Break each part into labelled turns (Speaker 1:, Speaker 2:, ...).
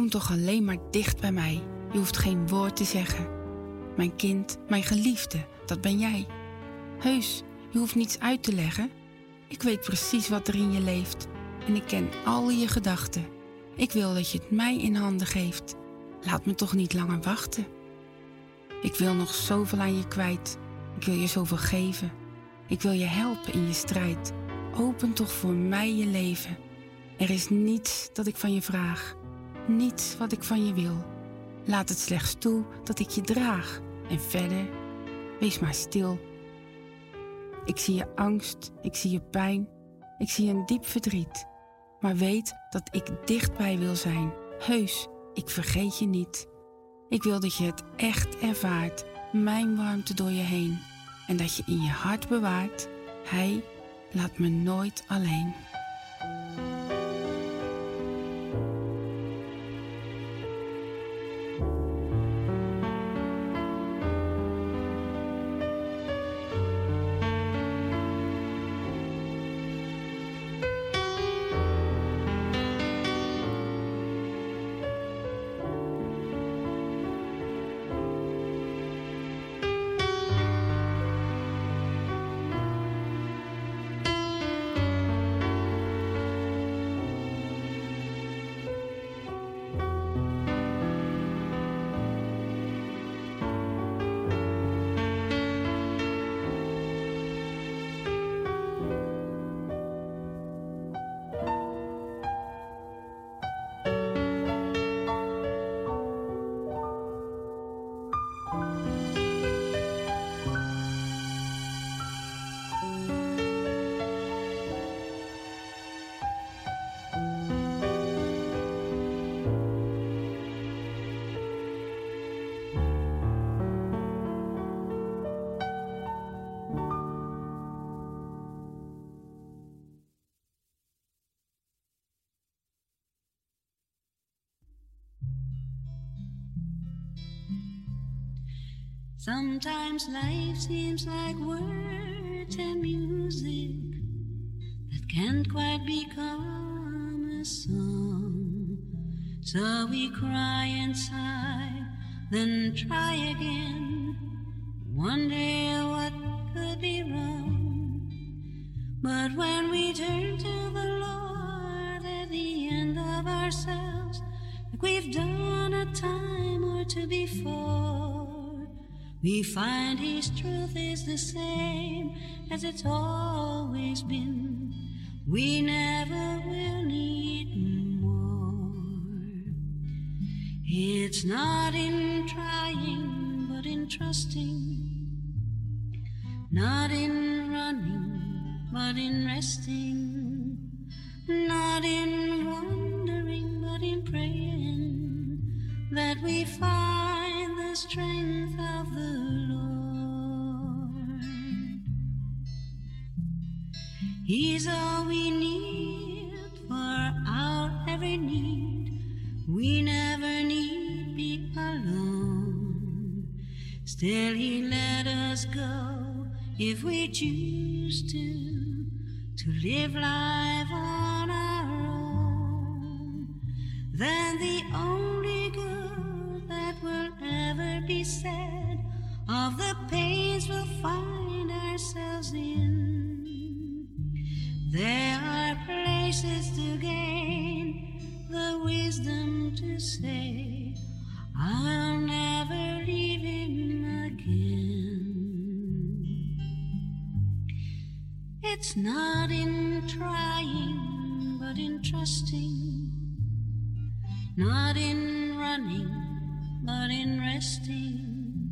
Speaker 1: Kom toch alleen maar dicht bij mij. Je hoeft geen woord te zeggen. Mijn kind, mijn geliefde, dat ben jij. Heus, je hoeft niets uit te leggen. Ik weet precies wat er in je leeft en ik ken al je gedachten. Ik wil dat je het mij in handen geeft. Laat me toch niet langer wachten. Ik wil nog zoveel aan je kwijt. Ik wil je zoveel geven. Ik wil je helpen in je strijd. Open toch voor mij je leven. Er is niets dat ik van je vraag. Niets wat ik van je wil. Laat het slechts toe dat ik je draag. En verder, wees maar stil. Ik zie je angst, ik zie je pijn, ik zie een diep verdriet. Maar weet dat ik dichtbij wil zijn. Heus, ik vergeet je niet. Ik wil dat je het echt ervaart, mijn warmte door je heen. En dat je in je hart bewaart, Hij laat me nooit alleen.
Speaker 2: Sometimes life seems like words and music that can't quite become a song. So we cry and sigh, then try again. Wonder what could be wrong. But when we turn to the Lord at the end of ourselves, like we've done a time or two before, we find His truth is the same as it's always been. We never will need more. It's not in trying, but in trusting. Not in running, but in resting. He's all we need for our every need. We never need be alone. Still, He let us go if we choose to, to live life It's not in trying, but in trusting, not in running, but in resting,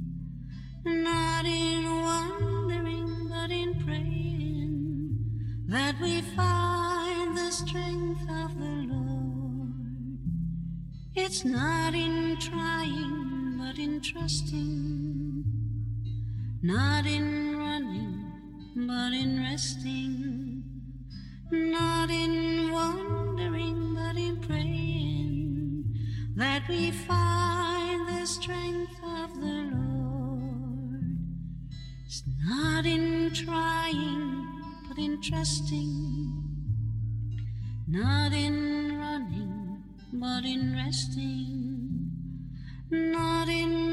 Speaker 2: not in wondering, but in praying that we find the strength of the Lord. It's not in trying, but in trusting. Not in but in resting. Not in wandering, but in praying. That we find the strength of the Lord. It's not in trying, but in trusting not in running, but in resting, not in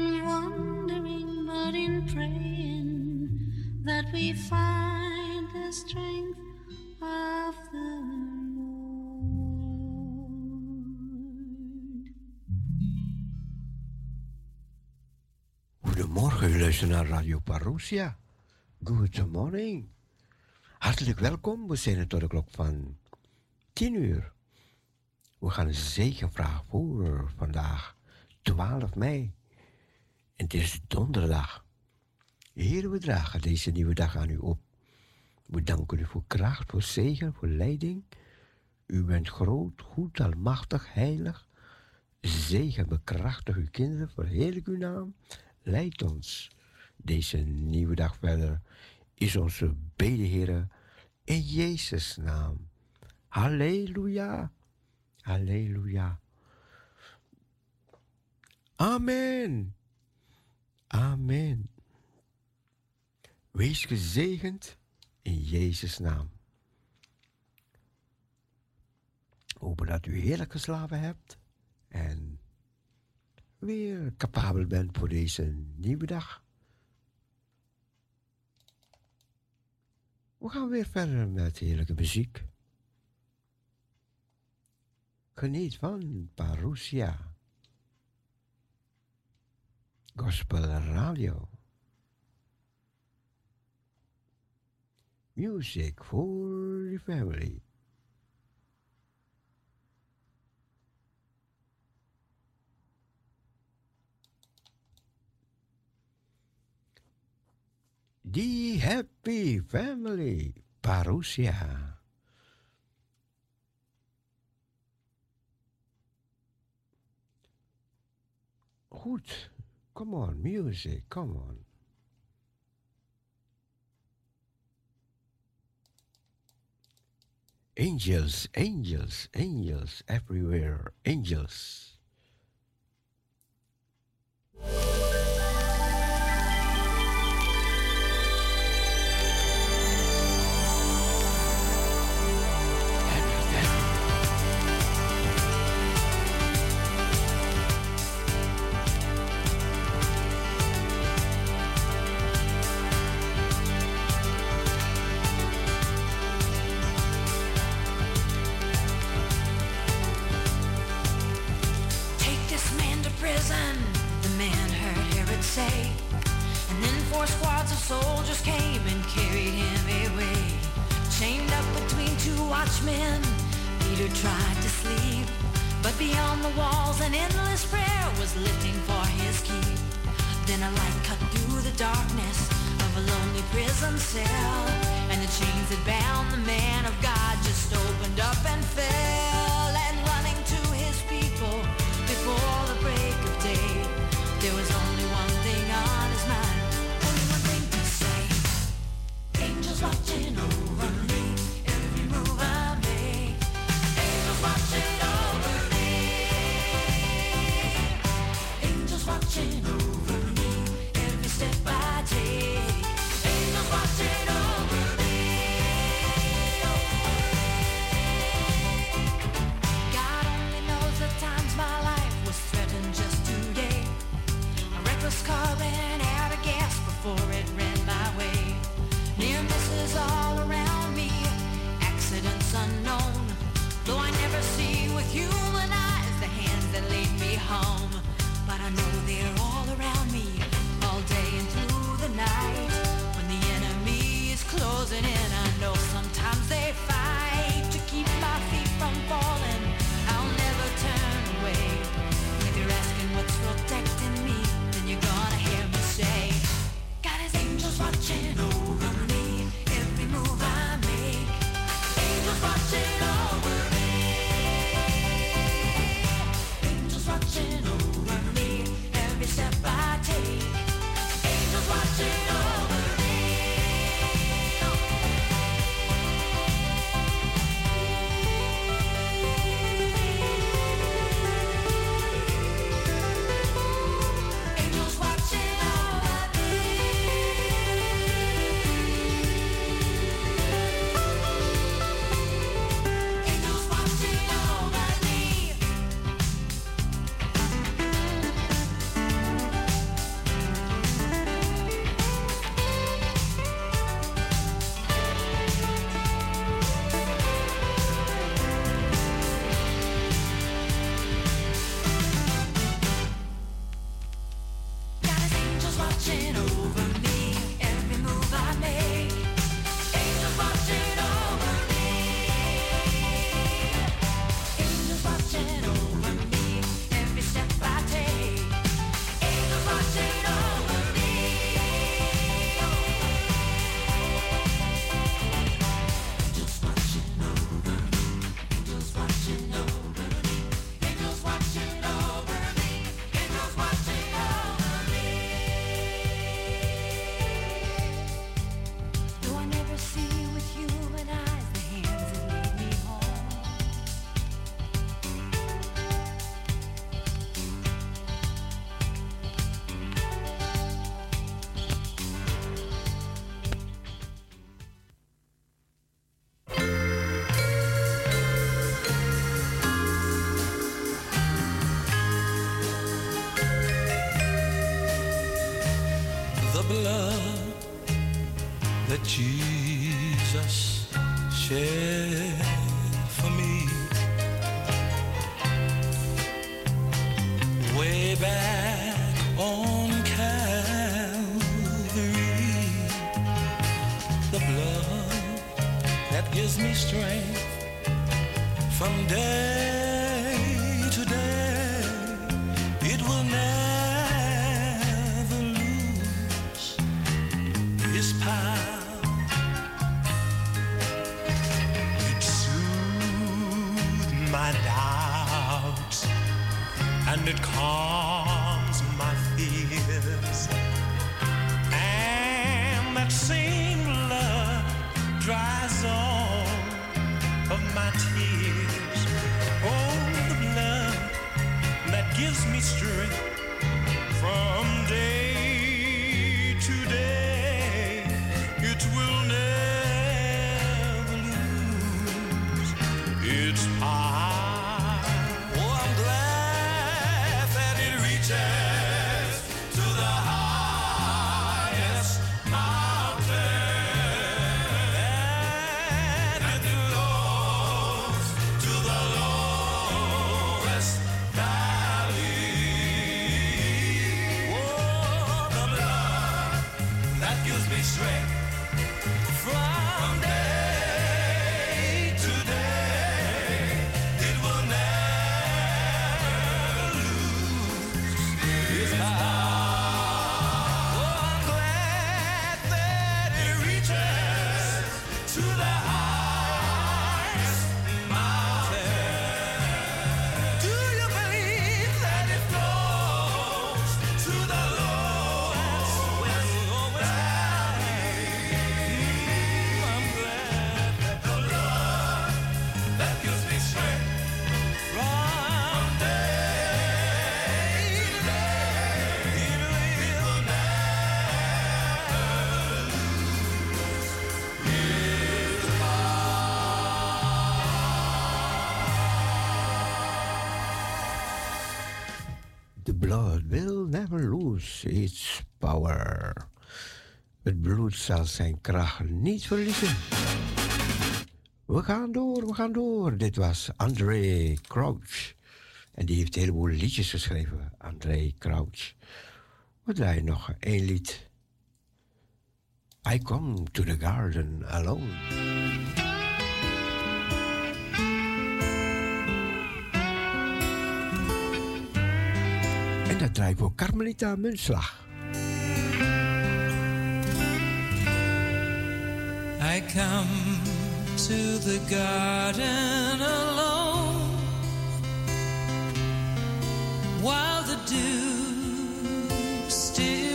Speaker 2: we find the strength of the Lord.
Speaker 3: Goedemorgen, u naar Radio Parousia. Good morning. Hartelijk welkom. We zijn er tot de klok van 10 uur. We gaan een zegenvraag voor vandaag, 12 mei. En het is donderdag. Heer, we dragen deze nieuwe dag aan u op. We danken u voor kracht, voor zegen, voor leiding. U bent groot, goed, almachtig, heilig. Zegen, bekrachtig uw kinderen, verheerlijk uw naam. Leid ons deze nieuwe dag verder. Is onze bede, Heer, in Jezus' naam. Halleluja. Halleluja. Amen. Amen. Wees gezegend in Jezus' naam. Hopen dat u heerlijk geslapen hebt en weer capabel bent voor deze nieuwe dag. We gaan weer verder met heerlijke muziek. Geniet van Parousia. Gospel Radio. Music for the family. The Happy Family, Parousia. Goed. Come on, music, come on. Angels, angels, angels everywhere, tried
Speaker 4: to sleep,
Speaker 5: but beyond the walls an endless prayer was lifting for his keep. Then a light cut through the darkness of a lonely prison cell, and the chains that bound the man of God just opened up and fell. And running to his people before the break of day, there was only one thing on his mind, only one thing to say. Angels watching over.
Speaker 3: Its power. Het bloed zal zijn kracht niet verliezen. We gaan door, we gaan door. Dit was André Crouch. En die heeft een heleboel liedjes geschreven, André Crouch. We draaien nog één lied. I come to the garden alone. Dat draait voor Carmelita Munslag.
Speaker 6: I come to the garden alone while the dew still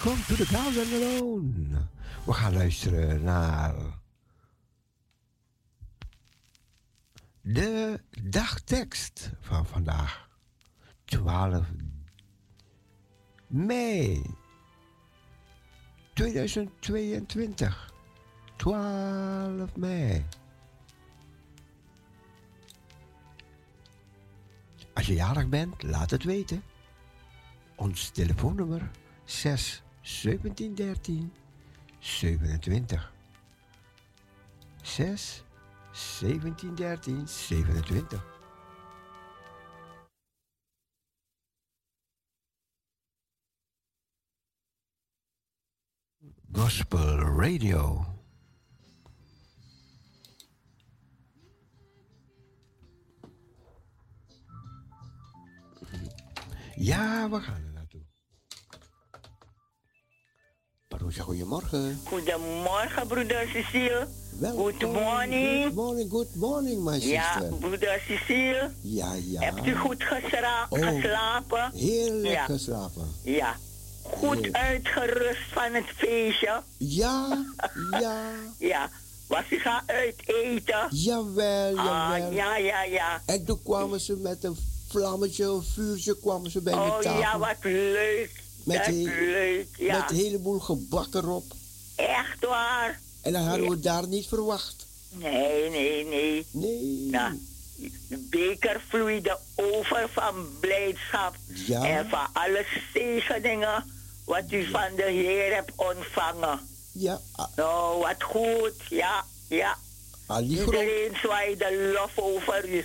Speaker 3: come to the thousand alone. We gaan luisteren naar de dagtekst van vandaag. 12 mei 2022. 12 mei. Als je jarig bent, laat het weten. Ons telefoonnummer 6 17 13 27. 6 17 13 27. Gospel Radio. Ja, we gaan goedemorgen.
Speaker 7: Goedemorgen, broeder Cecile.
Speaker 3: Welkom.
Speaker 7: Good morning.
Speaker 3: Good morning, good morning, my
Speaker 7: Ja,
Speaker 3: sister.
Speaker 7: broeder Cecile.
Speaker 3: Ja, ja.
Speaker 7: Hebt u goed gesra-
Speaker 3: Oh.
Speaker 7: geslapen?
Speaker 3: Heerlijk
Speaker 7: Ja.
Speaker 3: geslapen.
Speaker 7: Ja. Goed
Speaker 3: Heerlijk.
Speaker 7: uitgerust van het feestje?
Speaker 3: Ja, ja.
Speaker 7: Ja. Was u gaan uiteten?
Speaker 3: Jawel,
Speaker 7: Ah,
Speaker 3: jawel.
Speaker 7: ja, ja, ja.
Speaker 3: En toen kwamen ze met een vlammetje, een vuurtje, kwamen ze bij
Speaker 7: Oh
Speaker 3: tafel.
Speaker 7: ja, wat leuk.
Speaker 3: Met heel-
Speaker 7: leuk, ja.
Speaker 3: Met een heleboel gebak erop.
Speaker 7: Echt waar?
Speaker 3: En dat hadden we daar niet verwacht.
Speaker 7: Nee, nee, nee.
Speaker 3: Nee.
Speaker 7: Ja. De beker vloeide over van blijdschap.
Speaker 3: Ja.
Speaker 7: En van alle zegeningen wat u van de Heer hebt ontvangen.
Speaker 3: Ja, ah,
Speaker 7: Nou, wat goed. Ja, ja.
Speaker 3: Ali Groot.
Speaker 7: Iedereen zwaaide lof over u.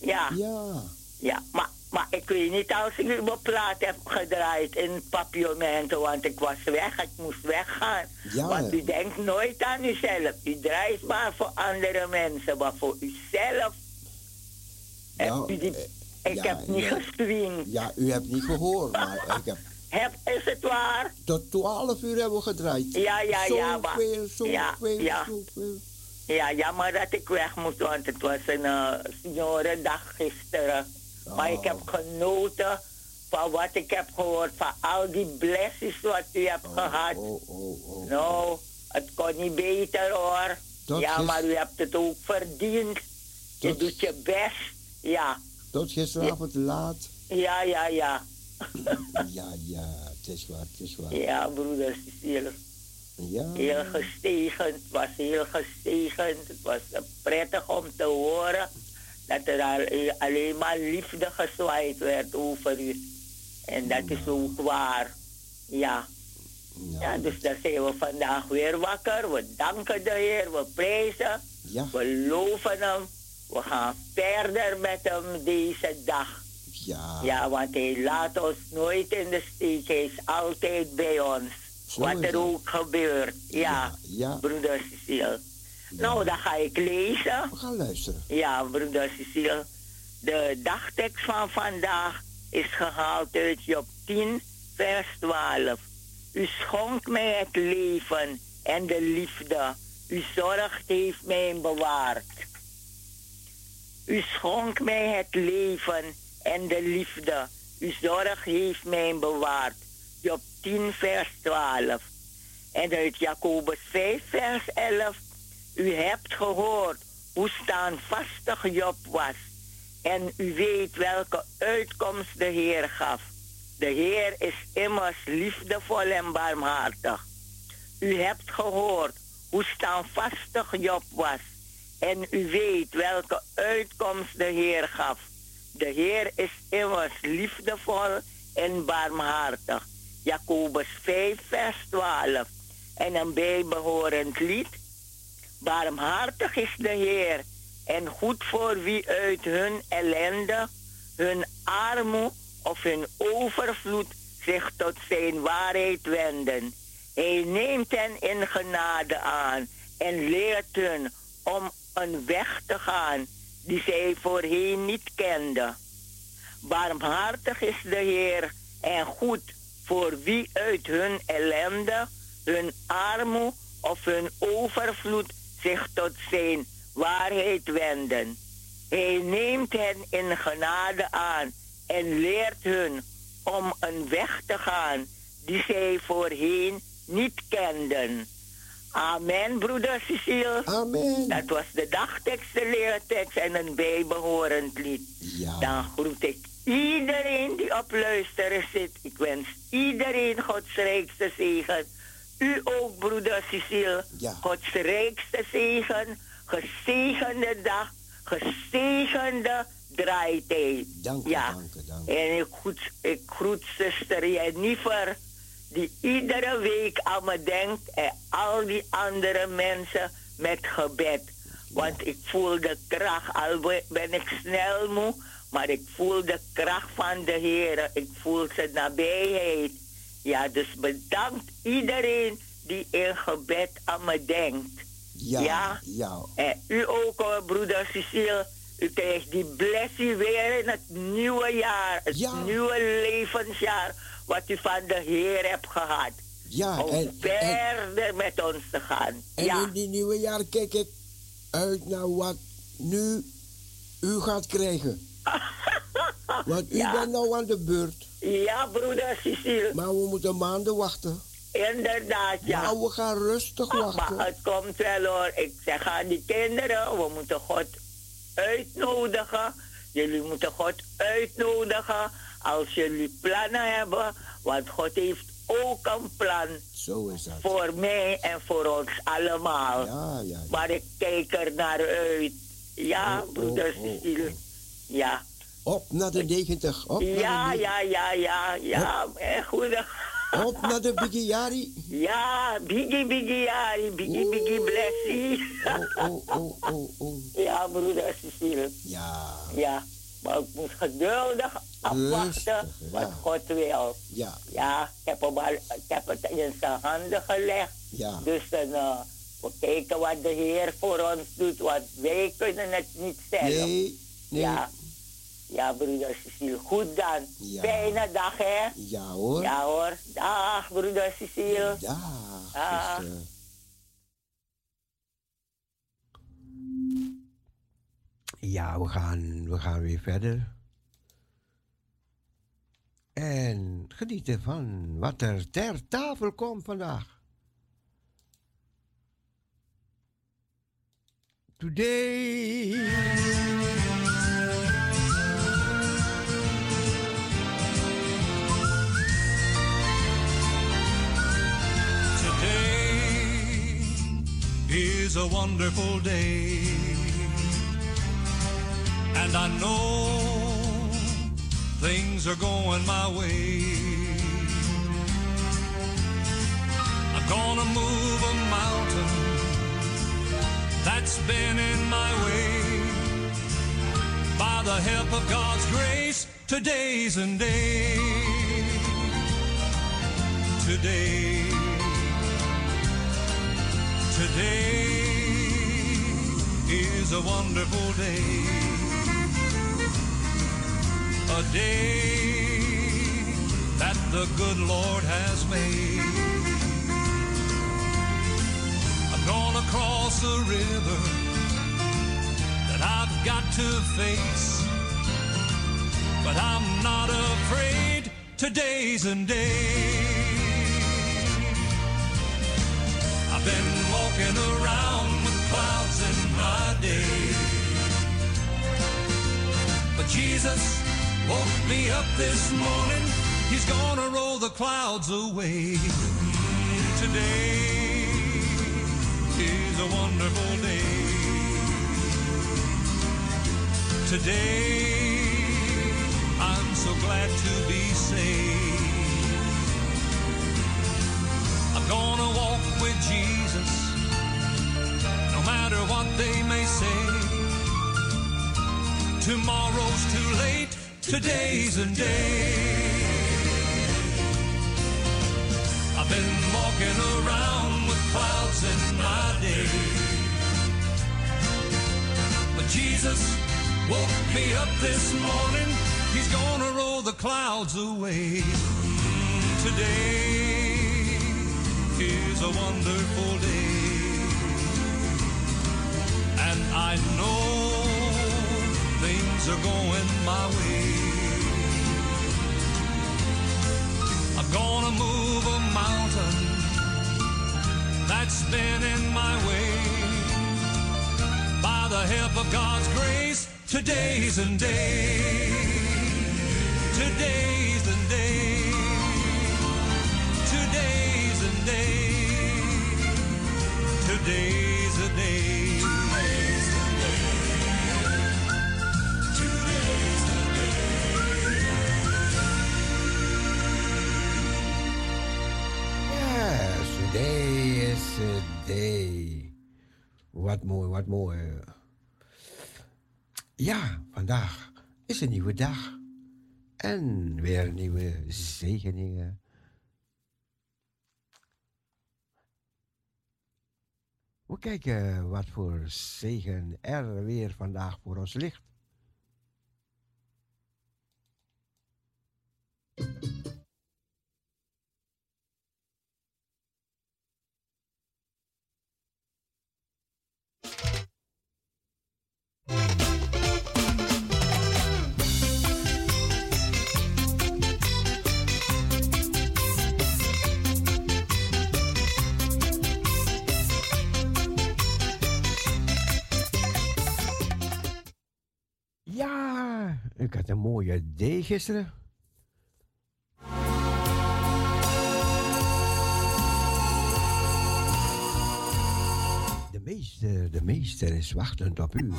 Speaker 7: Ja,
Speaker 3: Ja.
Speaker 7: ja. Maar, maar ik weet niet als ik mijn plaat heb gedraaid in papillomenten, want ik was weg. Ik moest weggaan.
Speaker 3: Ja.
Speaker 7: Want u denkt nooit aan uzelf. U draait maar voor andere mensen, maar voor uzelf.
Speaker 3: Nou,
Speaker 7: heb u die,
Speaker 3: eh,
Speaker 7: ik
Speaker 3: ja,
Speaker 7: heb niet
Speaker 3: ja.
Speaker 7: gestreamd.
Speaker 3: Ja, u hebt niet gehoord, maar ik heb
Speaker 7: Heb, is het waar?
Speaker 3: tot 12 uur hebben we gedraaid.
Speaker 7: Ja, ja, ja, maar- ja, ja.
Speaker 3: zoveel.
Speaker 7: Ja, jammer dat ik weg moest, want het was een uh, gisteren. Maar ik heb genoten van wat ik heb gehoord, van al die blessings wat u hebt gehad.
Speaker 3: Oh, oh, oh.
Speaker 7: Nou, het kon niet beter hoor. Ja, maar u hebt het ook verdiend. Je doet je best. Ja,
Speaker 3: Tot gisteravond laat.
Speaker 7: ja, ja, ja.
Speaker 3: Ja, ja, het is waar, het is waar.
Speaker 7: Ja, broeder Cecile.
Speaker 3: Ja,
Speaker 7: Heel gestegend, het was heel gestegend. Het was prettig om te horen dat er al- alleen maar liefde gezwaaid werd over u. En dat is ook waar. Ja. Ja, dus daar zijn we vandaag weer wakker. We danken de Heer, we prijzen.
Speaker 3: Ja.
Speaker 7: We loven hem. We gaan verder met hem deze dag.
Speaker 3: Ja.
Speaker 7: Ja, want hij laat ons nooit in de steek. Hij is altijd bij ons.
Speaker 3: Zo
Speaker 7: wat er ook gebeurt. Ja,
Speaker 3: Ja.
Speaker 7: broeder Cecile. Nou, dan ga ik lezen.
Speaker 3: We gaan luisteren.
Speaker 7: Ja, broeder Cecile. De dagtekst van vandaag is gehaald uit Job 10, vers 12. U schonk mij het leven en de liefde. U zorgt heeft mij bewaard. U schonk mij het leven en de liefde. Uw zorg heeft mij bewaard. Job 10, vers 12. En uit Jacobus 5, vers 11. U hebt gehoord hoe standvastig Job was. En u weet welke uitkomst de Heer gaf. De Heer is immers liefdevol en barmhartig. U hebt gehoord hoe standvastig Job was. En u weet welke uitkomst de Heer gaf. De Heer is immers liefdevol en barmhartig. Jacobus 5, vers 12. En een bijbehorend lied. Barmhartig is de Heer en goed voor wie uit hun ellende, hun armoe of hun overvloed zich tot zijn waarheid wenden. Hij neemt hen in genade aan en leert hun om een weg te gaan die zij voorheen niet kenden. Barmhartig is de Heer en goed voor wie uit hun ellende, hun armoe of hun overvloed zich tot zijn waarheid wenden. Hij neemt hen in genade aan en leert hun om een weg te gaan die zij voorheen niet kenden. Amen, broeder Cecile.
Speaker 3: Amen.
Speaker 7: Dat was de dagtekst, de leertekst en een bijbehorend lied.
Speaker 3: Ja.
Speaker 7: Dan groet ik iedereen die op luisteren zit. Ik wens iedereen Gods rijkste zegen. U ook, broeder Cecile.
Speaker 3: Ja.
Speaker 7: Gods rijkste zegen. Gezegende dag. Gezegende draaitijd.
Speaker 3: Dank u,
Speaker 7: ja.
Speaker 3: dank u, dank u.
Speaker 7: En ik groet, ik groet zuster Jennifer, die iedere week aan me denkt. En al die andere mensen met gebed. Want ik voel de kracht, al be- ben ik snel moe, maar ik voel de kracht van de Heer. Ik voel zijn nabijheid. Ja, dus bedankt iedereen die in gebed aan me denkt.
Speaker 3: Ja.
Speaker 7: Ja.
Speaker 3: Ja.
Speaker 7: En u ook, broeder Cecile. U krijgt die blessie weer in het nieuwe jaar. Het
Speaker 3: Ja.
Speaker 7: nieuwe levensjaar. Wat u van de Heer hebt gehad.
Speaker 3: Ja.
Speaker 7: Om
Speaker 3: En, en,
Speaker 7: verder met ons te gaan.
Speaker 3: en
Speaker 7: ja.
Speaker 3: in die nieuwe jaar kijk ik uit naar wat nu u gaat krijgen. Want u
Speaker 7: Ja.
Speaker 3: bent nou aan de beurt.
Speaker 7: Ja, broeder Cecile.
Speaker 3: Maar we moeten maanden wachten.
Speaker 7: Inderdaad, ja.
Speaker 3: Maar we gaan rustig
Speaker 7: Maar
Speaker 3: wachten.
Speaker 7: het komt wel hoor. Ik zeg aan die kinderen, we moeten God uitnodigen. Jullie moeten God uitnodigen als jullie plannen hebben. Want God heeft ook een plan
Speaker 3: Zo is dat.
Speaker 7: voor mij en voor ons allemaal.
Speaker 3: Ja, ja. ja.
Speaker 7: Maar ik kijk er naar uit. Ja,
Speaker 3: Oh, oh,
Speaker 7: broeder
Speaker 3: oh,
Speaker 7: Cecile.
Speaker 3: oh.
Speaker 7: Ja.
Speaker 3: Op naar de 90. Op naar
Speaker 7: Ja,
Speaker 3: de,
Speaker 7: ja, ja, ja, ja. eh, Goede.
Speaker 3: Op naar de Bigiari.
Speaker 7: Ja, biggie, jari, biggie, biggie, blessie.
Speaker 3: Oh, oh, oh, oh, oh.
Speaker 7: Ja, broeder Cecile.
Speaker 3: Ja,
Speaker 7: Ja, maar ik moet geduldig afwachten
Speaker 3: Rustig,
Speaker 7: wat
Speaker 3: ja.
Speaker 7: God wil.
Speaker 3: ja,
Speaker 7: Ja, ik heb, hem al, ik heb het in zijn handen gelegd.
Speaker 3: ja.
Speaker 7: Dus dan, eh, we kijken wat de Heer voor ons doet, want wij kunnen het niet zelf.
Speaker 3: Nee, nee.
Speaker 7: Ja, ja broeder Cecile. Goed dan.
Speaker 3: Ja.
Speaker 7: Fijne dag, hè?
Speaker 3: Ja hoor.
Speaker 7: Ja hoor. Dag, broeder Cecile.
Speaker 3: Dag,
Speaker 7: Ah.
Speaker 3: Ja, we gaan, we gaan weer verder. En genieten van wat er ter tafel komt vandaag. Today
Speaker 8: is a wonderful day, and I know things are going my way. I'm gonna move a mountain,
Speaker 9: that's been in my way. By the help of God's grace, today's and days. Today. Today is a wonderful day. A day that the good Lord has made. I'm gonna cross a river that I've got to face. But I'm not afraid today's and days. I've been Jesus woke me up this morning. He's gonna roll the clouds away. Today is a wonderful day. Today, I'm so glad to be saved. I'm gonna walk with Jesus, no matter what they may say. Tomorrow's too late, today's a day. I've been walking around with clouds in my day. But Jesus woke me up this morning. He's gonna roll the clouds away. Today is a wonderful day. And I know things are going my way. I'm gonna move a mountain that's been in my way. By the help of God's grace, today's and days. Today's and days. Today's and days. Today's a day.
Speaker 3: Today is a day. Wat mooi, wat mooi. Ja, vandaag is een nieuwe dag. En weer nieuwe zegeningen. We kijken wat voor zegen er weer vandaag voor ons ligt. Ja, ik had een mooie day gisteren. Meester, de meester is wachtend op u.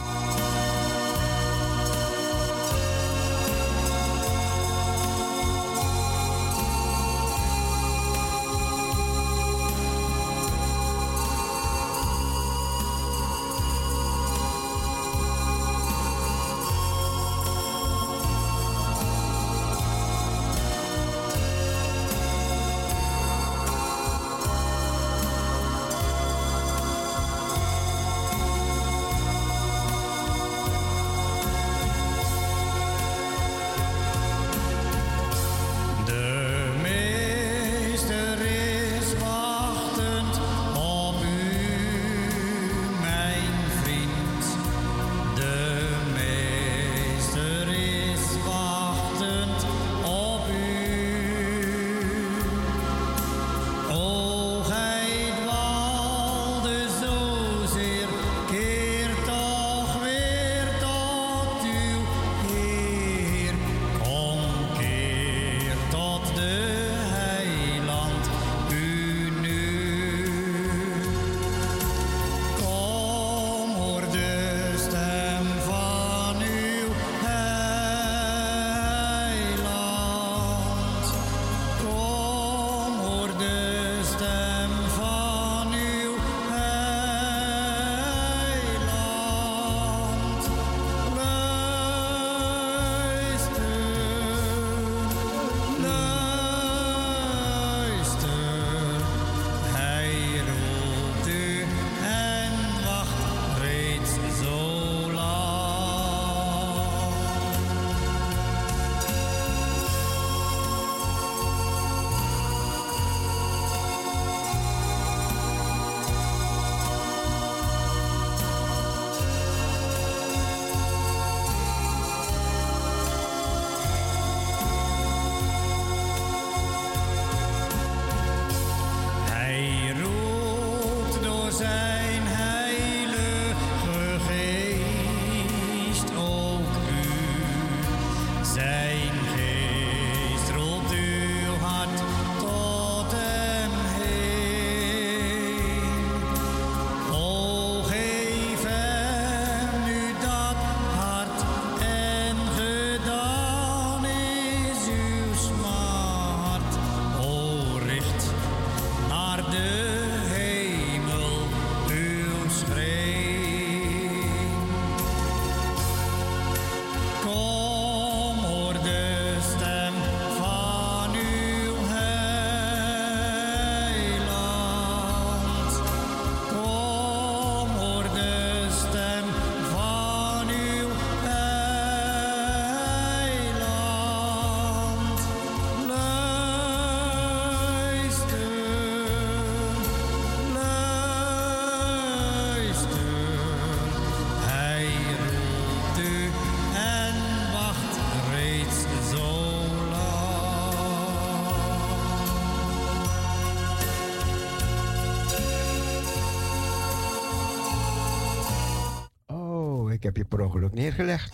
Speaker 3: ongeluk neergelegd.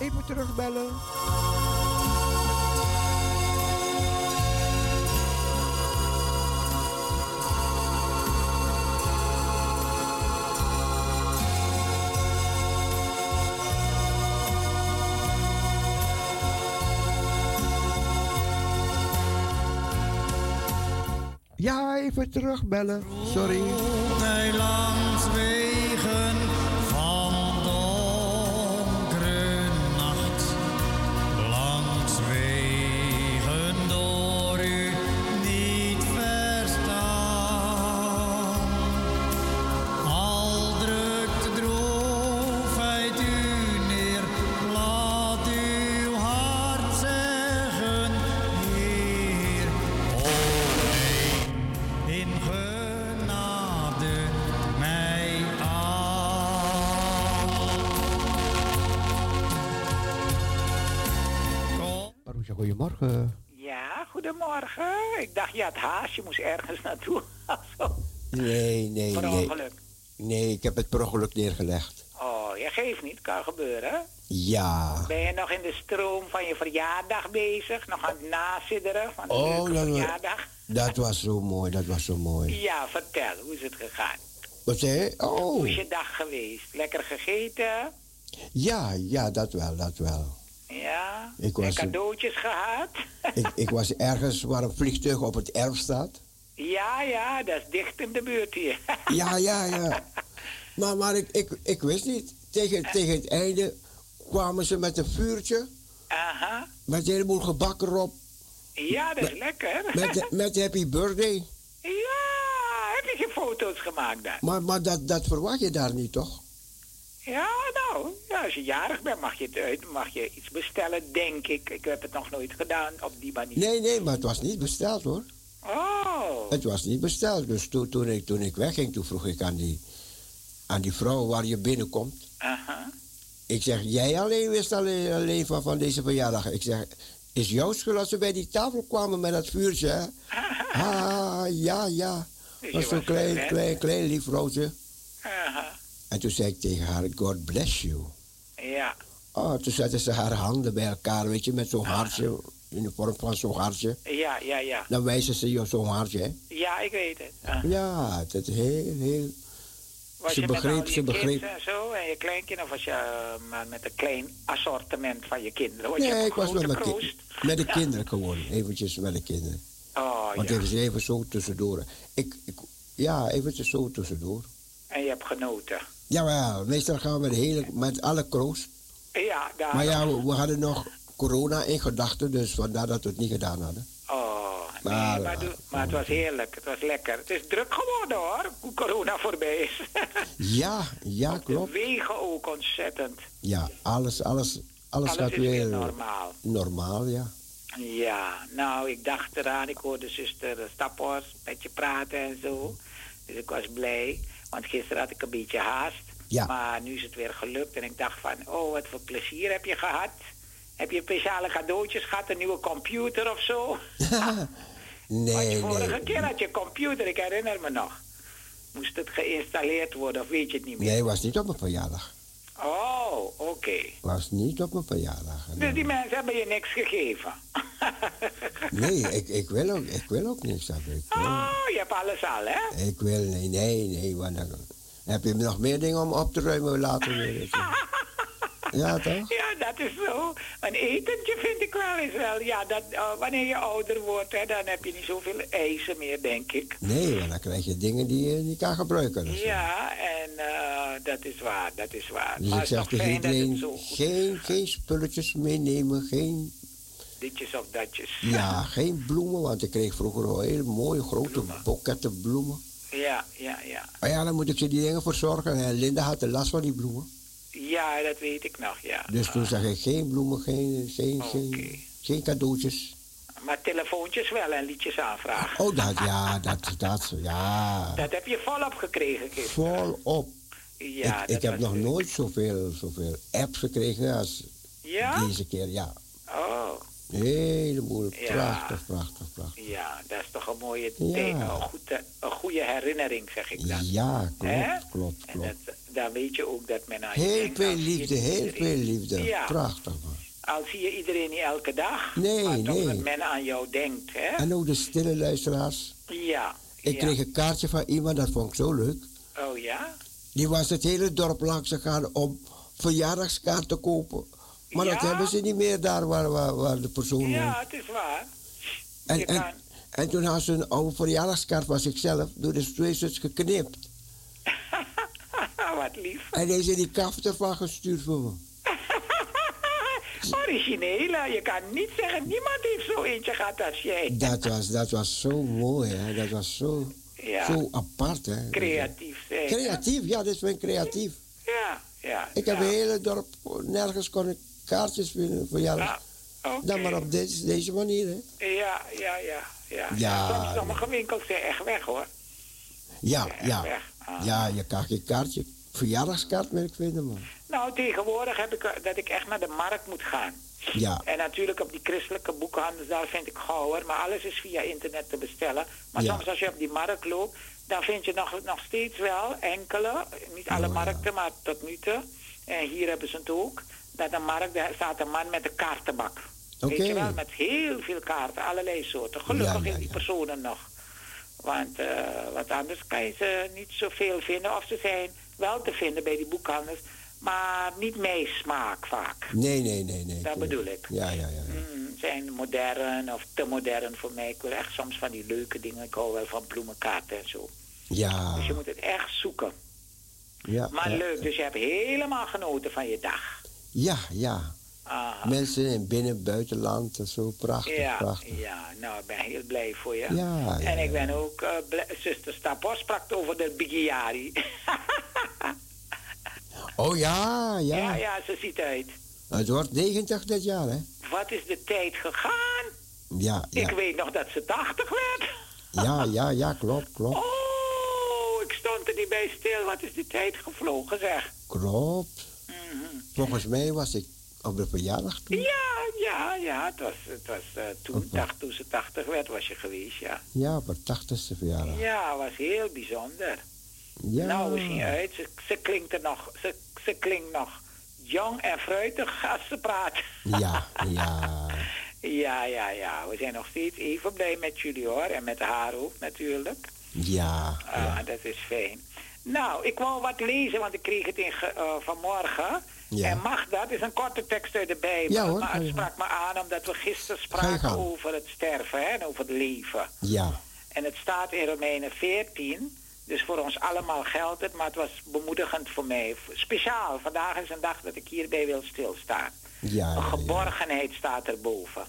Speaker 3: Even terugbellen. Even terugbellen. Sorry.
Speaker 10: Ongeluk
Speaker 3: neergelegd.
Speaker 10: Oh, je geeft niet, kan gebeuren.
Speaker 3: Ja.
Speaker 10: Ben je nog in de stroom van je verjaardag bezig? Nog aan het nasidderen van de
Speaker 3: Oh, dat,
Speaker 10: verjaardag?
Speaker 3: dat was zo mooi, dat was zo mooi.
Speaker 10: Ja, vertel, hoe is het gegaan?
Speaker 3: Wat zei je?
Speaker 10: Hoe
Speaker 3: Oh,
Speaker 10: is je dag geweest? Lekker gegeten?
Speaker 3: ja, ja, dat wel, dat wel.
Speaker 10: Ja?
Speaker 3: Ik
Speaker 10: en
Speaker 3: was-
Speaker 10: cadeautjes gehad?
Speaker 3: Ik, ik was ergens waar een vliegtuig op het erf staat.
Speaker 10: ja, ja, dat is dicht in de buurt hier.
Speaker 3: Ja, ja, ja. Maar, maar ik, ik, ik wist niet. Tegen, tegen het einde kwamen ze met een vuurtje.
Speaker 10: Aha.
Speaker 3: Met een heleboel gebak erop.
Speaker 10: Ja, dat is lekker.
Speaker 3: Met, met happy birthday.
Speaker 10: ja, heb je geen foto's gemaakt dan?
Speaker 3: Maar, maar dat, dat verwacht je daar niet, toch?
Speaker 10: Ja, nou, ja, als je jarig bent mag je, het uit, mag je iets bestellen, denk ik. Ik heb het nog nooit gedaan op die manier.
Speaker 3: Nee, nee, maar het was niet besteld hoor.
Speaker 10: Oh,
Speaker 3: Het was niet besteld. Dus toen, toen, ik, toen ik wegging, toen vroeg ik aan die, aan die vrouw waar je binnenkomt. Ik zeg, jij alleen wist alleen, alleen van, van deze verjaardag. Ik zeg, is jouw schuld als ze bij die tafel kwamen met dat vuurtje, hè? Ah, ja, ja. Dat was zo'n klein,
Speaker 10: gered.
Speaker 3: klein, klein lief. En toen zei ik tegen haar, God bless you.
Speaker 10: Ja,
Speaker 3: Oh, toen zette ze haar handen bij elkaar, weet je, met zo'n hartje. In de vorm van zo'n hartje.
Speaker 10: ja, ja, ja.
Speaker 3: Dan wijzen ze je zo'n hartje, hè?
Speaker 10: Ja, ik weet het.
Speaker 3: Ja, dat is heel, heel...
Speaker 10: Was
Speaker 3: Ze
Speaker 10: je
Speaker 3: begreep,
Speaker 10: met
Speaker 3: ze
Speaker 10: je
Speaker 3: begreep.
Speaker 10: en zo en je kleinkinderen? Of was je eh, maar met een klein assortiment van je kinderen? Want je
Speaker 3: Nee,
Speaker 10: hebt
Speaker 3: ik was met mijn
Speaker 10: kroost.
Speaker 3: kind, met de kinderen gewoon. Eventjes met de kinderen.
Speaker 10: Oh,
Speaker 3: Want
Speaker 10: ja.
Speaker 3: even, even zo tussendoor. Ik, ik, ja, eventjes zo tussendoor.
Speaker 10: En je hebt genoten.
Speaker 3: Jawel, meestal gaan we met, hele, met alle kroost.
Speaker 10: Ja, daar.
Speaker 3: Maar ja, we, we hadden nog corona in gedachten, dus vandaar dat we het niet gedaan hadden.
Speaker 10: Oh, nee,
Speaker 3: Maar,
Speaker 10: maar, doe- maar het was heerlijk. Het was lekker. Het is druk geworden hoor, hoe corona voorbij is.
Speaker 3: Ja, ja,
Speaker 10: De
Speaker 3: klopt.
Speaker 10: wegen ook ontzettend.
Speaker 3: Ja, alles, alles, alles,
Speaker 10: Alles
Speaker 3: gaat
Speaker 10: weer normaal.
Speaker 3: normaal, ja.
Speaker 10: Ja, nou, ik dacht eraan. Ik hoorde zuster Staphorst met je praten en zo. Dus ik was blij. Want gisteren had ik een beetje haast.
Speaker 3: Ja.
Speaker 10: Maar nu is het weer gelukt. En ik dacht van, oh, wat voor plezier heb je gehad. Heb je speciale cadeautjes gehad? Een nieuwe computer of zo? Want
Speaker 3: nee,
Speaker 10: je vorige
Speaker 3: nee.
Speaker 10: keer had je computer, ik herinner me nog. Moest het geïnstalleerd worden of weet je het niet meer?
Speaker 3: Nee, was niet op mijn verjaardag.
Speaker 10: Oh, oké.
Speaker 3: Was niet op mijn verjaardag.
Speaker 10: Dus die mensen hebben je niks gegeven.
Speaker 3: Nee, ik, ik, wil ook, ik wil ook niks hebben. Ik wil,
Speaker 10: Oh, je hebt alles al, hè?
Speaker 3: ik wil, nee, nee, nee. Want dan heb je nog meer dingen om op te ruimen later weer. Ja, toch?
Speaker 10: Ja, dat is zo. Een etentje vind ik wel eens wel. Ja, dat, eh, wanneer je ouder wordt, hè, dan heb je niet zoveel eisen meer, denk ik.
Speaker 3: Nee, want dan krijg je dingen die je niet kan gebruiken.
Speaker 10: Ja, en eh, dat is waar, dat is waar.
Speaker 3: Dus
Speaker 10: maar
Speaker 3: ik zeg tegen iedereen, geen, geen spulletjes meenemen, geen,
Speaker 10: ditjes of datjes.
Speaker 3: ja, geen bloemen, want ik kreeg vroeger al hele mooie grote boketten bloemen.
Speaker 10: Ja, ja, ja.
Speaker 3: Maar ja, dan moet ik ze die dingen voor zorgen. En Linda had de last van die bloemen.
Speaker 10: Ja, dat weet ik nog, ja.
Speaker 3: Dus toen zeg ik geen bloemen, geen, geen, geen, geen cadeautjes.
Speaker 10: Maar telefoontjes wel en liedjes aanvragen.
Speaker 3: Oh, dat, ja, dat, dat, ja.
Speaker 10: Dat heb je volop gekregen, gisteren.
Speaker 3: Volop.
Speaker 10: Ja,
Speaker 3: ik, ik heb nog
Speaker 10: leuk.
Speaker 3: nooit zoveel, zoveel apps gekregen als
Speaker 10: Ja?
Speaker 3: deze keer. Ja,
Speaker 10: Oh,
Speaker 3: een heleboel.
Speaker 10: Ja.
Speaker 3: Prachtig, prachtig, prachtig.
Speaker 10: ja, dat is toch een mooie
Speaker 3: Ja.
Speaker 10: een, goede, een goede herinnering, zeg ik dan.
Speaker 3: Ja,
Speaker 10: Hè?
Speaker 3: klopt, klopt,
Speaker 10: En
Speaker 3: klopt.
Speaker 10: dat, dan weet je ook dat men aan je
Speaker 3: Heel
Speaker 10: denkt.
Speaker 3: veel liefde, heel
Speaker 10: iedereen.
Speaker 3: veel liefde.
Speaker 10: Ja.
Speaker 3: Prachtig, man.
Speaker 10: Al zie je iedereen niet elke dag.
Speaker 3: Nee,
Speaker 10: maar
Speaker 3: nee.
Speaker 10: dat men aan jou denkt, hè?
Speaker 3: En ook de stille luisteraars.
Speaker 10: Ja.
Speaker 3: Ik kreeg een kaartje van iemand, dat vond ik zo leuk.
Speaker 10: Oh ja?
Speaker 3: Die was het hele dorp langs gegaan om verjaardagskaart te kopen. Maar dat hebben ze niet meer daar waar, waar, waar de persoon.
Speaker 10: Ja, het is waar.
Speaker 3: En, en,
Speaker 10: kan-
Speaker 3: en toen had ze een oude verjaardagskaart van zichzelf door de twee zus geknipt.
Speaker 10: Wat lief.
Speaker 3: En deze die kaft ervan gestuurd voor me.
Speaker 10: Originele. Je kan niet zeggen, niemand heeft zo eentje gehad als jij.
Speaker 3: Dat was, dat was zo mooi, hè. Dat was zo,
Speaker 10: Ja.
Speaker 3: zo apart, hè.
Speaker 10: Creatief zijn.
Speaker 3: Creatief, ja, dit is mijn creatief.
Speaker 10: Ja, ja.
Speaker 3: Ik heb
Speaker 10: ja.
Speaker 3: een hele dorp, nergens kon ik kaartjes vinden voor jou.
Speaker 10: Ja, oké.
Speaker 3: Dan maar op deze, deze manier, hè.
Speaker 10: Ja, ja, ja. Ja,
Speaker 3: Ja,
Speaker 10: Soms sommige winkels zijn echt weg, hoor.
Speaker 3: Ja, ja.
Speaker 10: Ah.
Speaker 3: Ja, je kan geen kaartje, verjaardagskaart meer vinden, man.
Speaker 10: Nou, tegenwoordig heb ik eh, dat ik echt naar de markt moet gaan.
Speaker 3: Ja,
Speaker 10: En natuurlijk op die christelijke boekhandels, daar vind ik gauwer. Maar alles is via internet te bestellen. Maar
Speaker 3: Ja.
Speaker 10: soms als je op die markt loopt, dan vind je nog, nog steeds wel enkele, niet alle
Speaker 3: Oh, ja.
Speaker 10: markten, maar tot nu toe. En hier hebben ze het ook. Dat een markt, daar staat een man met een kaartenbak. Weet je wel, met heel veel kaarten, allerlei soorten. Gelukkig
Speaker 3: Ja, ja,
Speaker 10: is die personen nog. Want eh, wat anders kan je ze niet zoveel vinden. Of ze zijn wel te vinden bij die boekhandels, maar niet mijn smaak vaak.
Speaker 3: nee, nee, nee, nee.
Speaker 10: Dat bedoel ik.
Speaker 3: Ja, ja, ja. ja.
Speaker 10: Mm, zijn modern of te modern voor mij. Ik wil echt soms van die leuke dingen. Ik hou wel van bloemenkaarten en zo.
Speaker 3: Ja,
Speaker 10: Dus je moet het echt zoeken.
Speaker 3: ja,
Speaker 10: Maar
Speaker 3: ja.
Speaker 10: leuk, dus je hebt helemaal genoten van je dag.
Speaker 3: Ja, ja.
Speaker 10: Ah,
Speaker 3: Mensen in binnen, buitenland, en zo prachtig,
Speaker 10: ja,
Speaker 3: prachtig.
Speaker 10: ja, nou, ik ben heel blij voor je.
Speaker 3: Ja, ja,
Speaker 10: en ik ben ook, blij- zuster Stapos sprak over de Bigiari.
Speaker 3: Oh ja, ja,
Speaker 10: ja, ja, ze ziet uit.
Speaker 3: Het wordt 90 dit jaar, hè?
Speaker 10: Wat is de tijd gegaan?
Speaker 3: Ja,
Speaker 10: Ik
Speaker 3: ja.
Speaker 10: weet nog dat ze 80 werd.
Speaker 3: Ja, ja, ja, klopt, klopt.
Speaker 10: Oh, ik stond er niet bij stil. Wat is die tijd gevlogen, zeg.
Speaker 3: Klopt. Volgens mij was ik op de verjaardag toen.
Speaker 10: Ja, ja, ja. Het was, het was eh, toen, dacht, toen ze 80 werd, was je geweest, ja.
Speaker 3: Ja, op haar 80ste verjaardag.
Speaker 10: Ja, was heel bijzonder.
Speaker 3: Ja.
Speaker 10: Nou, hoe zien uit? Ze, ze klinkt er nog, ze, ze klinkt nog jong en fruitig als ze praat.
Speaker 3: Ja, ja.
Speaker 10: ja, ja, ja. We zijn nog steeds even blij met jullie hoor. En met haar ook natuurlijk.
Speaker 3: Ja,
Speaker 10: Ah,
Speaker 3: ja.
Speaker 10: dat is fijn. Nou, ik wou wat lezen, want ik kreeg het in ge- eh, vanmorgen.
Speaker 3: Ja.
Speaker 10: En mag dat? is een korte tekst uit de Bijbel.
Speaker 3: Ja, hoor,
Speaker 10: maar het sprak me aan omdat we gisteren spraken over het sterven hè, en over het leven.
Speaker 3: Ja,
Speaker 10: En het staat in Romeinen 14. Dus voor ons allemaal geldt het, maar het was bemoedigend voor mij. Speciaal, vandaag is een dag dat ik hierbij wil stilstaan.
Speaker 3: ja,
Speaker 10: Een geborgenheid staat erboven.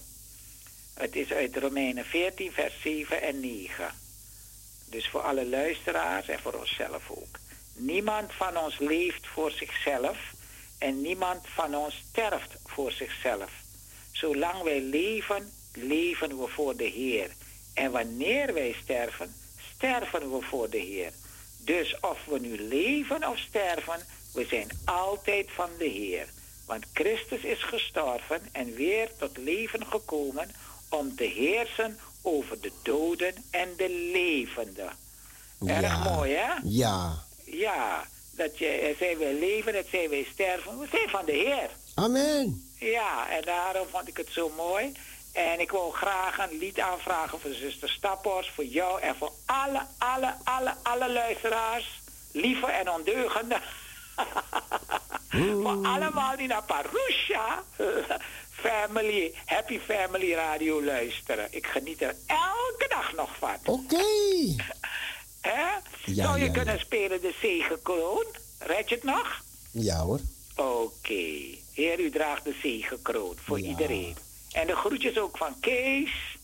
Speaker 10: Het is uit Romeinen 14, vers 7 en 9. Dus voor alle luisteraars en voor onszelf ook. Niemand van ons leeft voor zichzelf en niemand van ons sterft voor zichzelf. Zolang wij leven, leven we voor de Heer. En wanneer wij sterven, sterven we voor de Heer. Dus of we nu leven of sterven, we zijn altijd van de Heer. Want Christus is gestorven en weer tot leven gekomen om te heersen over de doden en de levenden. Erg
Speaker 3: Ja.
Speaker 10: mooi, hè?
Speaker 3: Ja.
Speaker 10: Ja, dat je, er zijn wij leven, dat zijn wij sterven. We zijn van de Heer.
Speaker 3: Amen.
Speaker 10: Ja, en daarom vond ik het zo mooi. En ik wil graag een lied aanvragen voor zuster Stappers, voor jou en voor alle, alle, alle, alle luisteraars. Lieve en ondeugende. voor allemaal die naar Parusha Family, Happy Family Radio luisteren. Ik geniet er elke dag nog van.
Speaker 3: Oké.
Speaker 10: Hè?
Speaker 3: Ja,
Speaker 10: Zou je
Speaker 3: ja,
Speaker 10: kunnen
Speaker 3: ja.
Speaker 10: spelen de zegenkroon? Red je het nog?
Speaker 3: Ja hoor.
Speaker 10: Oké. Heer, u draagt de zegenkroon voor iedereen. En de groetjes ook van Kees.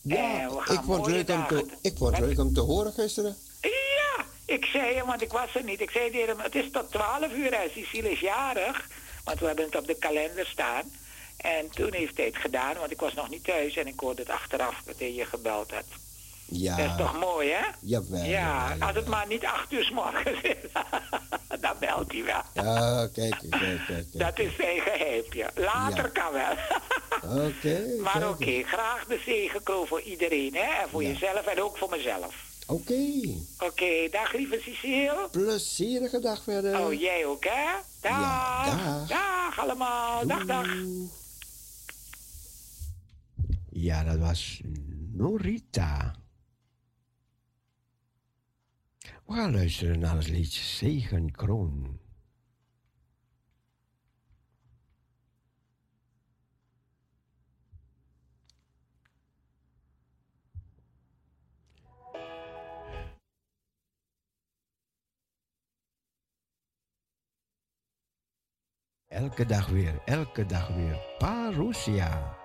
Speaker 3: Ja,
Speaker 10: gaan
Speaker 3: ik vond, het
Speaker 10: mooie
Speaker 3: leuk om te, ik het leuk om te horen gisteren.
Speaker 10: Ja, ik zei hem, want ik was er niet. Ik zei tegen hem, het is tot 12 uur en Cecile is jarig. Want we hebben het op de kalender staan. En toen heeft hij het gedaan, want ik was nog niet thuis en ik hoorde het achteraf dat hij je gebeld had.
Speaker 11: Ja.
Speaker 10: Dat is toch mooi, hè?
Speaker 11: Jawel.
Speaker 10: Ja,
Speaker 11: jawel,
Speaker 10: als het maar niet acht uur s morgens is. dan belt hij wel.
Speaker 11: Ja, kijk, kijk, kijk.
Speaker 10: Dat is zijn geheimje. Later
Speaker 11: Ja.
Speaker 10: kan wel.
Speaker 11: Oké.
Speaker 10: maar oké, graag de zegenkroon voor iedereen, hè? En voor
Speaker 11: Ja.
Speaker 10: jezelf en ook voor mezelf.
Speaker 11: Oké.
Speaker 10: Oké, dag lieve Cecile.
Speaker 11: Plezierige dag verder.
Speaker 10: Oh, jij ook, hè? Dag.
Speaker 11: Ja, dag.
Speaker 10: Dag allemaal. Dag, dag.
Speaker 11: Ja, dat was Norita. We gaan luisteren naar het liedje Zegenkroon. Elke dag weer, elke dag weer. Parousia.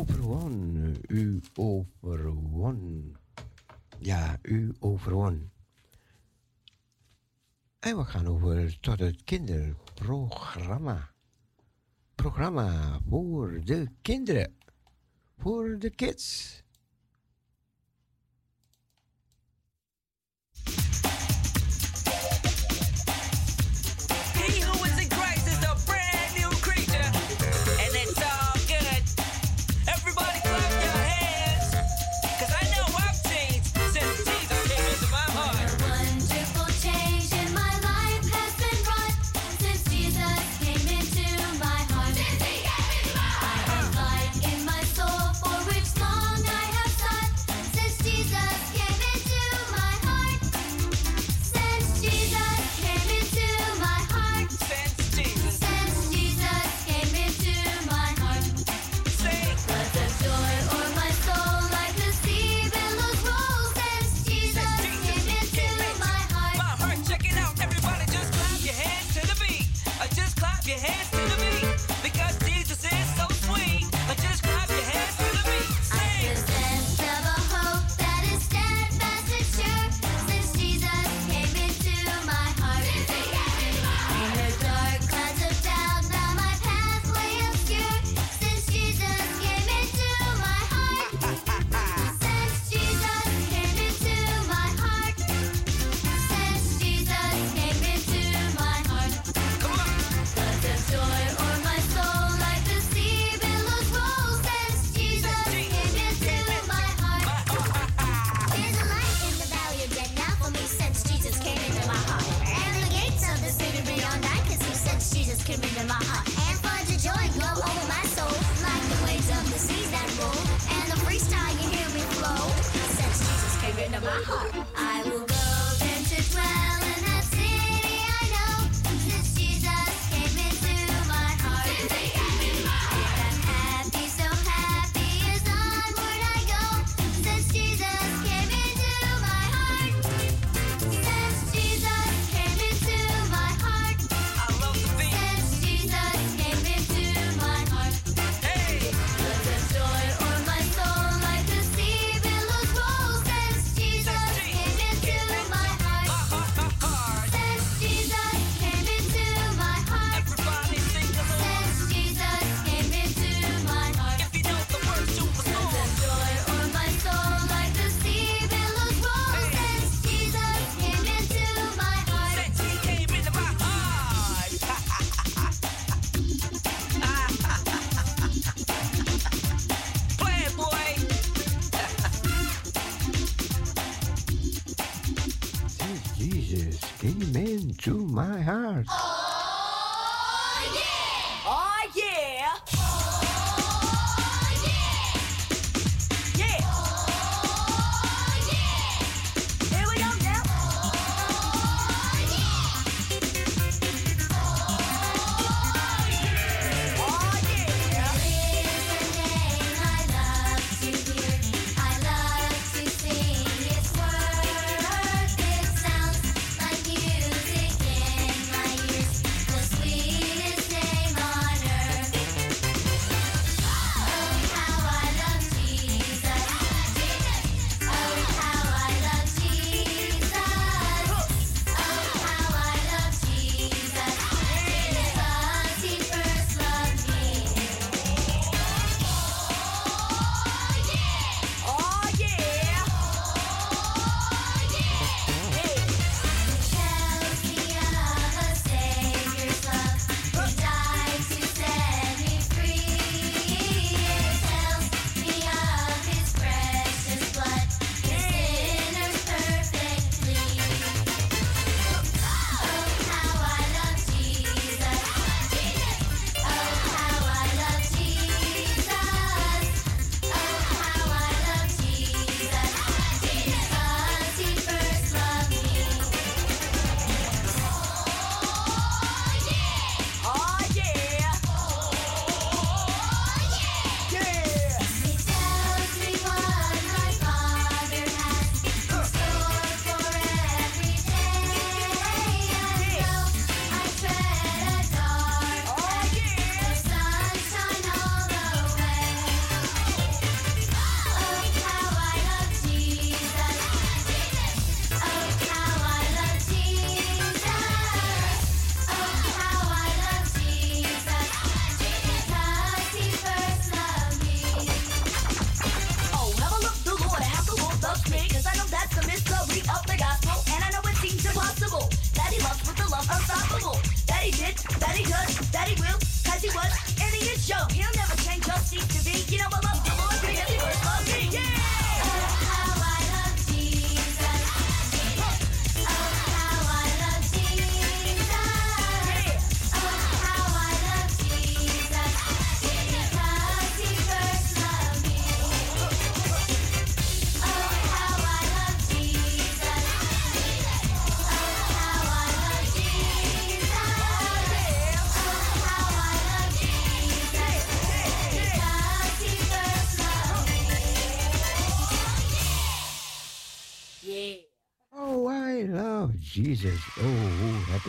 Speaker 12: overwon, u overwon.
Speaker 13: Ja, u overwon. En we gaan over tot het kinderprogramma. Programma voor de kinderen. Voor de kids.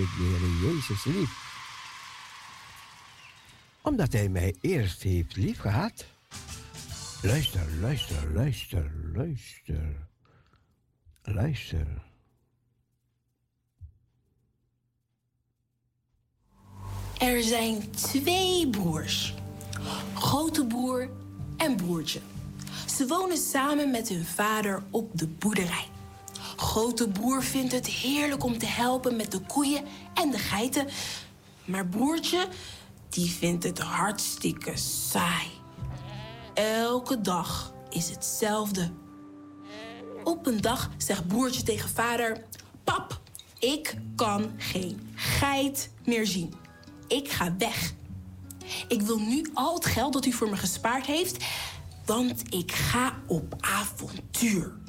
Speaker 3: Ik de Heer Jezus lief. Omdat hij mij eerst heeft lief gehad. Luister, luister, luister, luister. Luister.
Speaker 14: Er zijn twee broers. Grote broer en broertje. Ze wonen samen met hun vader op de boerderij. Grote broer vindt het heerlijk om te helpen met de koeien en de geiten. Maar broertje, die vindt het hartstikke saai. Elke dag is hetzelfde. Op een dag zegt broertje tegen vader: Pap, ik kan geen geit meer zien. Ik ga weg. Ik wil nu al het geld dat u voor me gespaard heeft, want ik ga op avontuur.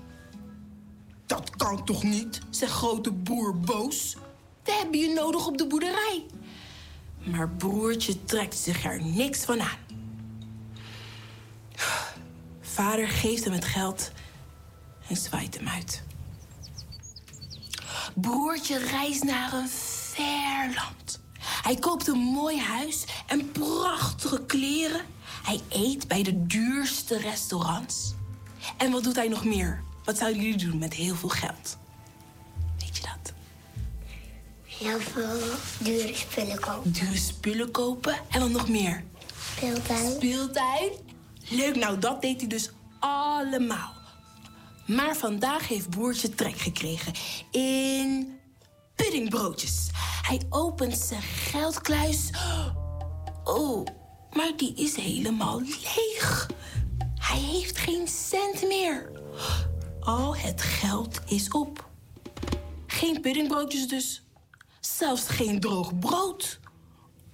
Speaker 14: Dat kan toch niet, zegt grote broer boos. We hebben je nodig op de boerderij. Maar broertje trekt zich er niks van aan. Vader geeft hem het geld en zwaait hem uit. Broertje reist naar een ver land. Hij koopt een mooi huis en prachtige kleren. Hij eet bij de duurste restaurants. En wat doet hij nog meer? Wat zouden jullie doen met heel veel geld? Weet je dat?
Speaker 13: Heel veel dure spullen kopen.
Speaker 14: Dure spullen kopen en wat nog meer?
Speaker 13: Speeltuin.
Speaker 14: Speeltuin? Leuk, nou dat deed hij dus allemaal. Maar vandaag heeft broertje trek gekregen in puddingbroodjes. Hij opent zijn geldkluis. Oh, maar die is helemaal leeg. Hij heeft geen cent meer. Al het geld is op. Geen puddingbroodjes dus. Zelfs geen droog brood.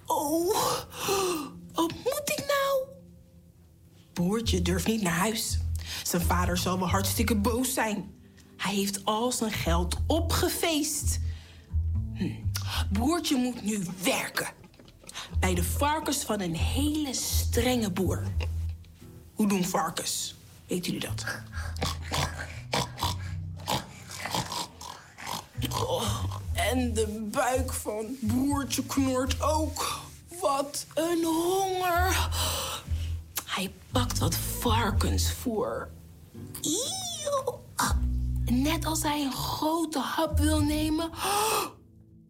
Speaker 14: Oh, wat moet ik nou? Broertje durft niet naar huis. Zijn vader zal wel hartstikke boos zijn. Hij heeft al zijn geld opgefeest. Hm. Broertje moet nu werken. Bij de varkens van een hele strenge boer. Hoe doen varkens? Weet jullie dat? Oh, en de buik van broertje knort ook. Wat een honger. Hij pakt wat varkensvoer. Eeuw. Net als hij een grote hap wil nemen.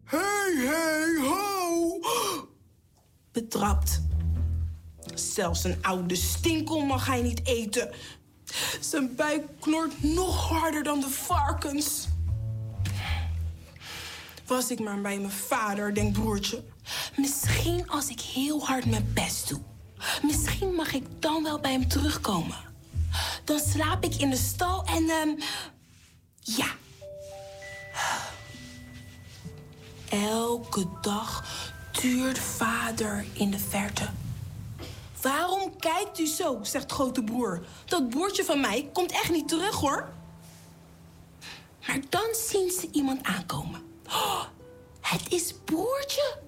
Speaker 14: Hey, hey, ho! Betrapt. Zelfs een oude stinkel mag hij niet eten. Zijn buik knort nog harder dan de varkens. Was ik maar bij mijn vader, denkt broertje. Misschien als ik heel hard mijn best doe. Misschien mag ik dan wel bij hem terugkomen. Dan slaap ik in de stal en... ehm, ja. Elke dag tuurt vader in de verte. Waarom kijkt u zo, zegt grote broer. Dat broertje van mij komt echt niet terug, hoor. Maar dan zien ze iemand aankomen. Het is broertje.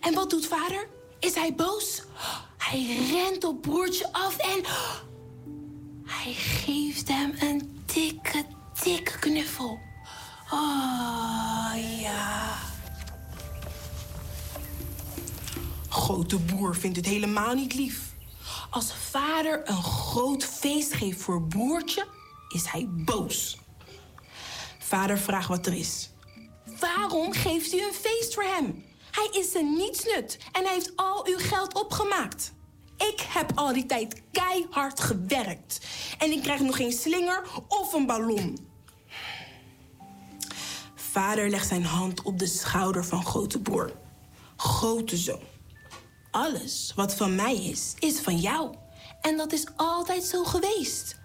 Speaker 14: En wat doet vader? Is hij boos? Hij rent op broertje af en... Hij geeft hem een dikke, dikke knuffel. Oh, ja. Grote broer vindt het helemaal niet lief. Als vader een groot feest geeft voor broertje, is hij boos. Vader vraagt wat er is. Waarom geeft u een feest voor hem? Hij is een nietsnut en hij heeft al uw geld opgemaakt. Ik heb al die tijd keihard gewerkt. En ik krijg nog geen slinger of een ballon. Vader legt zijn hand op de schouder van grote broer. Grote zoon. Alles wat van mij is, is van jou. En dat is altijd zo geweest.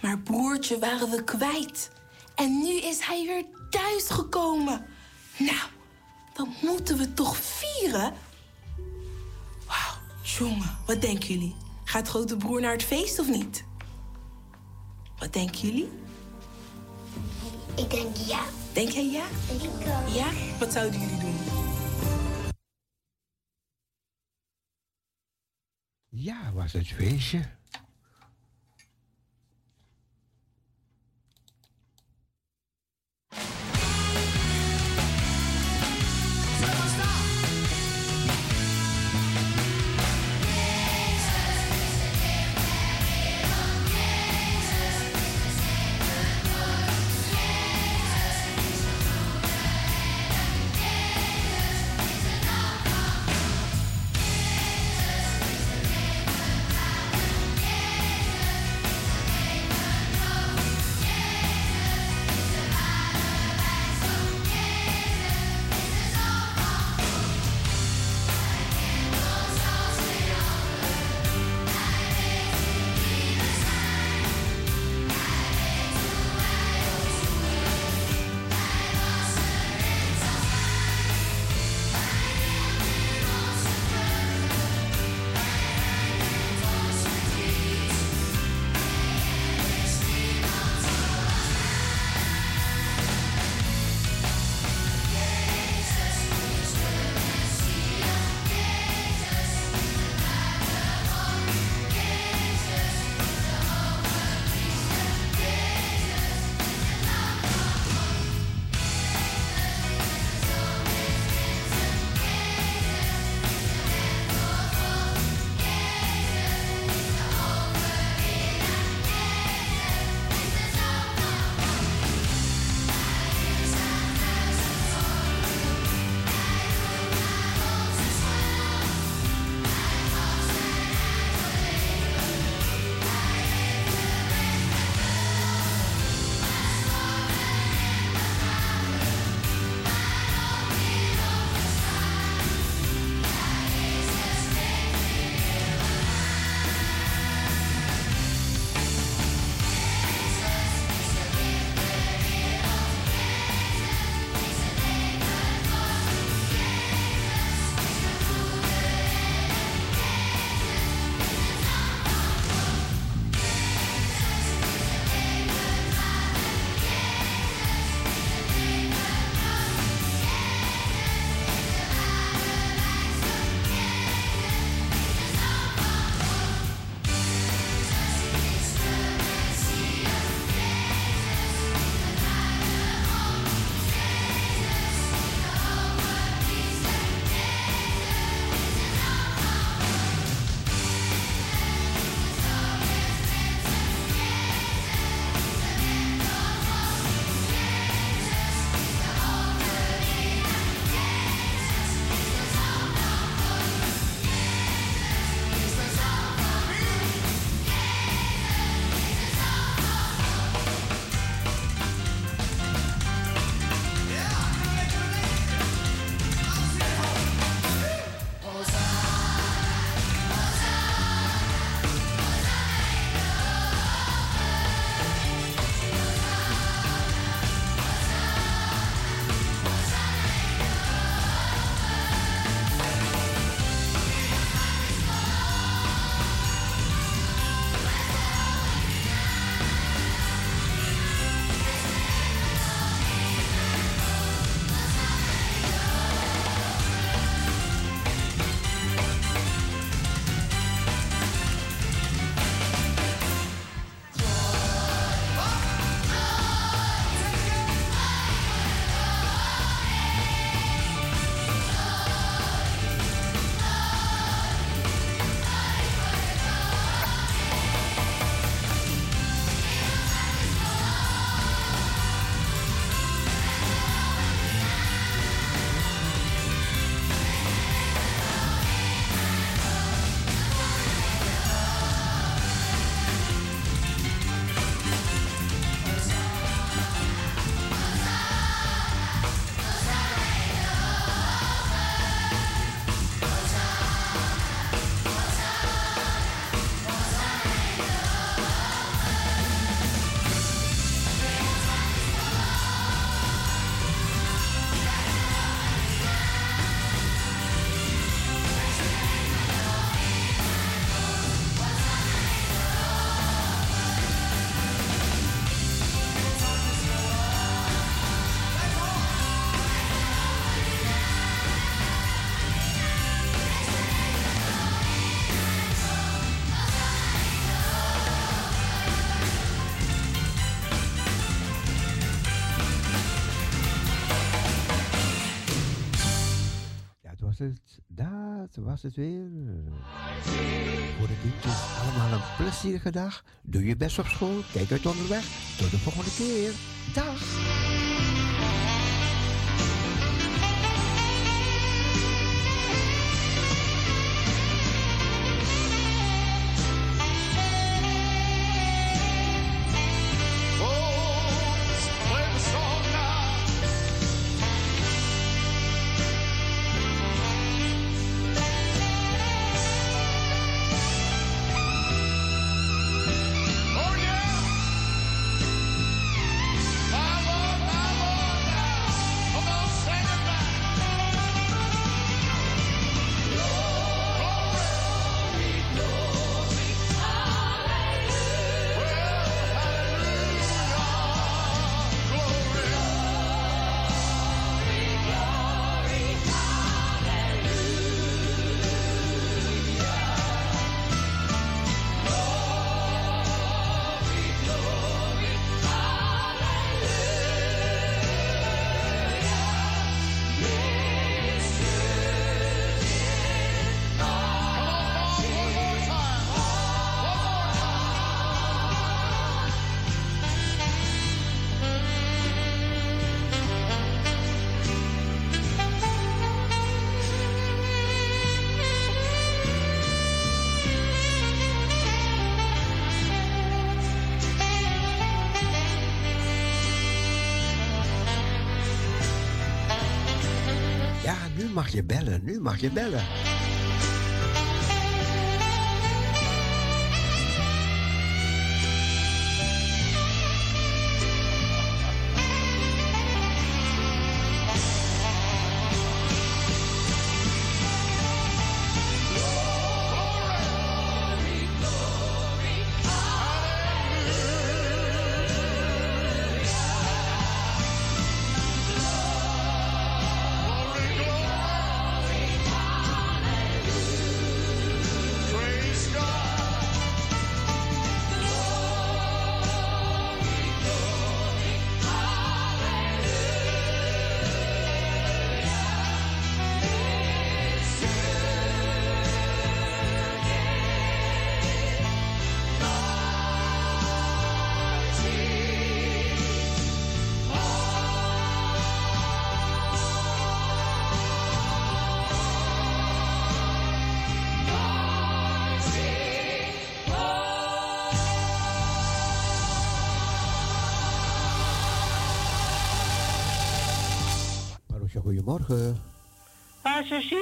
Speaker 14: Maar broertje waren we kwijt. En nu is hij weer thuis gekomen. Nou, dan moeten we toch vieren? Wauw, jongen, wat denken jullie? Gaat grote broer naar het feest of niet? Wat denken jullie?
Speaker 13: Ik denk ja.
Speaker 14: Denk jij ja?
Speaker 13: Ik ook.
Speaker 14: Ja? Wat zouden jullie doen?
Speaker 3: Ja, was het feestje. Dat was het weer. Voor de kindjes allemaal een plezierige dag. Doe je best op school. Kijk uit onderweg. Tot de volgende keer. Dag. Bellen.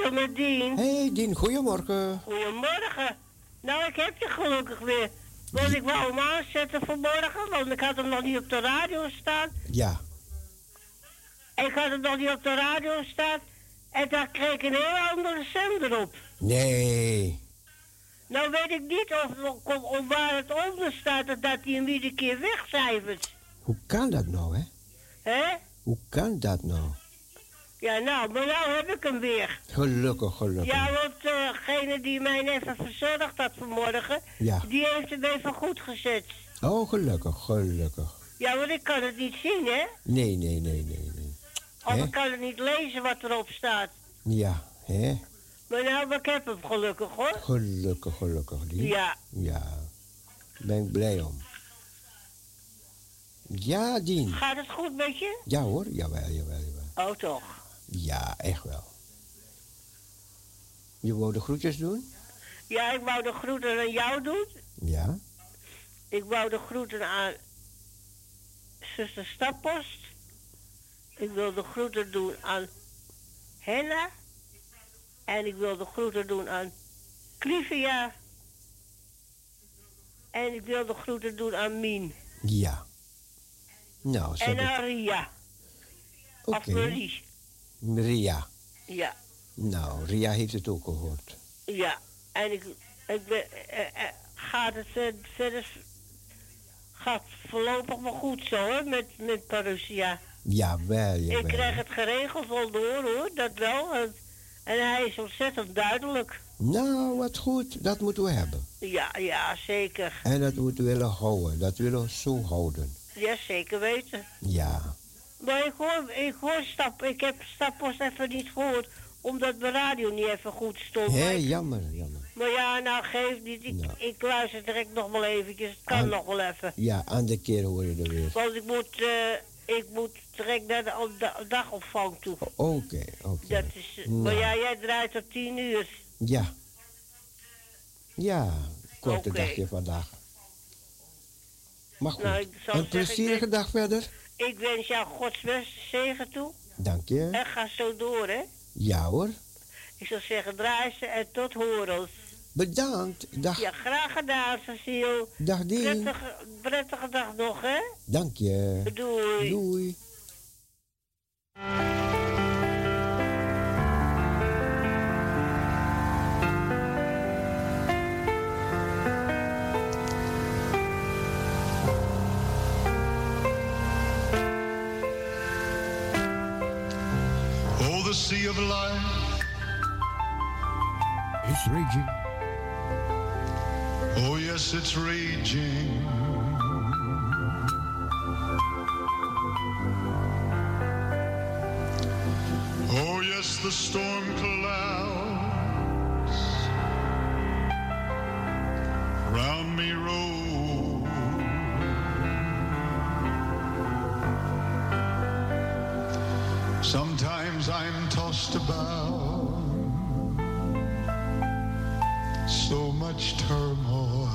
Speaker 15: Cecile met Dien.
Speaker 3: Hey, Dien, goedemorgen.
Speaker 15: Goedemorgen. Nou, ik heb je gelukkig weer. Want ik wou hem aanzetten vanmorgen, want ik had hem nog niet op de radio staan.
Speaker 3: Ja.
Speaker 15: Ik had hem nog niet op de radio staan. En daar kreeg ik een heel andere zender op.
Speaker 3: Nee.
Speaker 15: Nou weet ik niet of, of, of waar het onder staat dat hij hem iedere keer wegcijfert.
Speaker 3: Hoe kan dat nou, hè?
Speaker 15: Hè?
Speaker 3: Hoe kan dat nou?
Speaker 15: Ja, nou, maar nou heb ik hem weer.
Speaker 3: Gelukkig, gelukkig.
Speaker 15: Ja, want degene die mij even verzorgd had vanmorgen,
Speaker 3: Ja.
Speaker 15: die heeft hem even goed gezet.
Speaker 3: Oh, gelukkig, gelukkig.
Speaker 15: Ja, want ik kan het niet zien, hè?
Speaker 3: Nee, nee, nee, nee, nee.
Speaker 15: Of ik kan het niet lezen wat erop staat.
Speaker 3: Ja, hè?
Speaker 15: Maar nou, maar ik heb hem gelukkig, hoor.
Speaker 3: Gelukkig, gelukkig.
Speaker 15: Ja.
Speaker 3: Ja. Ben ik blij om. Ja, Dien.
Speaker 15: Gaat het goed met je?
Speaker 3: Ja hoor, jawel, jawel, jawel.
Speaker 15: Oh, toch.
Speaker 3: Ja, echt wel. Je wou de groetjes doen?
Speaker 15: Ja, ik wou de groeten aan jou doen.
Speaker 3: Ja.
Speaker 15: Ik wou de groeten aan zuster Stappost. Ik wil de groeten doen aan Henna. En ik wil de groeten doen aan Clivia. En ik wil de groeten doen aan Mien.
Speaker 3: Ja. Nou, ze
Speaker 15: En aan Ria. Of
Speaker 3: Oké.
Speaker 15: Marie.
Speaker 3: Ria.
Speaker 15: Ja,
Speaker 3: Nou, Ria heeft het ook gehoord.
Speaker 15: ja. En ik, ik ben, eh, eh, gaat het eh, verder... Gaat voorlopig wel goed zo, hoor, met, met Parousia.
Speaker 3: Jawel,
Speaker 15: Ik
Speaker 3: jawel.
Speaker 15: krijg het geregeld wel door hoor, dat wel. En, en hij is ontzettend duidelijk.
Speaker 3: Nou, wat goed. Dat moeten we hebben.
Speaker 15: Ja, ja, zeker.
Speaker 3: En dat moeten we willen houden. Dat willen we zo houden.
Speaker 15: Ja, zeker weten.
Speaker 3: Ja.
Speaker 15: Maar ik hoor, ik hoor stap, ik heb Stappost even niet gehoord omdat mijn radio niet even goed stond.
Speaker 3: Hé, jammer, jammer.
Speaker 15: Maar ja, nou geeft niet. Ik, ik luister direct nog wel eventjes. Het kan
Speaker 3: Aan-
Speaker 15: nog wel even.
Speaker 3: Ja, andere keer hoor je er weer.
Speaker 15: Want ik moet, eh, ik moet direct naar de dagopvang toe.
Speaker 3: Oké, oké.
Speaker 15: Dat is, eh,
Speaker 3: Nou.
Speaker 15: Maar ja, jij draait tot tien uur.
Speaker 3: Ja. Ja, korte
Speaker 15: Oké.
Speaker 3: dagje vandaag. Maar goed,
Speaker 15: Nou,
Speaker 3: een
Speaker 15: ik
Speaker 3: plezierige dag verder.
Speaker 15: Ik wens jou Gods beste zegen toe.
Speaker 3: Dank je.
Speaker 15: En ga zo door, hè.
Speaker 3: Ja hoor.
Speaker 15: Ik zou zeggen, draai ze en tot horens.
Speaker 3: Bedankt. Dag.
Speaker 15: Ja, graag gedaan, Cecile.
Speaker 3: Dag Dien.
Speaker 15: Prettige, prettige dag nog, hè.
Speaker 3: Dank je.
Speaker 15: Doei.
Speaker 3: Doei. It's raging.
Speaker 16: Oh, yes, it's raging. Oh, yes, the storm clouds round me roll. Sometimes I'm tossed about, much turmoil.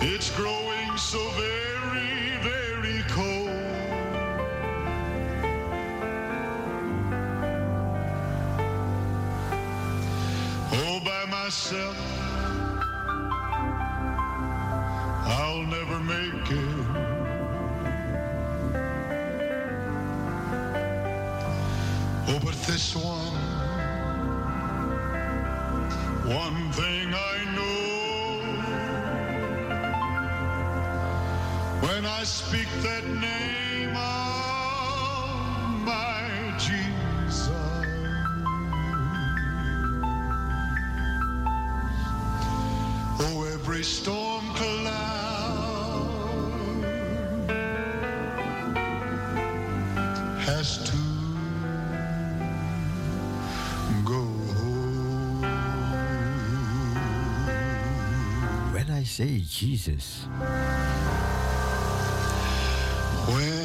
Speaker 16: It's growing so very, very cold. All by myself, one thing I know. When I speak that name of my Jesus, oh, every storm
Speaker 3: say Jesus.
Speaker 16: When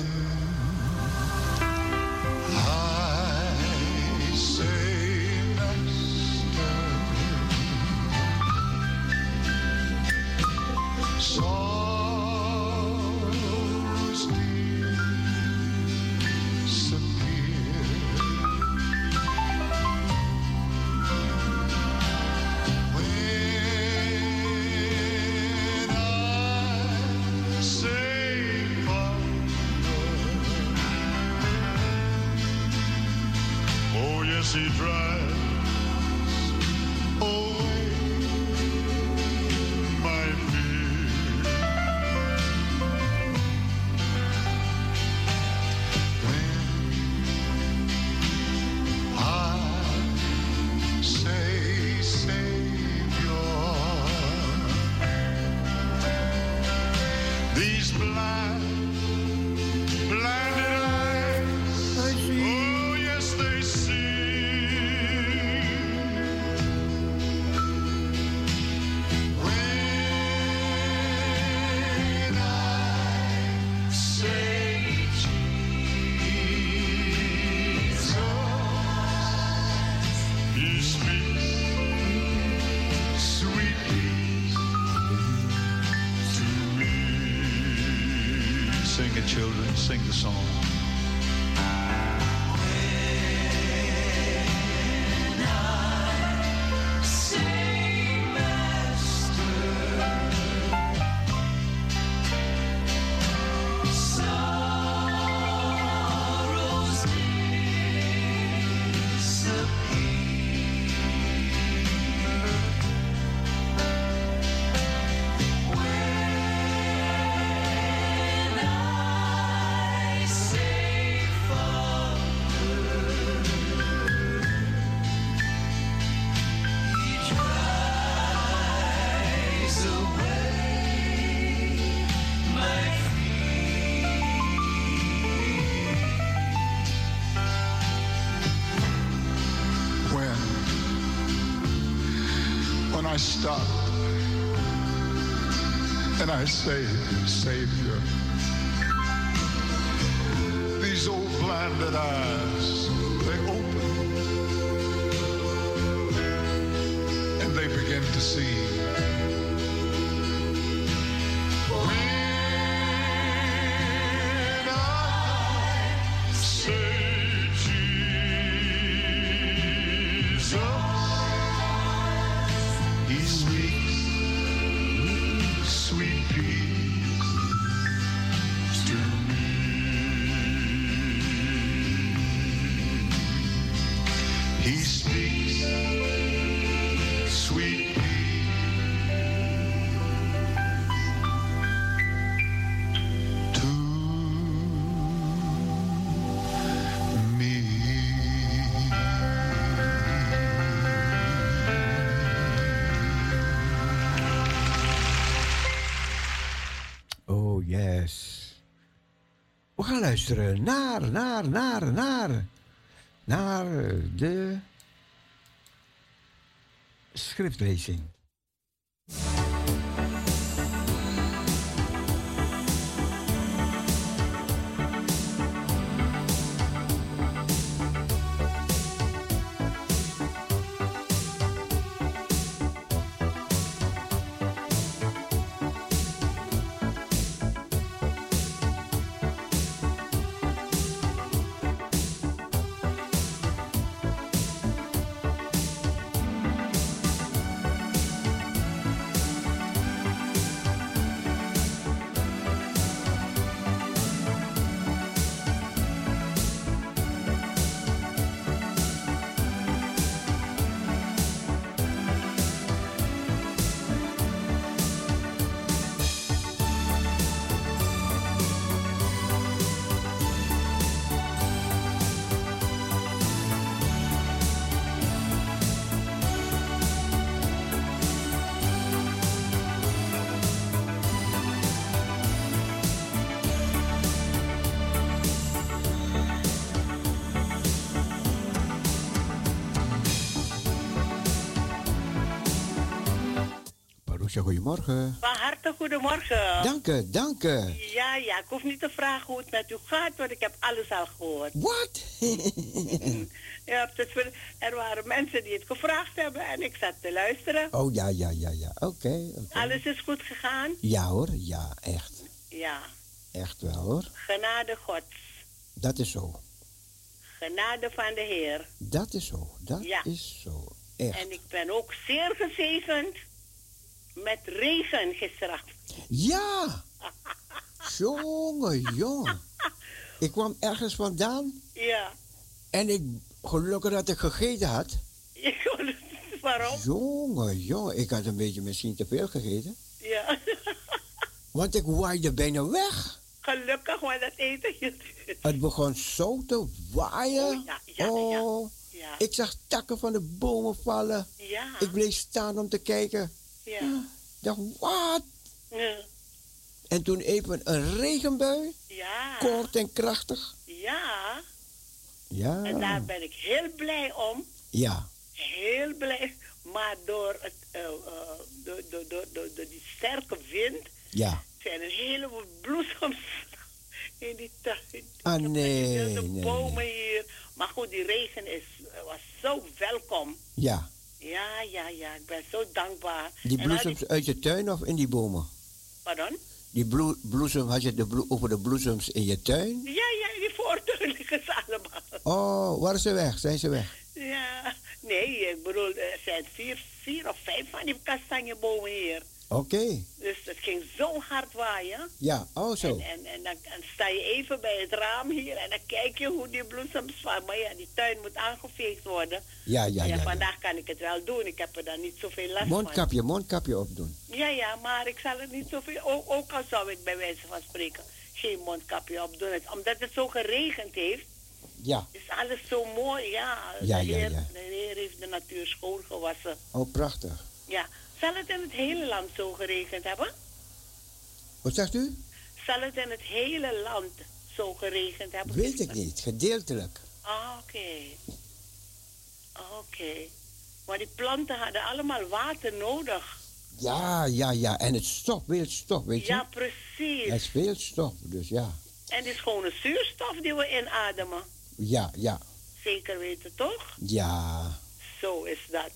Speaker 16: I say, Savior, He speaks sweet peace to
Speaker 3: Oh yes. We gaan luisteren naar, naar, naar, naar. Naar de schriftlezing. Goedemorgen.
Speaker 17: Van harte goedemorgen.
Speaker 3: Dank u, dank u.
Speaker 17: Ja, ja, ik hoef niet te vragen hoe het met u gaat, want ik heb alles al gehoord.
Speaker 3: Wat?
Speaker 17: ja, er waren mensen die het gevraagd hebben en ik zat te luisteren.
Speaker 3: Oh ja, ja, ja, ja. Oké. oké.
Speaker 17: Alles is goed gegaan?
Speaker 3: Ja hoor, ja, echt.
Speaker 17: Ja.
Speaker 3: Echt wel hoor.
Speaker 17: Genade Gods.
Speaker 3: Dat is zo.
Speaker 17: Genade van de Heer.
Speaker 3: Dat is zo. Dat
Speaker 17: Ja.
Speaker 3: is zo. Echt.
Speaker 17: En ik ben ook zeer gezegend met regen gisteravond.
Speaker 3: Ja! Jongen, jongen. Ik kwam ergens vandaan
Speaker 17: Ja.
Speaker 3: en ik, gelukkig dat ik gegeten had.
Speaker 17: Waarom?
Speaker 3: Jongen, jongen. Ik had een beetje misschien te veel gegeten.
Speaker 17: Ja.
Speaker 3: Want ik waaide bijna weg.
Speaker 17: Gelukkig, maar dat eten je.
Speaker 3: Het begon zo te waaien.
Speaker 17: Oh, ja, ja,
Speaker 3: Oh,
Speaker 17: Ja.
Speaker 3: Ik zag takken van de bomen vallen.
Speaker 17: Ja.
Speaker 3: Ik bleef staan om te kijken.
Speaker 17: Ja.
Speaker 3: Dacht, wat?
Speaker 17: Ja.
Speaker 3: En toen even een regenbui.
Speaker 17: Ja.
Speaker 3: Kort en krachtig.
Speaker 17: Ja.
Speaker 3: Ja.
Speaker 17: En daar ben ik heel blij om.
Speaker 3: Ja.
Speaker 17: Heel blij. Maar door, het, eh, eh, door, door, door, door, door die sterke wind
Speaker 3: Ja.
Speaker 17: zijn er heleboel bloesems in die tuin.
Speaker 3: Ah, nee.
Speaker 17: De
Speaker 3: nee,
Speaker 17: bomen
Speaker 3: nee.
Speaker 17: hier. Maar goed, die regen is, was zo welkom.
Speaker 3: Ja.
Speaker 17: Ja, ja, ja. Ik ben zo dankbaar.
Speaker 3: Die
Speaker 17: al
Speaker 3: bloesems uit je tuin of in die bomen?
Speaker 17: Pardon?
Speaker 3: Die bloe- bloesem, had je de over de bloesems in je tuin?
Speaker 17: Ja, ja, die voortuin liggen ze allemaal.
Speaker 3: Oh, waar is ze weg? Zijn ze weg?
Speaker 17: Ja. Nee, ik bedoel, er zijn vier, vier of vijf van die kastanjebomen hier.
Speaker 3: Oké.
Speaker 17: Dus het ging zo hard waaien.
Speaker 3: Ja, oh zo.
Speaker 17: En, en, en dan, dan sta je even bij het raam hier en dan kijk je hoe die bloesems vallen. Maar ja, die tuin moet aangeveegd worden.
Speaker 3: Ja, ja, ja. ja.
Speaker 17: vandaag kan ik het wel doen. Ik heb er dan niet zoveel last van.
Speaker 3: Mondkapje, mondkapje opdoen.
Speaker 17: Ja, ja, maar ik zal het niet zoveel... Ook, ook al zou ik bij wijze van spreken geen mondkapje opdoen. Omdat het zo geregend heeft,
Speaker 3: Ja.
Speaker 17: is alles zo mooi. Ja,
Speaker 3: Ja,
Speaker 17: de,
Speaker 3: ja,
Speaker 17: heer,
Speaker 3: ja.
Speaker 17: de Heer heeft de natuur schoongewassen.
Speaker 3: Oh, prachtig.
Speaker 17: Ja. Zal het in het hele land zo geregend hebben?
Speaker 3: Wat zegt u?
Speaker 17: Zal het in het hele land zo geregend hebben?
Speaker 3: Weet ik niet. Gedeeltelijk.
Speaker 17: Ah, oké. Oké. Want die planten hadden allemaal water nodig.
Speaker 3: Ja, ja, ja. En het stof, veel stof, weet je?
Speaker 17: Ja, precies.
Speaker 3: Het is veel stof, dus ja.
Speaker 17: En die schone zuurstof die we inademen.
Speaker 3: Ja, ja,
Speaker 17: Zeker weten, toch?
Speaker 3: ja,
Speaker 17: Zo is dat.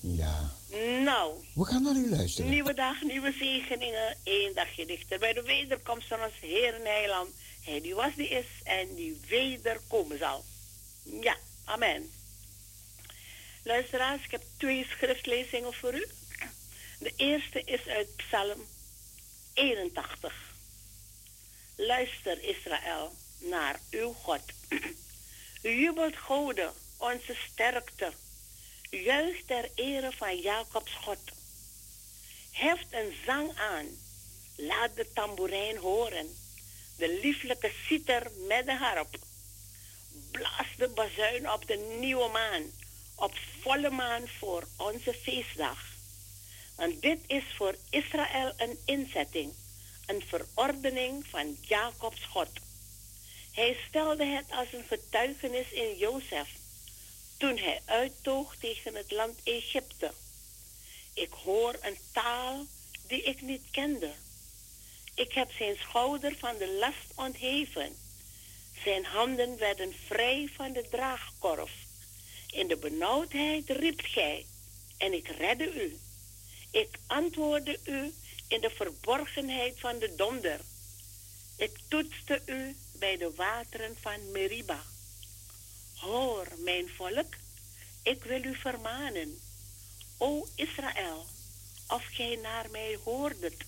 Speaker 3: ja.
Speaker 17: Nou,
Speaker 3: We gaan naar u luisteren.
Speaker 17: nieuwe dag, nieuwe zegeningen. Eén dagje dichter bij de wederkomst van ons Heer en Heiland. Hij die was, die is en die wederkomen zal. Ja, amen. Luisteraars, ik heb twee schriftlezingen voor u. De eerste is uit Psalm 81. Luister Israël naar uw God. Jubelt Gode, onze sterkte. Juich ter ere van Jacobs God. Heft een zang aan. Laat de tamboerijn horen. De lieflijke citer met de harp. Blaas de bazuin op de nieuwe maan. Op volle maan voor onze feestdag. Want dit is voor Israël een inzetting. Een verordening van Jacobs God. Hij stelde het als een getuigenis in Jozef. Toen hij uittoog tegen het land Egypte. Ik hoor een taal die ik niet kende. Ik heb zijn schouder van de last ontheven. Zijn handen werden vrij van de draagkorf. In de benauwdheid riep gij, en ik redde u. Ik antwoordde u in de verborgenheid van de donder. Ik toetste u bij de wateren van Meriba. Hoor, mijn volk, ik wil u vermanen. O Israël, of gij naar mij hoordet.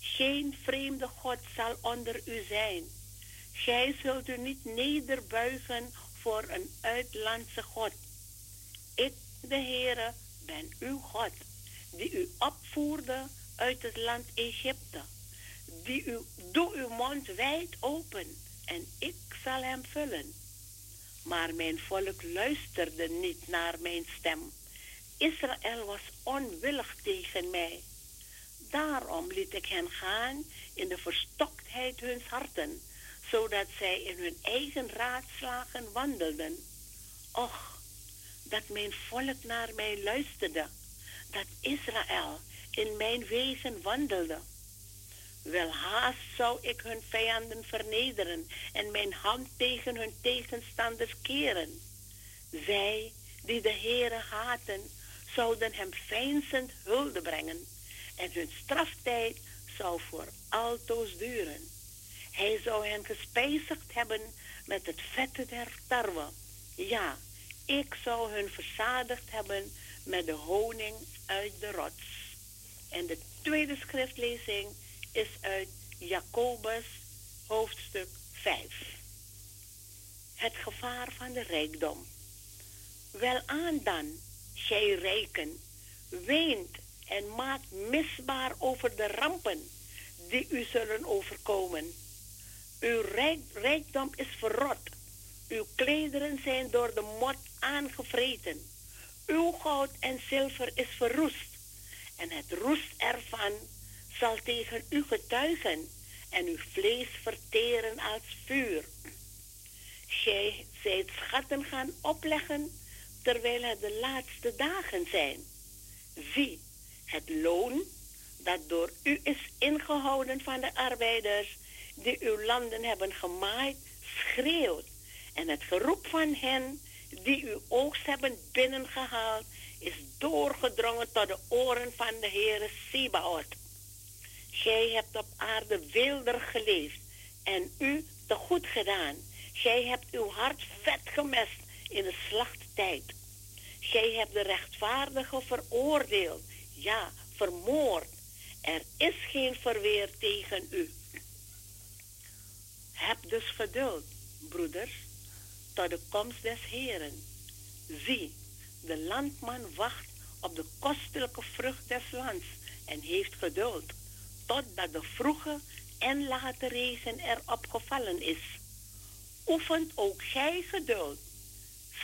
Speaker 17: Geen vreemde God zal onder u zijn. Gij zult u niet nederbuigen voor een uitlandse God. Ik, de Heere, ben uw God, die u opvoerde uit het land Egypte. Die u, doe uw mond wijd open en ik zal hem vullen. Maar mijn volk luisterde niet naar mijn stem. Israël was onwillig tegen mij. Daarom liet ik hen gaan in de verstoktheid huns harten, zodat zij in hun eigen raadslagen wandelden. Och, dat mijn volk naar mij luisterde, dat Israël in mijn wegen wandelde. Wel haast zou ik hun vijanden vernederen en mijn hand tegen hun tegenstanders keren. Zij die de Heere haten, zouden hem veinzend hulde brengen en hun straftijd zou voor altoos duren. Hij zou hen gespijzigd hebben met het vette der tarwe. Ja, ik zou hun verzadigd hebben met de honing uit de rots. En de tweede schriftlezing is uit Jacobus hoofdstuk 5. Het gevaar van de rijkdom. Welaan dan, gij rijken, weent en maakt misbaar over de rampen die u zullen overkomen. Uw rijk, rijkdom is verrot. Uw klederen zijn door de mot aangevreten. Uw goud en zilver is verroest. En het roest ervan zal tegen u getuigen en uw vlees verteren als vuur. Gij zijt schatten gaan opleggen terwijl het de laatste dagen zijn. Zie, het loon dat door u is ingehouden van de arbeiders die uw landen hebben gemaaid, schreeuwt. En het geroep van hen die uw oogst hebben binnengehaald, is doorgedrongen tot de oren van de Heere Sebaot. Gij hebt op aarde wilder geleefd en u te goed gedaan. Gij hebt uw hart vet gemest in de slachttijd. Gij hebt de rechtvaardige veroordeeld, ja, vermoord. Er is geen verweer tegen u. Heb dus geduld, broeders, tot de komst des Heren. Zie, de landman wacht op de kostelijke vrucht des lands en heeft geduld, totdat de vroege en late regen erop gevallen is. Oefent ook gij geduld.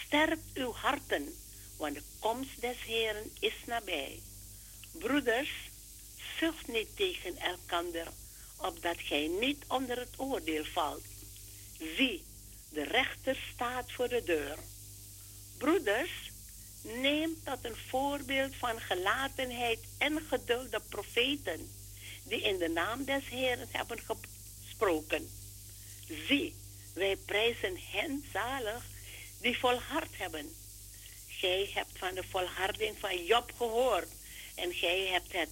Speaker 17: Sterkt uw harten, want de komst des Heren is nabij. Broeders, zucht niet tegen elkander, opdat gij niet onder het oordeel valt. Zie, de rechter staat voor de deur. Broeders, Neem tot een voorbeeld van gelatenheid en geduld de profeten die in de naam des Heeren hebben gesproken. Zie, wij prijzen hen zalig die volhard hebben. Gij hebt van de volharding van Job gehoord en gij hebt het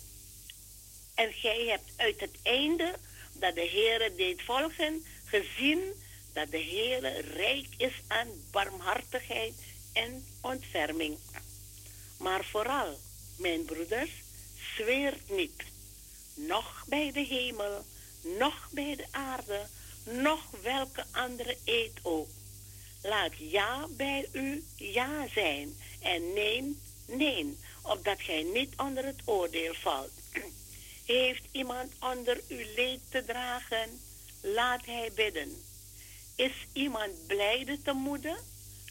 Speaker 17: en gij hebt uit het einde dat de Heere deed volgen gezien dat de Heere rijk is aan barmhartigheid en ontferming. Maar vooral, mijn broeders, zweert niet, noch bij de hemel, noch bij de aarde, noch welke andere eed ook. Laat ja bij u ja zijn en nee, nee, opdat gij niet onder het oordeel valt. Heeft iemand onder uw leed te dragen? Laat hij bidden. Is iemand blijde te moede?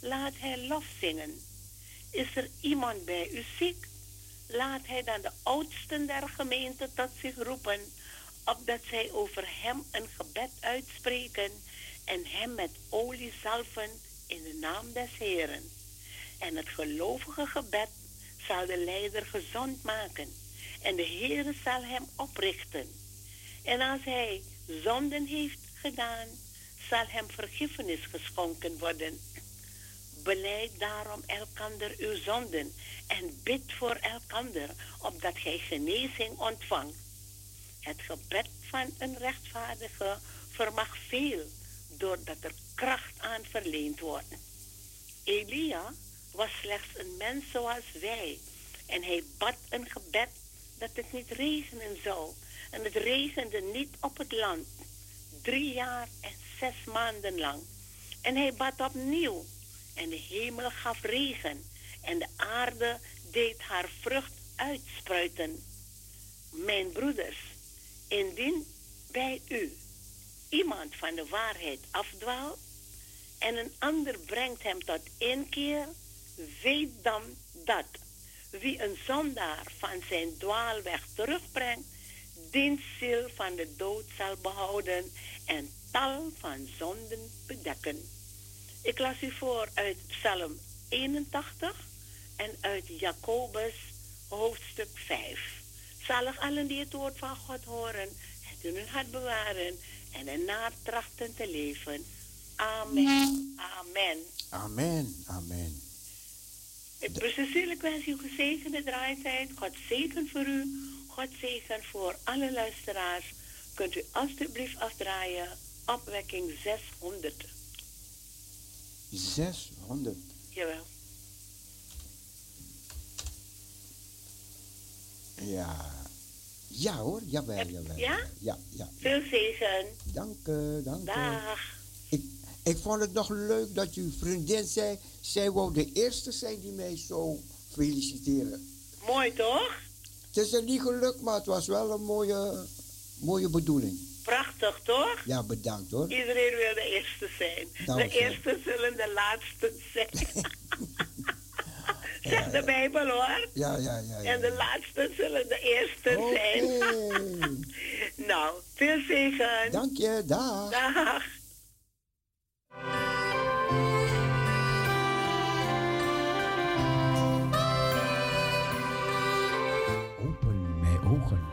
Speaker 17: Laat hij lof zingen. Is er iemand bij u ziek? Laat hij dan de oudsten der gemeente tot zich roepen, opdat zij over hem een gebed uitspreken en hem met olie zalven in de naam des Heren. En het gelovige gebed zal de leider gezond maken en de Heere zal hem oprichten. En als hij zonden heeft gedaan, zal hem vergiffenis geschonken worden. Beleid daarom elkander uw zonden en bid voor elkander, opdat gij genezing ontvangt. Het gebed van een rechtvaardige vermag veel, doordat er kracht aan verleend wordt. Elia was slechts een mens zoals wij, en hij bad een gebed dat het niet regenen zou. En het regende niet op het land, drie jaar en zes maanden lang. En hij bad opnieuw, en de hemel gaf regen, en de aarde deed haar vrucht uitspruiten. Mijn broeders, indien bij u iemand van de waarheid afdwaalt en een ander brengt hem tot inkeer, weet dan dat wie een zondaar van zijn dwaalweg terugbrengt, diens ziel van de dood zal behouden en tal van zonden bedekken. Ik las u voor uit Psalm 81 en uit Jacobus hoofdstuk 5. Zalig allen die het woord van God horen, het in hun hart bewaren en ernaar trachten te leven. Amen. Amen.
Speaker 3: Amen, amen.
Speaker 17: Ik wens u gezegende draaitijd. God zegen voor u. God zegen voor alle luisteraars. Kunt u alstublieft afdraaien. Opwekking 600.
Speaker 3: 600.
Speaker 17: Jawel.
Speaker 3: Ja. Ja hoor, jawel, jawel.
Speaker 17: Ja?
Speaker 3: Ja, ja.
Speaker 17: Veel zegen.
Speaker 3: Dank u, dank u.
Speaker 17: Dag.
Speaker 3: Ik, ik vond het nog leuk dat uw vriendin zei, zij wou de eerste zijn die mij zo feliciteren.
Speaker 17: Mooi toch?
Speaker 3: Het is er niet gelukt, maar het was wel een mooie, mooie bedoeling.
Speaker 17: Prachtig toch?
Speaker 3: Ja, bedankt hoor.
Speaker 17: Iedereen wil de eerste zijn. De
Speaker 3: zo.
Speaker 17: eerste zullen de laatste zijn. Zegt de Bijbel hoor.
Speaker 3: Ja, ja, ja. ja.
Speaker 17: En de laatste zullen de eerste zijn. nou, veel zegen.
Speaker 3: Dank je, dag.
Speaker 17: Dag.
Speaker 3: Open mijn ogen.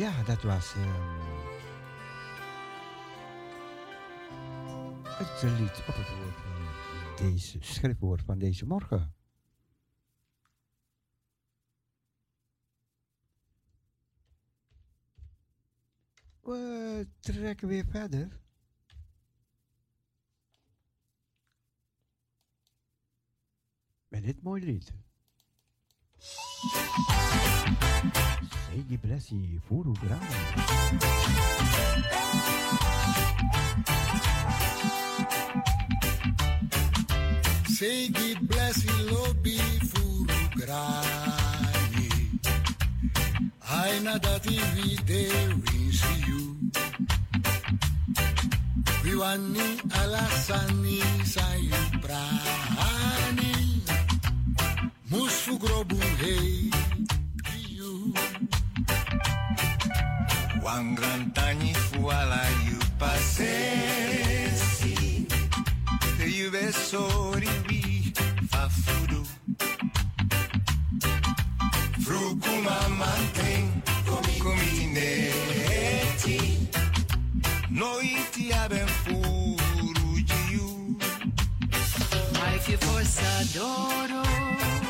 Speaker 3: Ja, dat was ehm, het lied op het woord van deze schriftwoord van deze morgen. We trekken weer verder. Met dit mooie lied. Segli presi furu Sei
Speaker 6: Segli blessi lobi furu grani. Aina dati video insi you. Vivanni alla sani sai prani. Musu grobu hei iu
Speaker 18: Wangran tani fuala iu pasesi. Iu besori bi fafudu. Frucuma manten comi comineti Noi ti abem furugiu.
Speaker 19: Mai fi
Speaker 18: forza adorul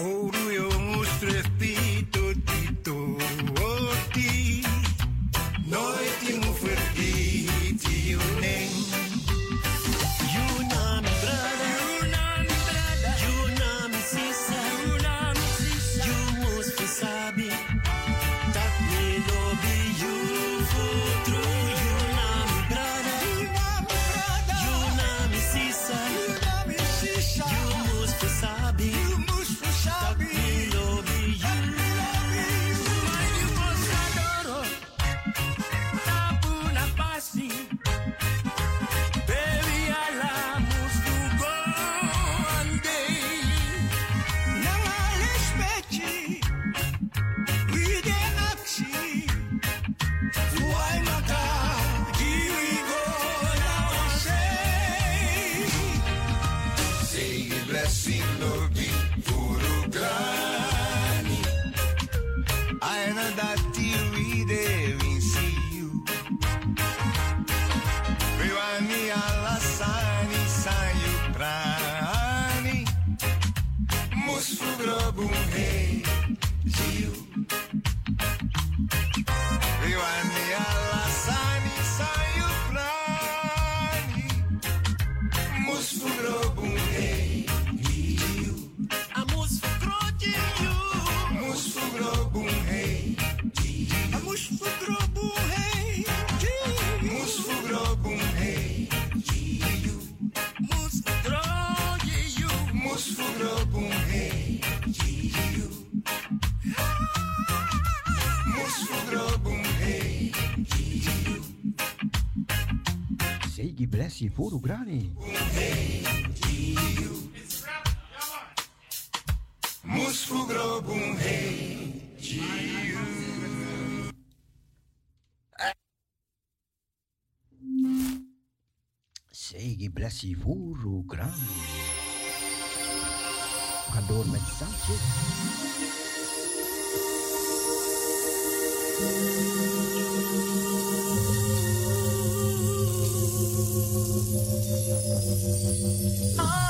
Speaker 18: old Bresse Puro Grani. Musco Globo um rei de
Speaker 3: Segue Bresse Puro Grani.
Speaker 20: Cador
Speaker 18: Meditante. Ah.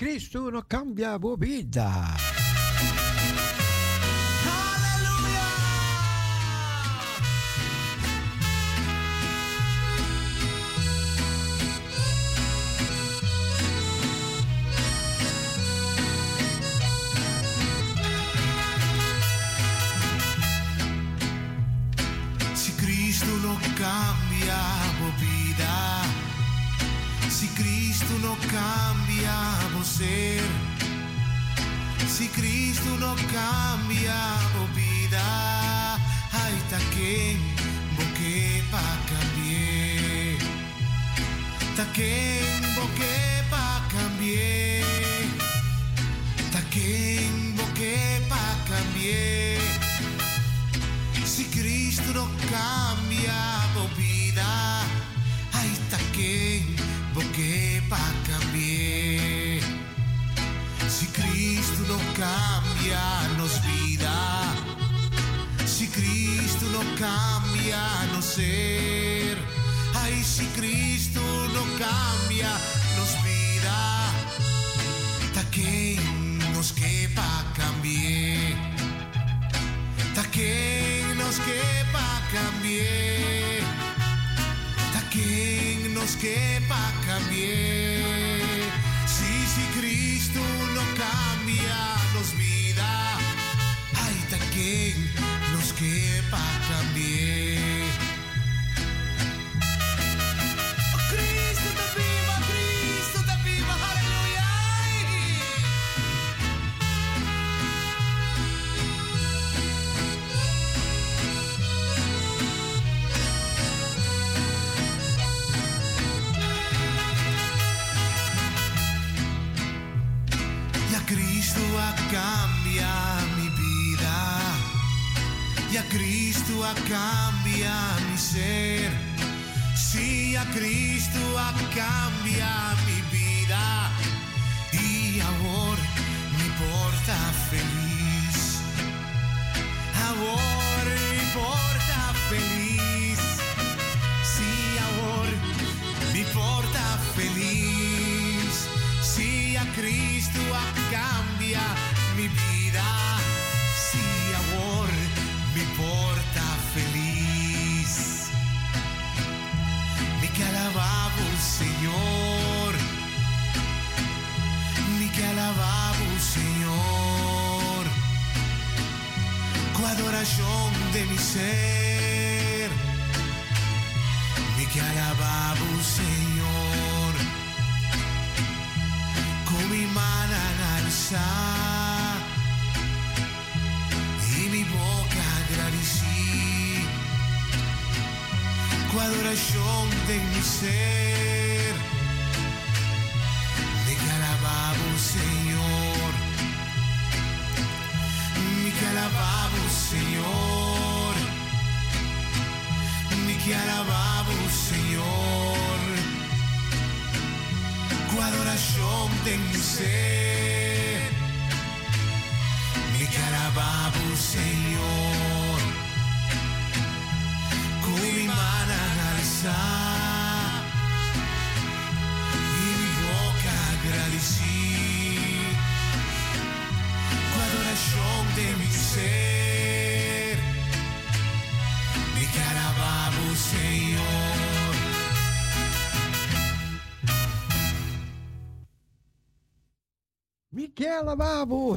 Speaker 18: Cristo non cambia
Speaker 21: bobida.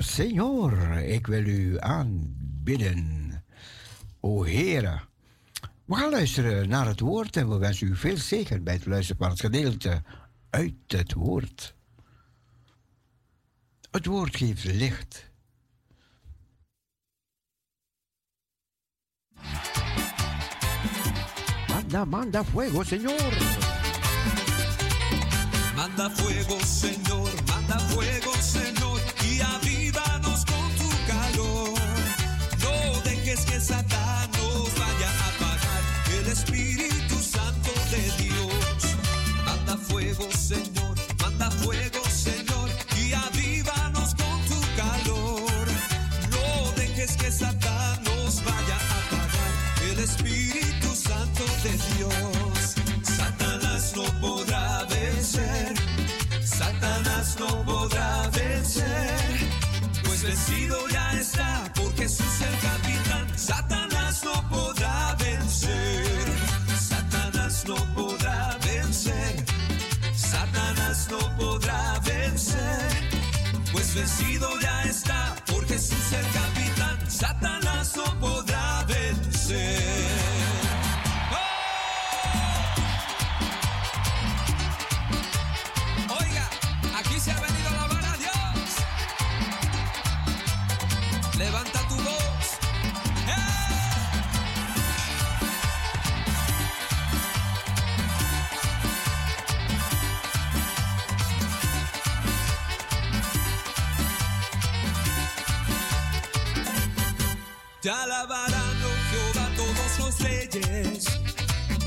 Speaker 21: Señor, ik wil u aanbidden. O Heere. We gaan luisteren naar het woord en we wensen u veel zeker bij het luisteren van het gedeelte uit het woord. Het woord geeft licht. Manda, manda fuego, Señor.
Speaker 8: Manda fuego, Señor. Manda fuego, Señor. Espíritu Santo de Dios. Manda fuego, Señor, manda fuego, Señor, y avívanos con tu calor. No dejes que Satanás nos vaya a apagar el Espíritu Santo de Dios. Satanás no podrá vencer, Satanás no podrá vencer, pues vencido ya está, porque Jesús el capitán. Satanás vencido ya está, porque Jesús cerca. Te alabarán, oh Jehová, todos los reyes,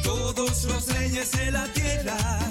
Speaker 8: todos los reyes de la tierra.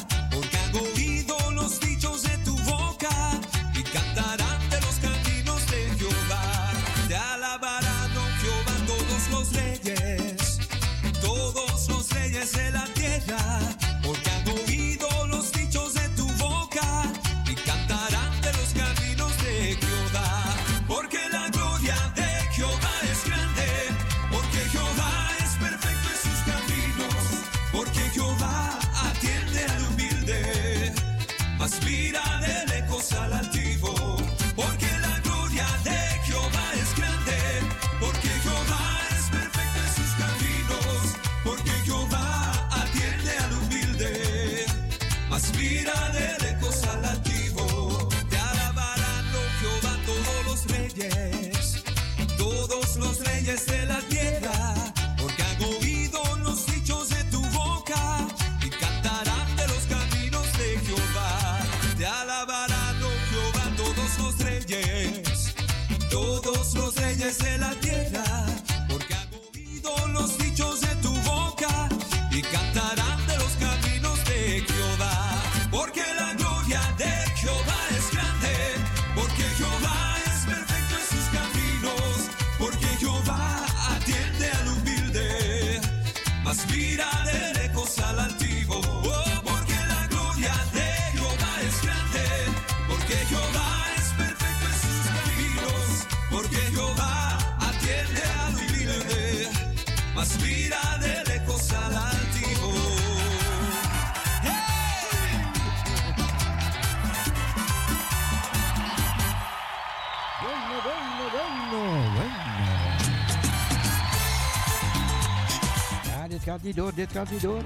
Speaker 3: Gaat niet door, dit gaat niet door.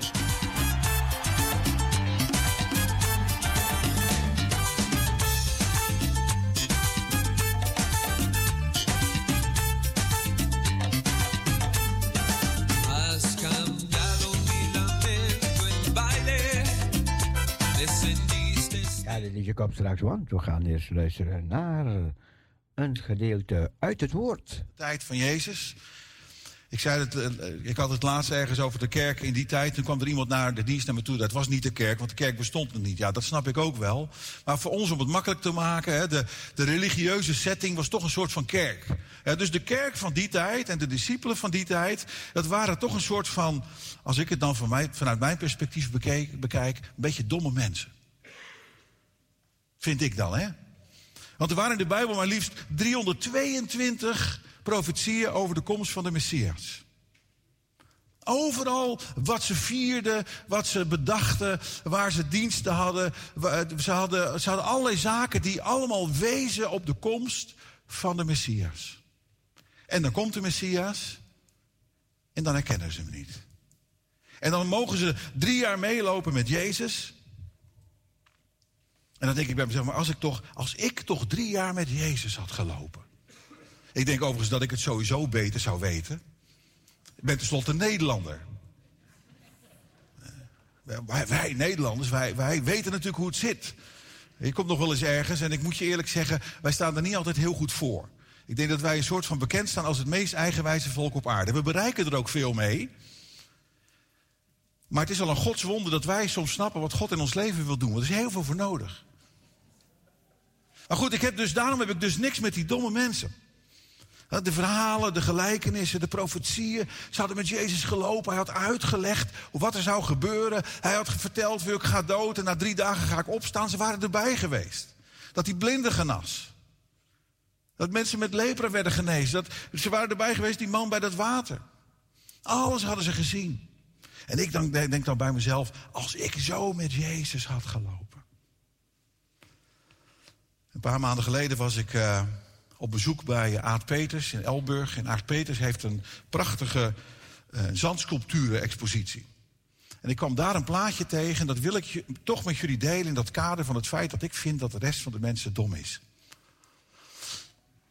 Speaker 3: Ja, dit komt straks, want we gaan eerst luisteren naar een gedeelte uit het woord.
Speaker 22: tijd van Jezus. Ik, zei het, eh, ik had het laatst ergens over de kerk in die tijd. Toen kwam er iemand naar de dienst naar me toe. Dat was niet de kerk, want de kerk bestond nog niet. Ja, dat snap ik ook wel. Maar voor ons, om het makkelijk te maken... Hè, de, de religieuze setting was toch een soort van kerk. Dus de kerk van die tijd en de discipelen van die tijd... dat waren toch een soort van... als ik het dan mij, vanuit mijn perspectief bekijk... een beetje domme mensen. Vind ik dan, hè? Want er waren in de Bijbel maar liefst 322 profetieën over de komst van de Messias. Overal wat ze vierden, wat ze bedachten, waar ze diensten hadden. Ze hadden, ze allerlei zaken die allemaal wezen op de komst van de Messias. En dan komt de Messias en dan herkennen ze hem niet. En dan mogen ze drie jaar meelopen met Jezus. En dan denk ik bij mezelf, maar als ik toch, als ik toch drie jaar met Jezus had gelopen. Ik denk overigens dat ik het sowieso beter zou weten. Ik ben tenslotte Nederlander. Eh, Wij, wij Nederlanders, wij, wij weten natuurlijk hoe het zit. Je komt nog wel eens ergens en ik moet je eerlijk zeggen, wij staan er niet altijd heel goed voor. Ik denk dat wij een soort van bekend staan als het meest eigenwijze volk op aarde. We bereiken er ook veel mee. Maar het is al een godswonder dat wij soms snappen wat God in ons leven wil doen. Want er is heel veel voor nodig. Maar goed, ik heb dus, daarom heb ik dus niks met die domme mensen. De verhalen, de gelijkenissen, de profetieën. Ze hadden met Jezus gelopen. Hij had uitgelegd wat er zou gebeuren. Hij had verteld, ik ga dood en na drie dagen ga ik opstaan. Ze waren erbij geweest. Dat die blinden genas. Dat mensen met lepra werden genezen. Dat, ze waren erbij geweest, die man bij dat water. Alles hadden ze gezien. En ik denk, denk dan bij mezelf, als ik zo met Jezus had gelopen. Een paar maanden geleden was ik eh, op bezoek bij Aad Peters in Elburg. En Aad Peters heeft een prachtige eh zandsculpturen-expositie. En ik kwam daar een plaatje tegen en dat wil ik toch met jullie delen in dat kader van het feit dat ik vind dat de rest van de mensen dom is.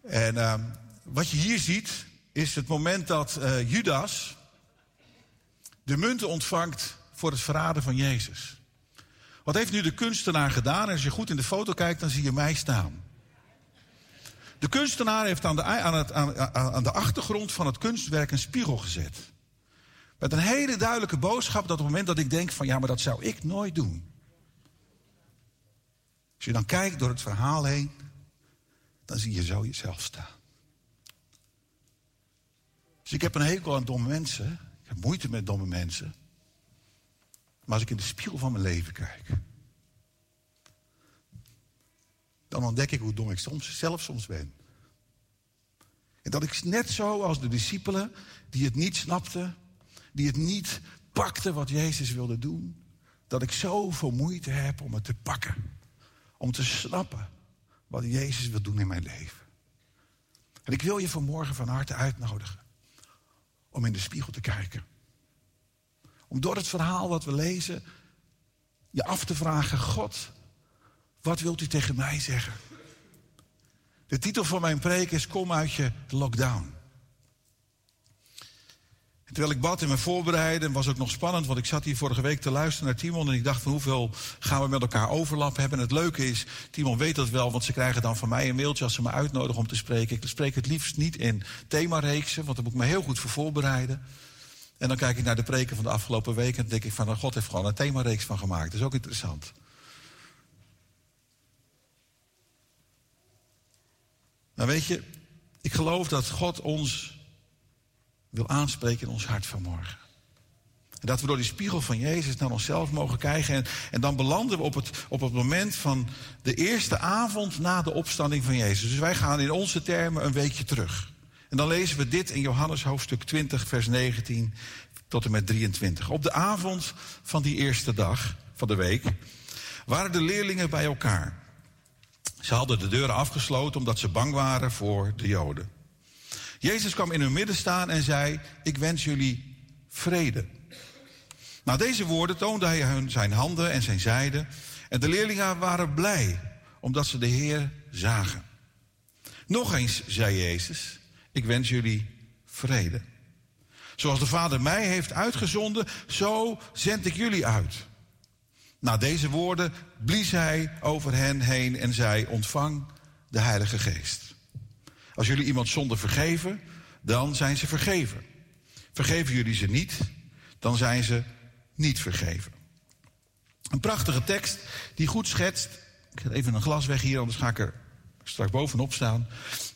Speaker 22: En eh, wat je hier ziet is het moment dat eh, Judas de munten ontvangt voor het verraden van Jezus. Wat heeft nu de kunstenaar gedaan? En als je goed in de foto kijkt, dan zie je mij staan. De kunstenaar heeft aan de, aan, het, aan, aan- de achtergrond van het kunstwerk een spiegel gezet. Met een hele duidelijke boodschap dat op het moment dat ik denk van ja, maar dat zou ik nooit doen. Als je dan kijkt door het verhaal heen, dan zie je zo jezelf staan. Dus ik heb een hekel aan domme mensen. Ik heb moeite met domme mensen. Maar als ik in de spiegel van mijn leven kijk, dan ontdek ik hoe dom ik soms, zelf soms ben. En dat ik net zo als de discipelen, die het niet snapten, die het niet pakten wat Jezus wilde doen, dat ik zoveel moeite heb om het te pakken. Om te snappen wat Jezus wil doen in mijn leven. En ik wil je vanmorgen van harte uitnodigen om in de spiegel te kijken. Om door het verhaal wat we lezen je af te vragen: God, wat wilt u tegen mij zeggen? De titel van mijn preek is Kom uit je lockdown. Terwijl ik bad en me voorbereidde, was ook nog spannend, want ik zat hier vorige week te luisteren naar Timon en ik dacht van hoeveel gaan we met elkaar overlap hebben. En het leuke is, Timon weet dat wel, want ze krijgen dan van mij een mailtje als ze me uitnodigen om te spreken. Ik spreek het liefst niet in themareeksen, want daar moet ik me heel goed voor voorbereiden. En dan kijk ik naar de preken van de afgelopen week en denk ik van, nou, God heeft gewoon een themareeks van gemaakt. Dat is ook interessant. Nou weet je, ik geloof dat God ons wil aanspreken in ons hart vanmorgen. En dat we door die spiegel van Jezus naar onszelf mogen kijken. En, en dan belanden we op het, op het moment van de eerste avond na de opstanding van Jezus. Dus wij gaan in onze termen een weekje terug. En dan lezen we dit in Johannes hoofdstuk 20, vers 19 tot en met 23. Op de avond van die eerste dag van de week waren de leerlingen bij elkaar. Ze hadden de deuren afgesloten omdat ze bang waren voor de Joden. Jezus kwam in hun midden staan en zei: Ik wens jullie vrede. Na deze woorden toonde hij hun zijn handen en zijn zijde. En de leerlingen waren blij omdat ze de Heer zagen. Nog eens, zei Jezus: Ik wens jullie vrede. Zoals de Vader mij heeft uitgezonden, zo zend ik jullie uit. Na deze woorden blies hij over hen heen en zei: Ontvang de Heilige Geest. Als jullie iemand zonde vergeven, dan zijn ze vergeven. Vergeven jullie ze niet, dan zijn ze niet vergeven. Een prachtige tekst die goed schetst. Ik zet even een glas weg hier, anders ga ik er straks bovenop staan.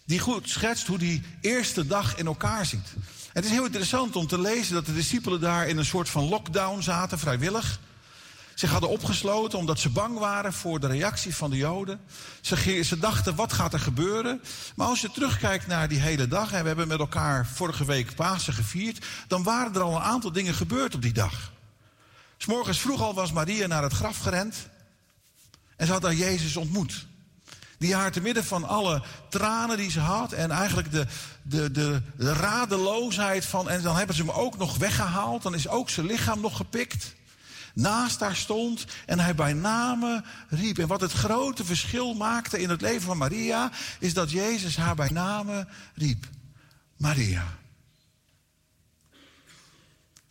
Speaker 22: Die goed schetst hoe die eerste dag in elkaar ziet. Het is heel interessant om te lezen dat de discipelen daar in een soort van lockdown zaten, vrijwillig. Zich hadden opgesloten omdat ze bang waren voor de reactie van de Joden. Ze, ze dachten, wat gaat er gebeuren? Maar als je terugkijkt naar die hele dag... en we hebben met elkaar vorige week Pasen gevierd... dan waren er al een aantal dingen gebeurd op die dag. S morgens vroeg al was Maria naar het graf gerend... en ze had daar Jezus ontmoet. Die haar te midden van alle tranen die ze had... en eigenlijk de, de, de, de radeloosheid van... en dan hebben ze hem ook nog weggehaald... dan is ook zijn lichaam nog gepikt naast haar stond en hij bij name riep. En wat het grote verschil maakte in het leven van Maria, is dat Jezus haar bij name riep. Maria.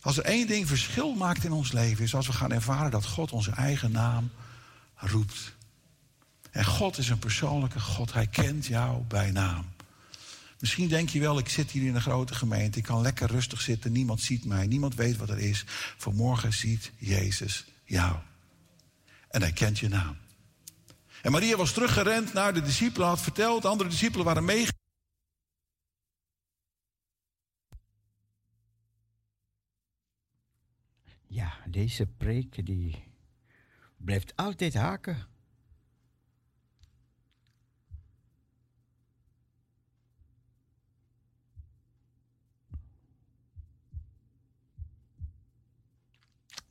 Speaker 22: Als er één ding verschil maakt in ons leven, is als we gaan ervaren dat God onze eigen naam roept. En God is een persoonlijke God. Hij kent jou bij naam. Misschien denk je wel, ik zit hier in een grote gemeente. Ik kan lekker rustig zitten. Niemand ziet mij. Niemand weet wat er is. Vanmorgen ziet Jezus jou. En hij kent je naam. En Maria was teruggerend naar de discipelen. Had verteld. De andere discipelen waren mee.
Speaker 3: Ja, deze preek die blijft altijd haken.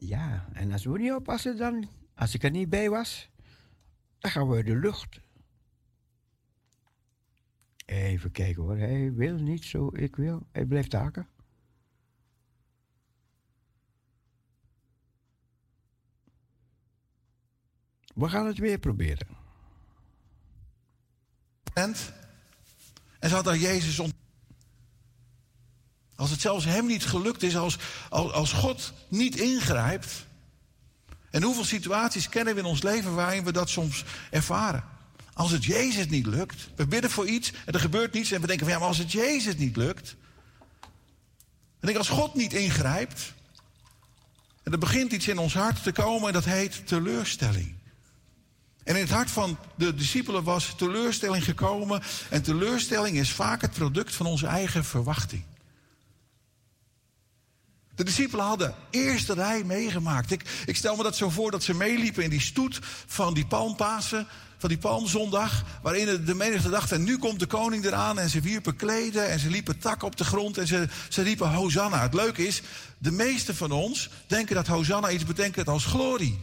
Speaker 3: Ja, en als we niet oppassen dan, als ik er niet bij was, dan gaan we de lucht. Even kijken hoor, hij wil niet zo, ik wil. Hij blijft haken. We gaan het weer proberen.
Speaker 22: En ze had daar Jezus ont. Als het zelfs hem niet gelukt is, als, als, als God niet ingrijpt. En hoeveel situaties kennen we in ons leven waarin we dat soms ervaren? Als het Jezus niet lukt, we bidden voor iets en er gebeurt niets en we denken van ja, maar als het Jezus niet lukt. En ik als God niet ingrijpt. En er begint iets in ons hart te komen en dat heet teleurstelling. En in het hart van de discipelen was teleurstelling gekomen. En teleurstelling is vaak het product van onze eigen verwachting. De discipelen hadden eerste rij meegemaakt. Ik, ik stel me dat zo voor dat ze meeliepen in die stoet van die palmpasen, van die palmzondag, waarin de- menigte dacht, en nu komt de koning eraan, en ze wierpen kleden, en ze liepen takken op de grond, en ze, ze riepen Hosanna. Het leuke is, de meesten van ons denken dat Hosanna iets betekent als glorie.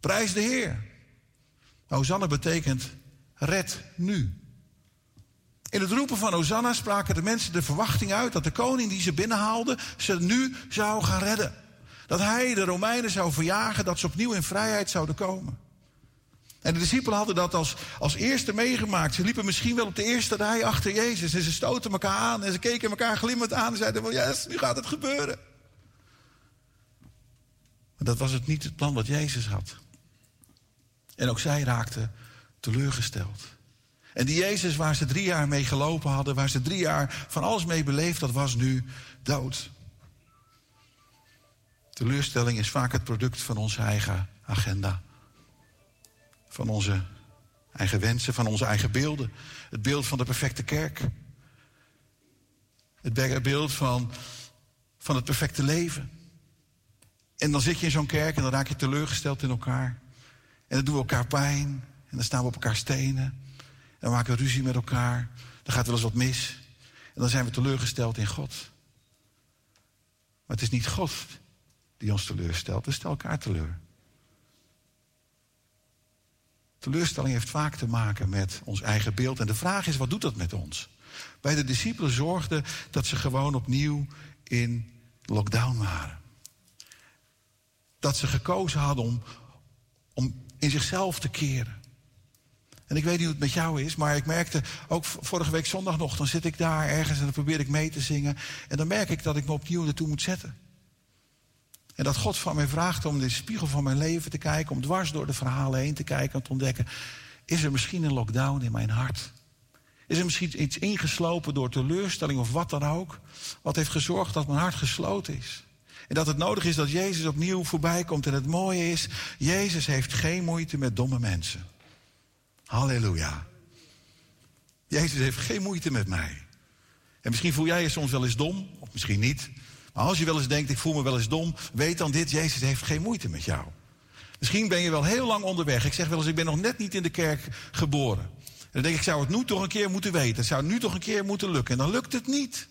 Speaker 22: Prijs de Heer. Hosanna betekent red nu. In het roepen van Hosanna spraken de mensen de verwachting uit dat de koning die ze binnenhaalde ze nu zou gaan redden. Dat hij de Romeinen zou verjagen, dat ze opnieuw in vrijheid zouden komen. En de discipelen hadden dat als, als eerste meegemaakt. Ze liepen misschien wel op de eerste rij achter Jezus en ze stoten elkaar aan en ze keken elkaar glimmend aan en zeiden van yes, nu gaat het gebeuren. Maar dat was het niet het plan wat Jezus had. En ook zij raakten teleurgesteld. En die Jezus waar ze drie jaar mee gelopen hadden, waar ze drie jaar van alles mee beleefd, dat was nu dood. Teleurstelling is vaak het product van onze eigen agenda. Van onze eigen wensen, van onze eigen beelden. Het beeld van de perfecte kerk. Het be- beeld van, van het perfecte leven. En dan zit je in zo'n kerk en dan raak je teleurgesteld in elkaar. En dan doen we elkaar pijn. En dan staan we op elkaar stenen. Dan maken we ruzie met elkaar. Dan gaat wel eens wat mis. En dan zijn we teleurgesteld in God. Maar het is niet God die ons teleurstelt. We stellen elkaar teleur. Teleurstelling heeft vaak te maken met ons eigen beeld. En de vraag is, wat doet dat met ons? Bij de discipelen zorgde dat ze gewoon opnieuw in lockdown waren. Dat ze gekozen hadden om, om in zichzelf te keren. En ik weet niet hoe het met jou is, maar ik merkte ook vorige week zondag nog, dan zit ik daar ergens en dan probeer ik mee te zingen. En dan merk ik dat ik me opnieuw ertoe moet zetten. En dat God van mij vraagt om de spiegel van mijn leven te kijken, om dwars door de verhalen heen te kijken en te ontdekken, is er misschien een lockdown in mijn hart? Is er misschien iets ingeslopen door teleurstelling of wat dan ook, wat heeft gezorgd dat mijn hart gesloten is? En dat het nodig is dat Jezus opnieuw voorbij komt. En het mooie is, Jezus heeft geen moeite met domme mensen. Halleluja. Jezus heeft geen moeite met mij. En misschien voel jij je soms wel eens dom, of misschien niet. Maar als je wel eens denkt, ik voel me wel eens dom, weet dan dit, Jezus heeft geen moeite met jou. Misschien ben je wel heel lang onderweg. Ik zeg wel eens, ik ben nog net niet in de kerk geboren. En dan denk ik, ik zou het nu toch een keer moeten weten. Het zou nu toch een keer moeten lukken. En dan lukt het niet.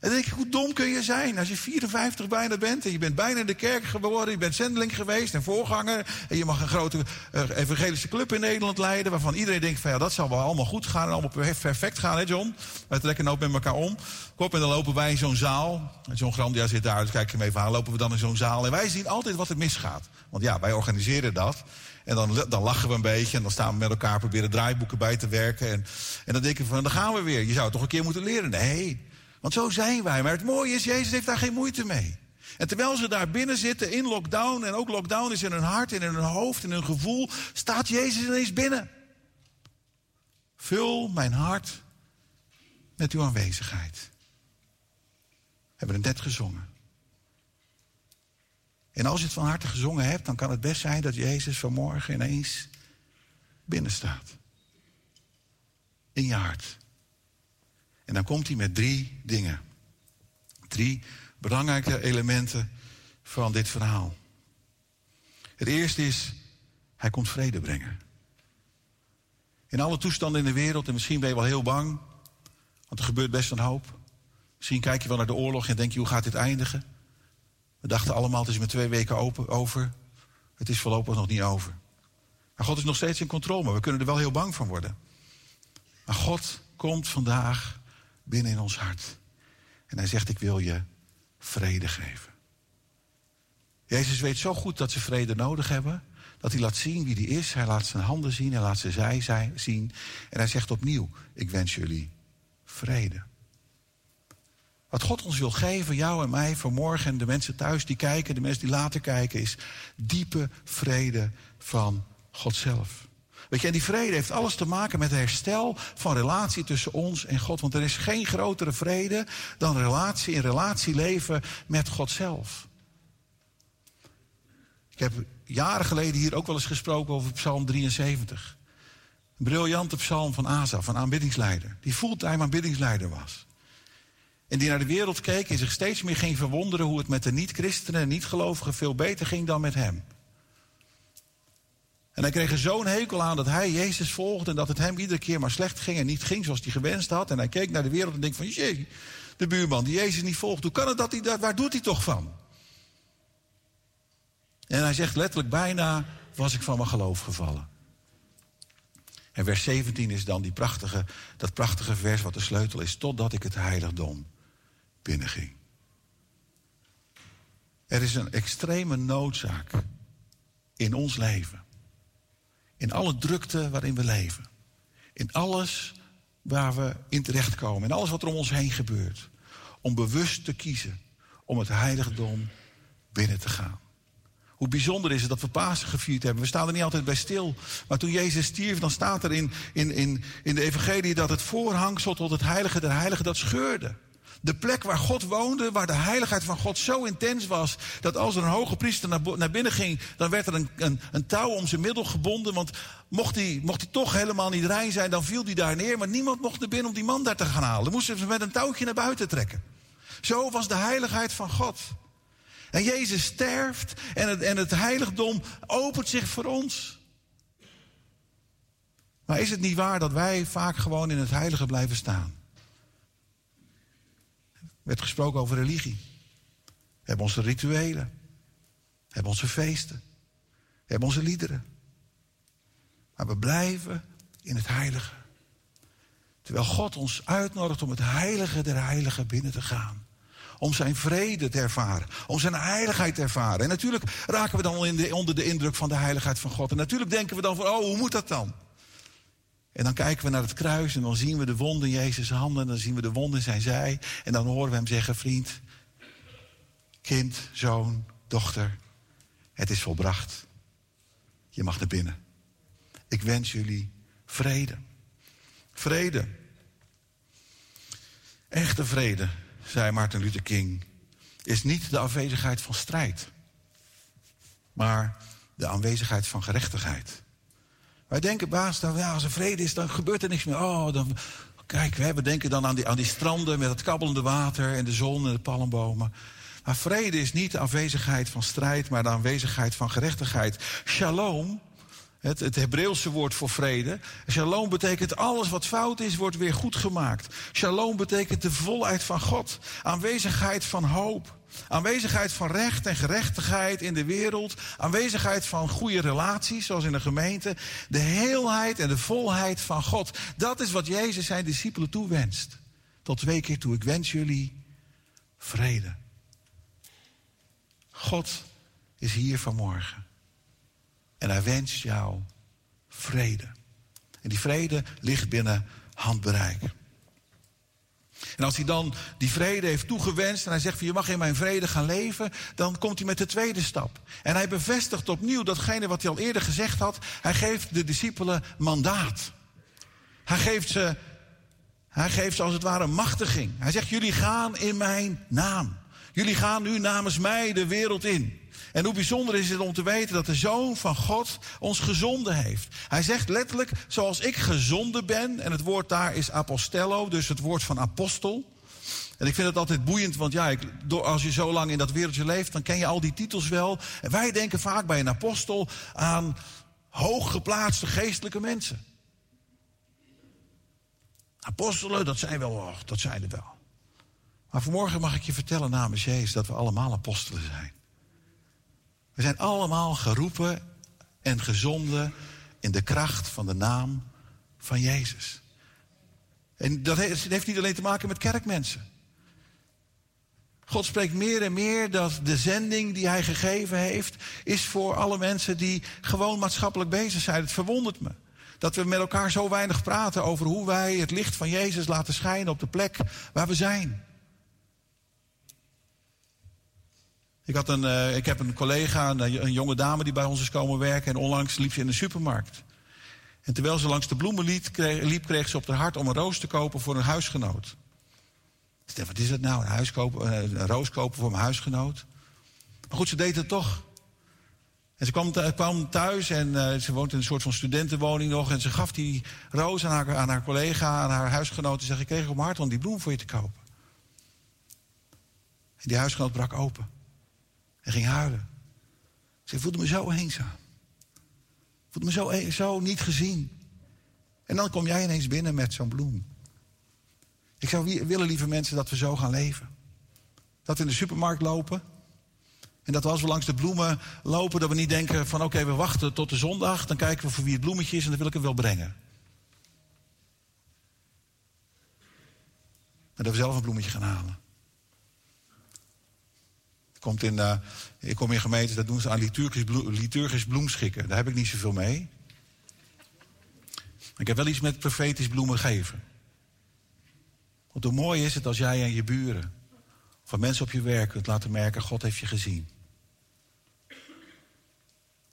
Speaker 22: En denk ik, hoe dom kun je zijn als je 54 bijna bent... en je bent bijna de kerk geboren, je bent zendeling geweest en voorganger... en je mag een grote eh, evangelische club in Nederland leiden... waarvan iedereen denkt van ja, dat zal wel allemaal goed gaan... en allemaal per- perfect gaan, hè John? Wij trekken nooit met elkaar om. Kom, en dan lopen wij in zo'n zaal. En John Grandia zit daar, dus kijk hem even aan. Lopen we dan in zo'n zaal en wij zien altijd wat er misgaat. Want ja, wij organiseren dat... En dan, dan lachen we een beetje en dan staan we met elkaar proberen draaiboeken bij te werken. En, en dan denken we van, dan gaan we weer. Je zou toch een keer moeten leren? Nee, want zo zijn wij. Maar het mooie is, Jezus heeft daar geen moeite mee. En terwijl ze daar binnen zitten in lockdown, en ook lockdown is in hun hart, en in hun hoofd, in hun gevoel, staat Jezus ineens binnen. Vul mijn hart met uw aanwezigheid. We hebben het net gezongen. En als je het van harte gezongen hebt, dan kan het best zijn dat Jezus vanmorgen ineens binnen staat. In je hart. En dan komt hij met drie dingen. Drie belangrijke elementen van dit verhaal. Het eerste is, hij komt vrede brengen. In alle toestanden in de wereld, en misschien ben je wel heel bang, want er gebeurt best een hoop. Misschien kijk je wel naar de oorlog en denk je, hoe gaat dit eindigen? We dachten allemaal, het is met twee weken open, over. Het is voorlopig nog niet over. Maar God is nog steeds in controle, maar we kunnen er wel heel bang van worden. Maar God komt vandaag binnen in ons hart. En hij zegt, ik wil je vrede geven. Jezus weet zo goed dat ze vrede nodig hebben, dat hij laat zien wie die is. Hij laat zijn handen zien, hij laat zijn zij zij zien. En hij zegt opnieuw, ik wens jullie vrede. Wat God ons wil geven, jou en mij vanmorgen en de mensen thuis die kijken, de mensen die later kijken, is diepe vrede van God zelf. Weet je, en die vrede heeft alles te maken met herstel van relatie tussen ons en God. Want er is geen grotere vrede dan relatie in relatie leven met God zelf. Ik heb jaren geleden hier ook wel eens gesproken over Psalm 73. Een briljante psalm van Asa, van aanbiddingsleider. Die fulltime aanbiddingsleider was. En die naar de wereld keek en zich steeds meer ging verwonderen hoe het met de niet-christenen en niet-gelovigen veel beter ging dan met hem. En hij kreeg er zo'n hekel aan dat hij Jezus volgde en dat het hem iedere keer maar slecht ging en niet ging zoals hij gewenst had. En hij keek naar de wereld en denkt van, jee, de buurman die Jezus niet volgt, hoe kan het dat hij dat, waar doet hij toch van? En hij zegt letterlijk, bijna was ik van mijn geloof gevallen. En vers 17 is dan die prachtige, dat prachtige vers wat de sleutel is, totdat ik het heiligdom binnenging. Er is een extreme noodzaak in ons leven. In alle drukte waarin we leven. In alles waar we in terechtkomen. In alles wat er om ons heen gebeurt. Om bewust te kiezen om het heiligdom binnen te gaan. Hoe bijzonder is het dat we Pasen gevierd hebben. We staan er niet altijd bij stil. Maar toen Jezus stierf, dan staat er in, in, in, in de evangelie... dat het voorhangsel tot het heilige der heiligen dat scheurde. De plek waar God woonde, waar de heiligheid van God zo intens was... dat als er een hoge priester naar, binnen ging... dan werd er een, een, een touw om zijn middel gebonden. Want mocht hij, mocht hij toch helemaal niet rein zijn, dan viel hij daar neer. Maar niemand mocht er binnen om die man daar te gaan halen. Dan moesten ze met een touwtje naar buiten trekken. Zo was de heiligheid van God. En Jezus sterft en het, en het heiligdom opent zich voor ons. Maar is het niet waar dat wij vaak gewoon in het heilige blijven staan? Er werd gesproken over religie. We hebben onze rituelen. We hebben onze feesten. We hebben onze liederen. Maar we blijven in het heilige. Terwijl God ons uitnodigt om het heilige der heiligen binnen te gaan. Om zijn vrede te ervaren. Om zijn heiligheid te ervaren. En natuurlijk raken we dan onder de indruk van de heiligheid van God. En natuurlijk denken we dan van, oh, hoe moet dat dan? En dan kijken we naar het kruis en dan zien we de wonden in Jezus' handen. En dan zien we de wonden in zijn zij. En dan horen we hem zeggen, vriend, kind, zoon, dochter, het is volbracht. Je mag naar binnen. Ik wens jullie vrede. Vrede. Echte vrede, zei Martin Luther King, is niet de afwezigheid van strijd, maar de aanwezigheid van gerechtigheid. Wij denken, baas, dan, ja, als er vrede is, dan gebeurt er niks meer. Oh, dan, kijk, we denken dan aan die, aan die stranden met het kabbelende water en de zon en de palmbomen. Maar vrede is niet de afwezigheid van strijd, maar de aanwezigheid van gerechtigheid. Shalom, het, het Hebreeuwse woord voor vrede. Shalom betekent alles wat fout is, wordt weer goed gemaakt. Shalom betekent de volheid van God. Aanwezigheid van hoop. Aanwezigheid van recht en gerechtigheid in de wereld. Aanwezigheid van goede relaties, zoals in de gemeente. De heelheid en de volheid van God. Dat is wat Jezus zijn discipelen toewenst. Tot twee keer toe. Ik wens jullie vrede. God is hier vanmorgen. En hij wenst jou vrede. En die vrede ligt binnen handbereik. En als hij dan die vrede heeft toegewenst en hij zegt van je mag in mijn vrede gaan leven, dan komt hij met de tweede stap. En hij bevestigt opnieuw datgene wat hij al eerder gezegd had. Hij geeft de discipelen mandaat. Hij geeft ze, hij geeft ze als het ware machtiging. Hij zegt jullie gaan in mijn naam. Jullie gaan nu namens mij de wereld in. En hoe bijzonder is het om te weten dat de Zoon van God ons gezonden heeft. Hij zegt letterlijk, zoals ik gezonden ben, en het woord daar is apostello, dus het woord van apostel. En ik vind het altijd boeiend, want ja, ik, als je zo lang in dat wereldje leeft, dan ken je al die titels wel. En wij denken vaak bij een apostel aan hooggeplaatste geestelijke mensen. Apostelen, dat zijn wel, dat zijn er wel. Maar vanmorgen mag ik je vertellen namens Jezus dat we allemaal apostelen zijn. We zijn allemaal geroepen en gezonden in de kracht van de naam van Jezus. En dat heeft, niet alleen te maken met kerkmensen. God spreekt meer en meer dat de zending die hij gegeven heeft, is voor alle mensen die gewoon maatschappelijk bezig zijn. Het verwondert me. Dat we met elkaar zo weinig praten over hoe wij het licht van Jezus laten schijnen op de plek waar we zijn. Ik, had een, uh, ik heb een collega, een, jonge dame die bij ons is komen werken. En onlangs liep ze in de supermarkt. En terwijl ze langs de bloemen liep, kreeg, liep, kreeg ze op haar hart om een roos te kopen voor een huisgenoot. Ik dacht, wat is dat nou? Een, huis kopen, een roos kopen voor mijn huisgenoot? Maar goed, ze deed het toch. En ze kwam, kwam thuis en uh, ze woont in een soort van studentenwoning nog. En ze gaf die roos aan haar, aan haar collega, aan haar huisgenoot. En zei, ik kreeg op mijn hart om die bloem voor je te kopen. En die huisgenoot brak open. En ging huilen. Ze voelde me zo eenzaam. Voelde me zo, zo niet gezien. En dan kom jij ineens binnen met zo'n bloem. Ik zou willen, lieve mensen, dat we zo gaan leven. Dat we in de supermarkt lopen. En dat als we langs de bloemen lopen, dat we niet denken van oké, we wachten tot de zondag. Dan kijken we voor wie het bloemetje is en dan wil ik hem wel brengen. En dat we zelf een bloemetje gaan halen. Komt in, uh, ik kom in gemeentes, dat doen ze aan liturgisch, bloem, liturgisch bloemschikken. Daar heb ik niet zoveel mee. Ik heb wel iets met profetisch bloemen geven. Want hoe mooi is het als jij en je buren... van mensen op je werk kunt laten merken... God heeft je gezien.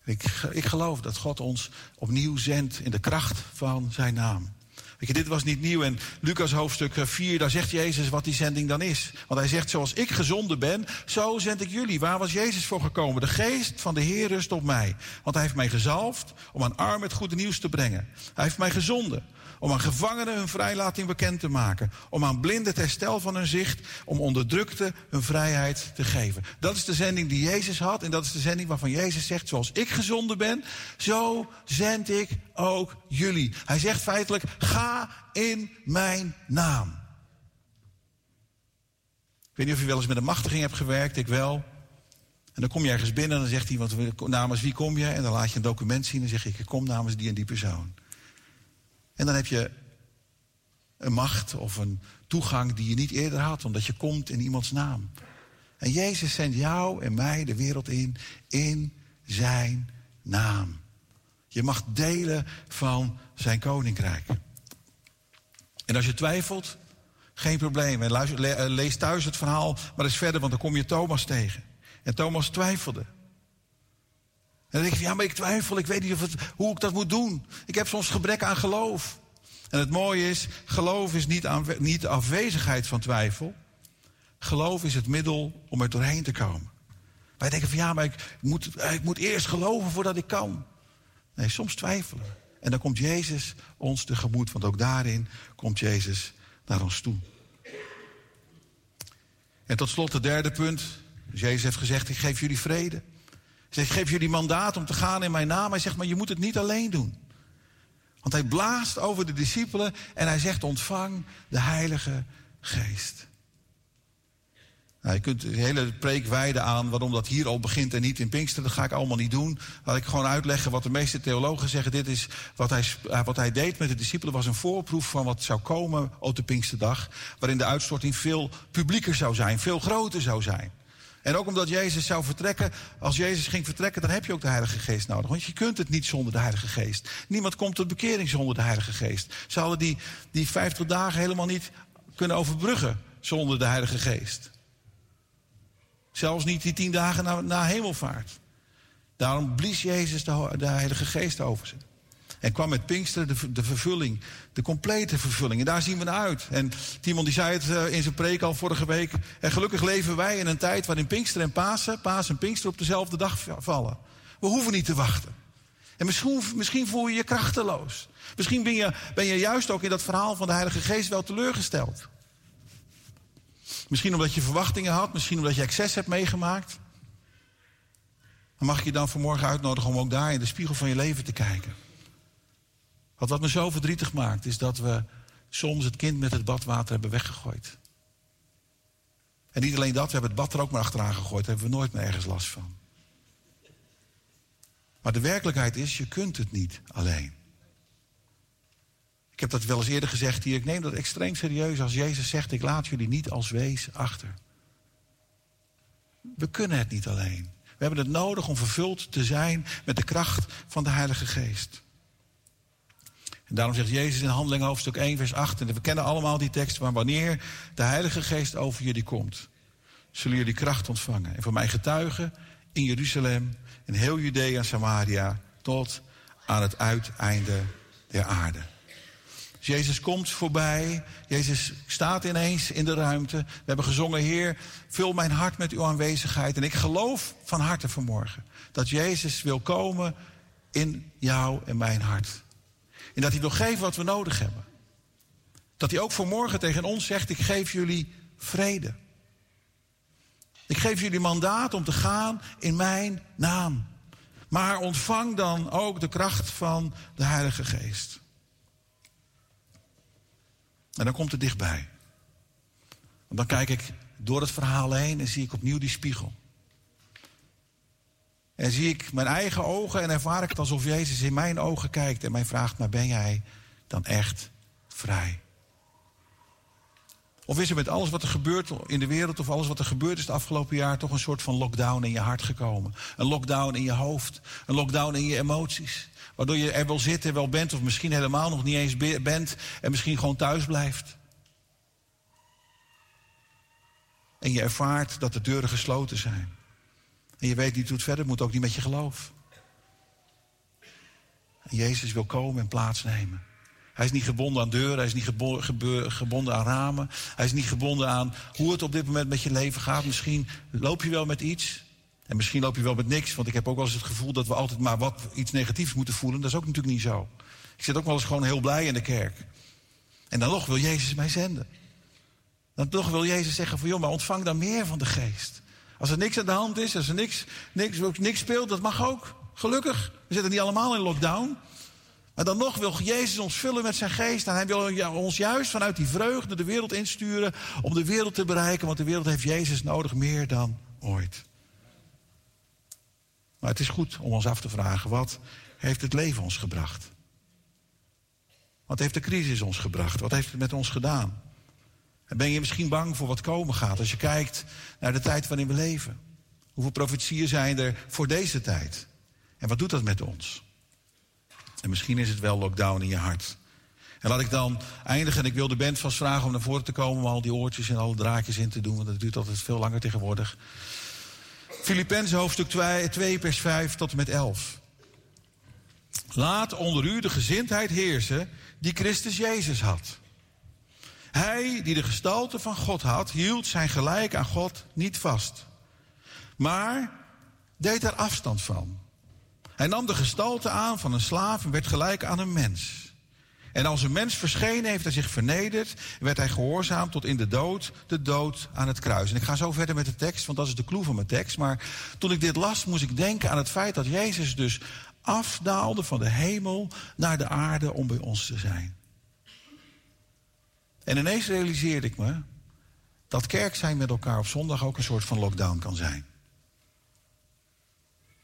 Speaker 22: Ik, ik geloof dat God ons opnieuw zendt in de kracht van zijn naam. Weet je, dit was niet nieuw. En Lucas hoofdstuk 4, daar zegt Jezus wat die zending dan is. Want hij zegt, zoals ik gezonden ben, zo zend ik jullie. Waar was Jezus voor gekomen? De geest van de Heer rust op mij. Want hij heeft mij gezalfd om aan armen het goede nieuws te brengen. Hij heeft mij gezonden om aan gevangenen hun vrijlating bekend te maken. Om aan blinden het herstel van hun zicht. Om onderdrukte hun vrijheid te geven. Dat is de zending die Jezus had. En dat is de zending waarvan Jezus zegt, zoals ik gezonden ben, zo zend ik ook jullie. Hij zegt feitelijk, ga in mijn naam. Ik weet niet of je wel eens met een machtiging hebt gewerkt, ik wel. En dan kom je ergens binnen en dan zegt iemand, namens wie kom je? En dan laat je een document zien en dan zeg je, ik kom namens die en die persoon. En dan heb je een macht of een toegang die je niet eerder had, omdat je komt in iemands naam. En Jezus zendt jou en mij de wereld in, in zijn naam. Je mag delen van zijn koninkrijk. En als je twijfelt, geen probleem. Eh, lees thuis het verhaal maar eens verder, want dan kom je Thomas tegen. En Thomas twijfelde. Dan denk je, ja, maar ik twijfel, ik weet niet hoe ik dat moet doen. Ik heb soms gebrek aan geloof. En het mooie is, geloof is niet, niet de afwezigheid van twijfel. Geloof is het middel om er doorheen te komen. Wij denken van ja, maar ik moet, ik moet eerst geloven voordat ik kan. Nee, soms twijfelen. En dan komt Jezus ons tegemoet, want ook daarin komt Jezus naar ons toe. En tot slot het derde punt. Jezus heeft gezegd, ik geef jullie vrede. Zegt, ik geef jullie mandaat om te gaan in mijn naam. Hij zegt, maar je moet het niet alleen doen. Want hij blaast over de discipelen en hij zegt, ontvang de Heilige Geest. Nou, je kunt de hele preek wijden aan waarom dat hier al begint en niet in Pinkster. Dat ga ik allemaal niet doen. Laat ik gewoon uitleggen wat de meeste theologen zeggen. Dit is wat hij, eh, wat hij deed met de discipelen was een voorproef van wat zou komen op de Pinksterdag. Waarin de uitstorting veel publieker zou zijn, veel groter zou zijn. En ook omdat Jezus zou vertrekken, als Jezus ging vertrekken, dan heb je ook de Heilige Geest nodig. Want je kunt het niet zonder de Heilige Geest. Niemand komt tot bekering zonder de Heilige Geest. Ze hadden die, die 50 dagen helemaal niet kunnen overbruggen zonder de Heilige Geest. Zelfs niet die tien dagen na, na hemelvaart. Daarom blies Jezus de, de Heilige Geest over ze. En kwam met Pinkster de, de vervulling, de complete vervulling. En daar zien we naar uit. En Timon die zei het eh, in zijn preek al vorige week. En gelukkig leven wij in een tijd waarin Pinkster en Pasen, Pasen en Pinkster op dezelfde dag vallen. We hoeven niet te wachten. En misschien, misschien voel je je krachteloos. Misschien ben je, ben je juist ook in dat verhaal van de Heilige Geest wel teleurgesteld. Misschien omdat je verwachtingen had, misschien omdat je excess hebt meegemaakt. Dan mag ik je dan vanmorgen uitnodigen om ook daar in de spiegel van je leven te kijken. Want wat me zo verdrietig maakt, is dat we soms het kind met het badwater hebben weggegooid. En niet alleen dat, we hebben het bad er ook maar achteraan gegooid. Daar hebben we nooit meer ergens last van. Maar de werkelijkheid is, je kunt het niet alleen. Ik heb dat wel eens eerder gezegd hier. Ik neem dat extreem serieus als Jezus zegt: Ik laat jullie niet als wees achter. We kunnen het niet alleen. We hebben het nodig om vervuld te zijn met de kracht van de Heilige Geest. En daarom zegt Jezus in Handelingen hoofdstuk 1, vers 8. En we kennen allemaal die tekst. Maar wanneer de Heilige Geest over jullie komt, zullen jullie kracht ontvangen. En voor mij getuigen in Jeruzalem, in heel Judea en Samaria, tot aan het uiteinde der aarde. Dus Jezus komt voorbij. Jezus staat ineens in de ruimte. We hebben gezongen, Heer, vul mijn hart met uw aanwezigheid. En ik geloof van harte vanmorgen dat Jezus wil komen in jou en mijn hart. En dat hij nog geeft wat we nodig hebben. Dat hij ook vanmorgen tegen ons zegt, ik geef jullie vrede. Ik geef jullie mandaat om te gaan in mijn naam. Maar ontvang dan ook de kracht van de Heilige Geest. En dan komt het dichtbij. Want dan kijk ik door het verhaal heen en zie ik opnieuw die spiegel. En zie ik mijn eigen ogen en ervaar ik het alsof Jezus in mijn ogen kijkt en mij vraagt: Maar ben jij dan echt vrij? Of is er met alles wat er gebeurt in de wereld of alles wat er gebeurd is het afgelopen jaar toch een soort van lockdown in je hart gekomen? Een lockdown in je hoofd, een lockdown in je emoties. Waardoor je er wel zit en wel bent of misschien helemaal nog niet eens be- bent en misschien gewoon thuis blijft. En je ervaart dat de deuren gesloten zijn. En je weet niet hoe het verder moet, ook niet met je geloof. En Jezus wil komen en plaatsnemen. Hij is niet gebonden aan deuren, hij is niet gebonden aan ramen. Hij is niet gebonden aan hoe het op dit moment met je leven gaat. Misschien loop je wel met iets. En misschien loop je wel met niks. Want ik heb ook wel eens het gevoel dat we altijd maar wat iets negatiefs moeten voelen. Dat is ook natuurlijk niet zo. Ik zit ook wel eens gewoon heel blij in de kerk. En dan nog wil Jezus mij zenden. Dan toch wil Jezus zeggen van joh, maar ontvang dan meer van de geest. Als er niks aan de hand is, als er niks, niks, niks speelt, dat mag ook. Gelukkig. We zitten niet allemaal in lockdown. Maar dan nog wil Jezus ons vullen met zijn geest. En hij wil ons juist vanuit die vreugde de wereld insturen. Om de wereld te bereiken. Want de wereld heeft Jezus nodig meer dan ooit. Maar het is goed om ons af te vragen. Wat heeft het leven ons gebracht? Wat heeft de crisis ons gebracht? Wat heeft het met ons gedaan? En ben je misschien bang voor wat komen gaat als je kijkt naar de tijd waarin we leven? Hoeveel profetieën zijn er voor deze tijd? En wat doet dat met ons? En misschien is het wel lockdown in je hart. En laat ik dan eindigen. En ik wil de band vast vragen om naar voren te komen. Om al die oortjes en alle draadjes in te doen. Want dat duurt altijd veel langer tegenwoordig. Filippenzen hoofdstuk 2, 2 vers 5 tot en met 11. Laat onder u de gezindheid heersen die Christus Jezus had. Hij die de gestalte van God had, hield zijn gelijk aan God niet vast. Maar deed er afstand van. Hij nam de gestalte aan van een slaaf en werd gelijk aan een mens. En als een mens verschenen heeft hij zich vernederd, werd hij gehoorzaam tot in de dood, de dood aan het kruis. En ik ga zo verder met de tekst, want dat is de clue van mijn tekst. Maar toen ik dit las, moest ik denken aan het feit dat Jezus dus afdaalde van de hemel naar de aarde om bij ons te zijn. En ineens realiseerde ik me dat kerk zijn met elkaar op zondag ook een soort van lockdown kan zijn.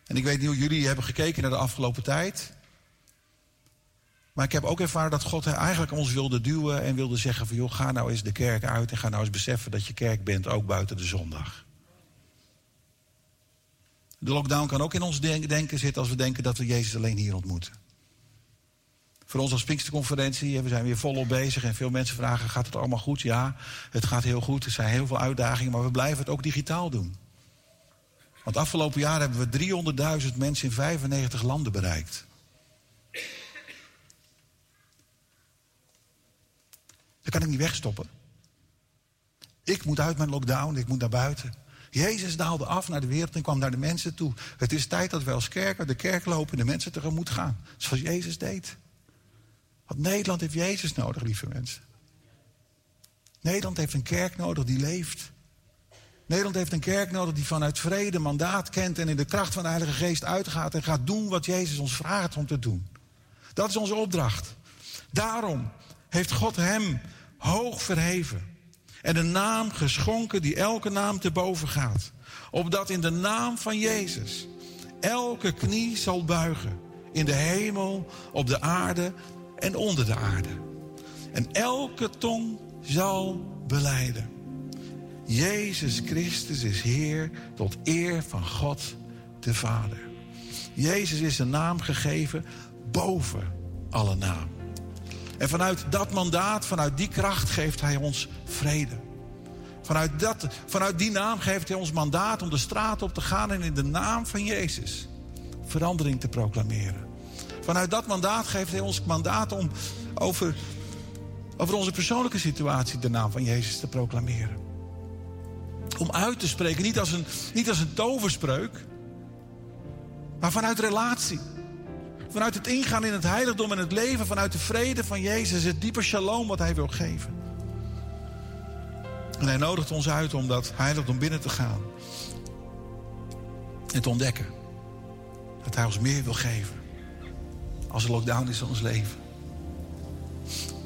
Speaker 22: En ik weet niet hoe jullie hebben gekeken naar de afgelopen tijd. Maar ik heb ook ervaren dat God eigenlijk ons wilde duwen en wilde zeggen van joh, ga nou eens de kerk uit en ga nou eens beseffen dat je kerk bent, ook buiten de zondag. De lockdown kan ook in ons denk- denken zitten als we denken dat we Jezus alleen hier ontmoeten. Voor ons als Pinksterconferentie, we zijn weer volop bezig en veel mensen vragen, gaat het allemaal goed? Ja, het gaat heel goed, er zijn heel veel uitdagingen, maar we blijven het ook digitaal doen. Want afgelopen jaar hebben we 300.000 mensen in 95 landen bereikt. Dat kan ik niet wegstoppen. Ik moet uit mijn lockdown, ik moet naar buiten. Jezus daalde af naar de wereld en kwam naar de mensen toe. Het is tijd dat wij als kerk uit de kerk lopen en de mensen tegemoet gaan. Zoals Jezus deed. Want Nederland heeft Jezus nodig, lieve mensen. Nederland heeft een kerk nodig die leeft. Nederland heeft een kerk nodig die vanuit vrede mandaat kent en in de kracht van de Heilige Geest uitgaat en gaat doen wat Jezus ons vraagt om te doen. Dat is onze opdracht. Daarom heeft God hem hoog verheven en een naam geschonken die elke naam te boven gaat. Opdat in de naam van Jezus elke knie zal buigen in de hemel, op de aarde en onder de aarde. En elke tong zal beleiden. Jezus Christus is Heer tot eer van God de Vader. Jezus is een naam gegeven boven alle naam. En vanuit dat mandaat, vanuit die kracht geeft Hij ons vrede. Vanuit, dat, vanuit die naam geeft Hij ons mandaat om de straat op te gaan en in de naam van Jezus verandering te proclameren. Vanuit dat mandaat geeft Hij ons mandaat om over, over onze persoonlijke situatie de naam van Jezus te proclameren. Om uit te spreken, niet als een, niet als een toverspreuk, maar vanuit relatie. Vanuit het ingaan in het heiligdom en het leven, vanuit de vrede van Jezus, het diepe shalom wat Hij wil geven. En Hij nodigt ons uit om dat heiligdom binnen te gaan. En te ontdekken dat Hij ons meer wil geven. Als er lockdown is in ons leven.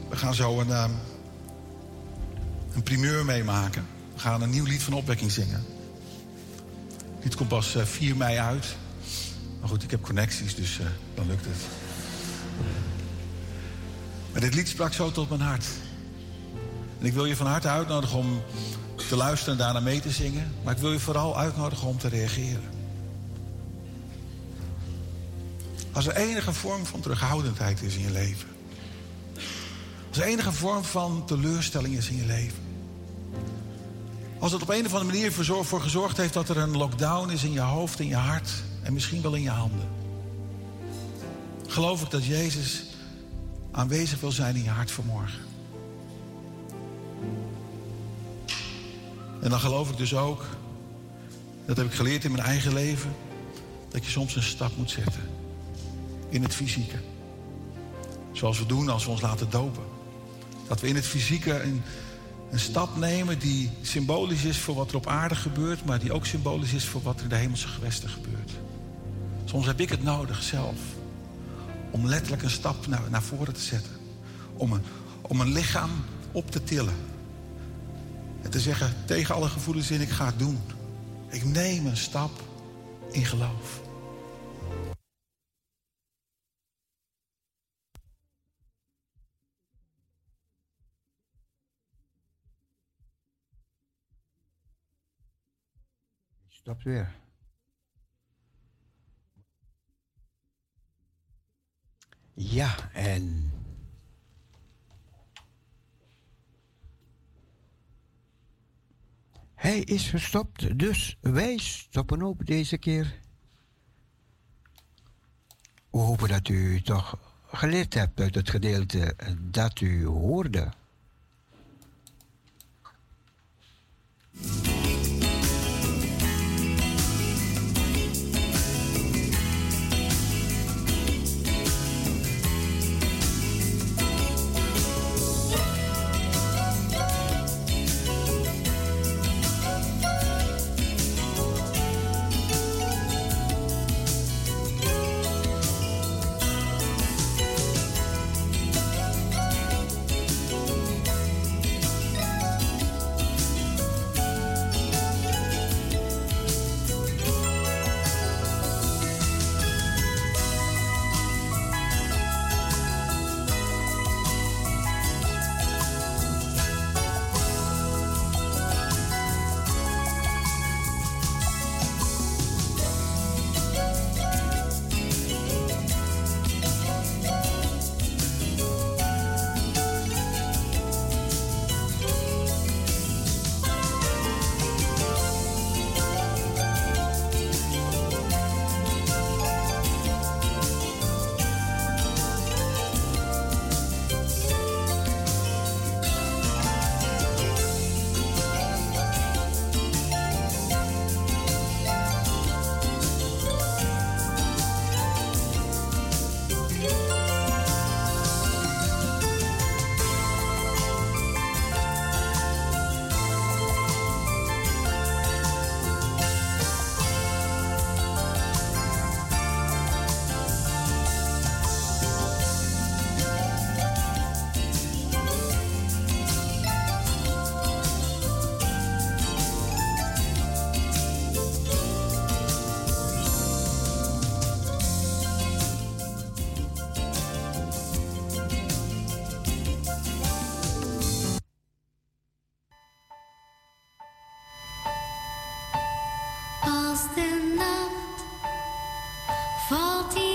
Speaker 22: We gaan zo een, ehm, een primeur meemaken. We gaan een nieuw lied van opwekking zingen. Het lied komt pas eh, 4 mei uit. Maar goed, ik heb connecties, dus eh, dan lukt het. Maar dit lied sprak zo tot mijn hart. En ik wil je van harte uitnodigen om te luisteren en daarna mee te zingen. Maar ik wil je vooral uitnodigen om te reageren. Als er enige vorm van terughoudendheid is in je leven. Als er enige vorm van teleurstelling is in je leven. Als het op een of andere manier voor gezorgd heeft dat er een lockdown is in je hoofd, in je hart en misschien wel in je handen. Geloof ik dat Jezus aanwezig wil zijn in je hart vanmorgen. En dan geloof ik dus ook, dat heb ik geleerd in mijn eigen leven, dat je soms een stap moet zetten in het fysieke. Zoals we doen als we ons laten dopen. Dat we in het fysieke een, een stap nemen die symbolisch is voor wat er op aarde gebeurt, maar die ook symbolisch is voor wat er in de hemelse gewesten gebeurt. Soms heb ik het nodig zelf om letterlijk een stap naar, naar voren te zetten. Om een, om een lichaam op te tillen. En te zeggen tegen alle gevoelens in, ik ga het doen. Ik neem een stap in geloof.
Speaker 3: Stop weer. Ja, en. Hij is gestopt, dus wij stoppen ook deze keer. We hopen dat u toch geleerd hebt uit het gedeelte dat u hoorde.
Speaker 13: Valt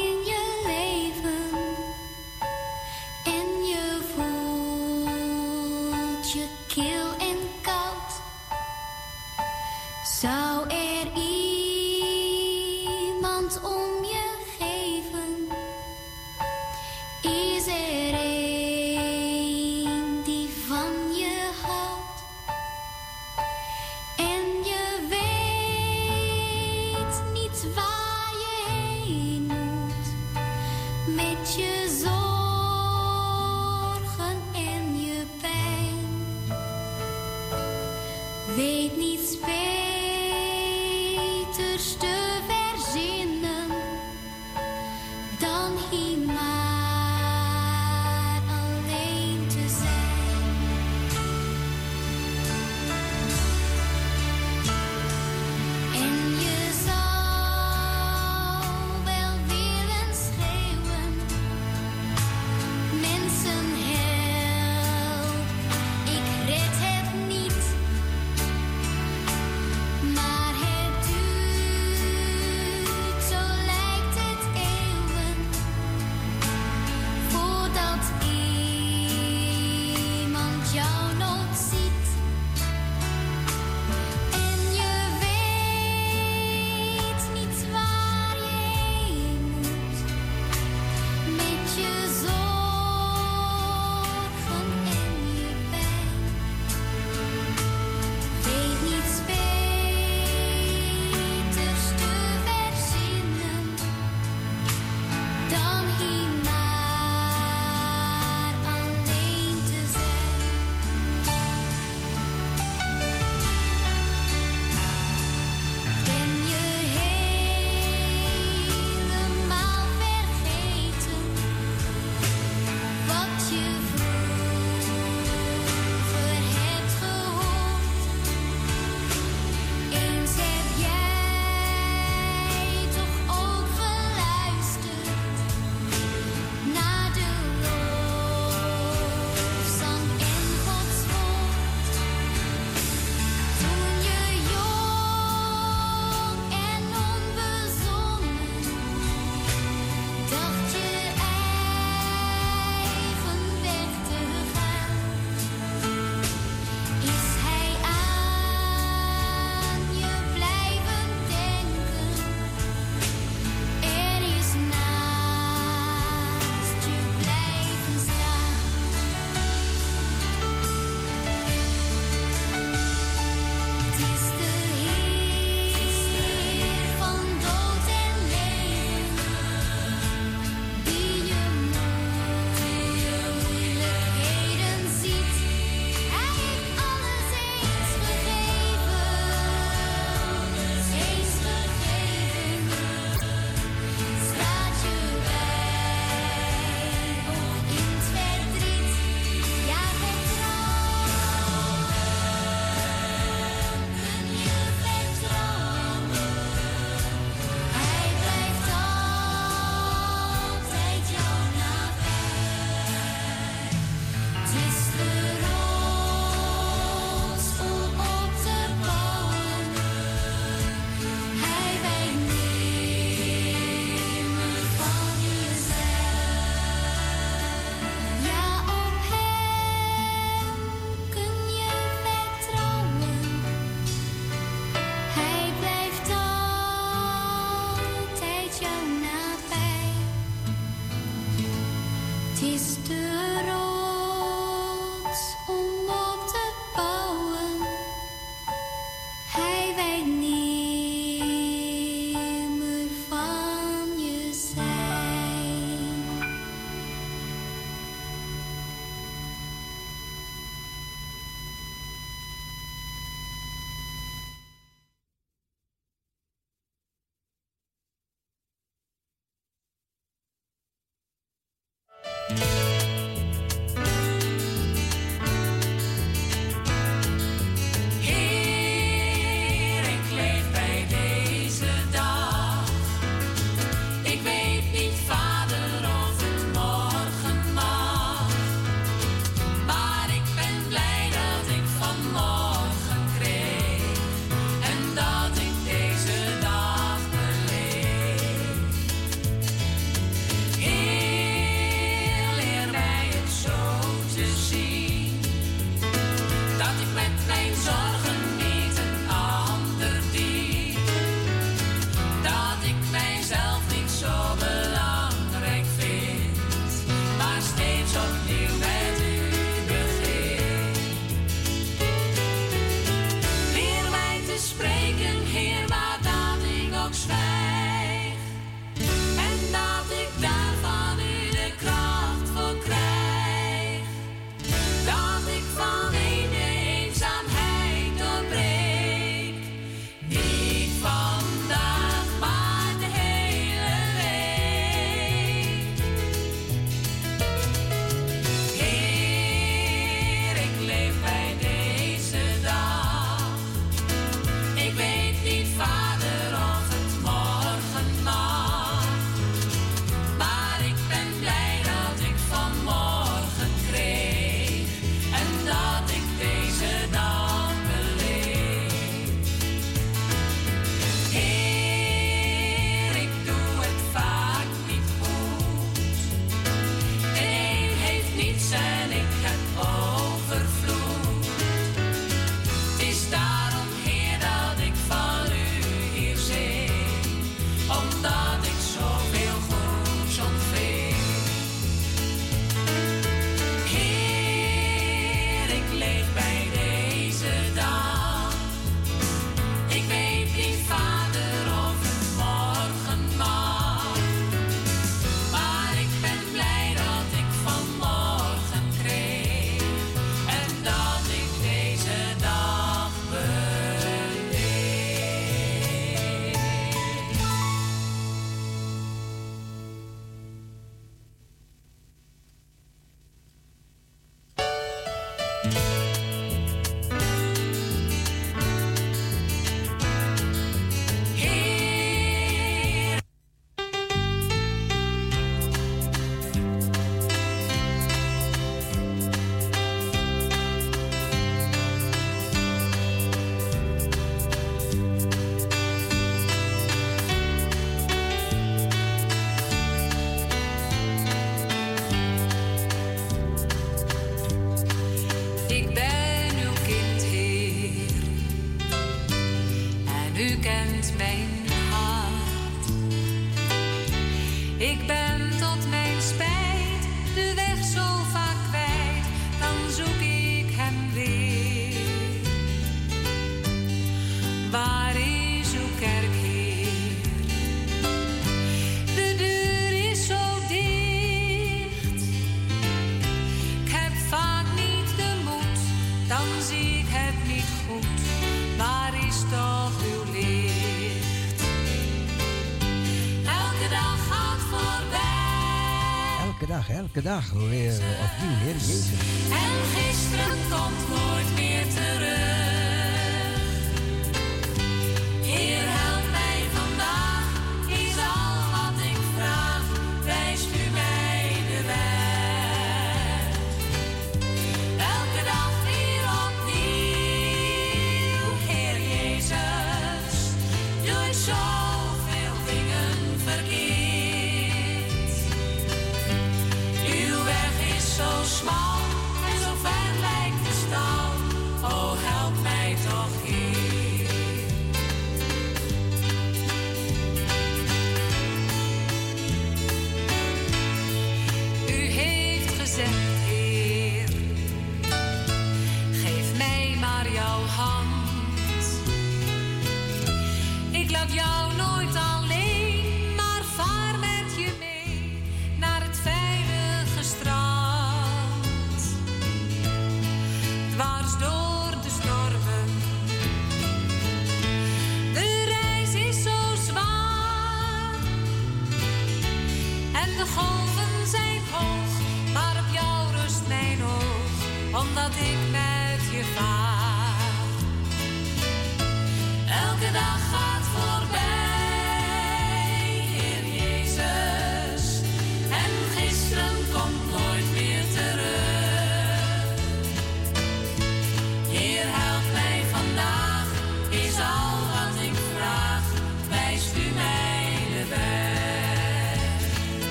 Speaker 3: Elke dag,
Speaker 11: weer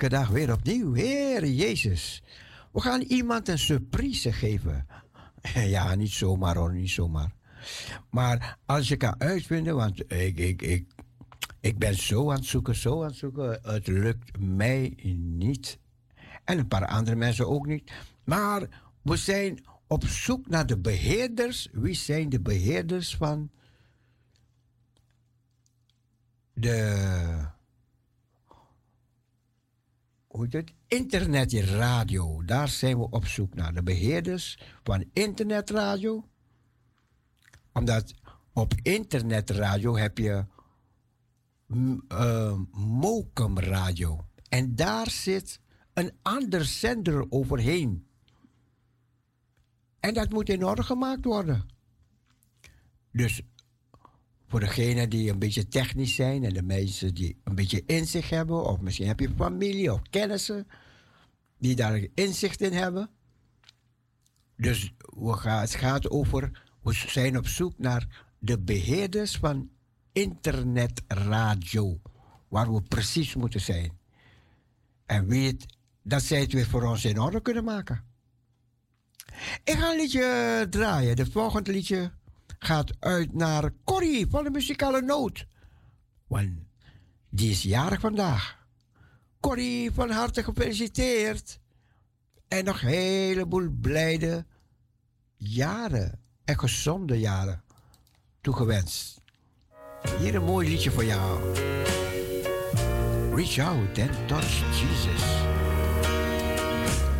Speaker 3: Elke dag weer opnieuw. Heer Jezus. We gaan iemand een surprise geven. Ja, niet zomaar hoor, niet zomaar. Maar als je kan uitvinden, want ik, ik, ik, ik ben zo aan het zoeken, zo aan het zoeken. Het lukt mij niet. En een paar andere mensen ook niet. Maar we zijn op zoek naar de beheerders. Wie zijn de beheerders van de hoe het? internetradio. Daar zijn we op zoek naar. De beheerders van internetradio. Omdat op internetradio heb je Mokum Radio. En daar zit een ander zender overheen. En dat moet in orde gemaakt worden. Dus voor degenen die een beetje technisch zijn en de mensen die een beetje inzicht hebben, of misschien heb je familie of kennissen die daar inzicht in hebben. Dus we gaan, het gaat over, we zijn op zoek naar de beheerders van internetradio, waar we precies moeten zijn. En weet dat zij het weer voor ons in orde kunnen maken. Ik ga een liedje draaien. Het volgende liedje gaat uit naar Corrie van de muzikale noot. Want die is jarig vandaag. Corrie, van harte gefeliciteerd. En nog een heleboel blijde jaren en gezonde jaren toegewenst. Hier een mooi liedje voor jou. Reach out and touch Jesus.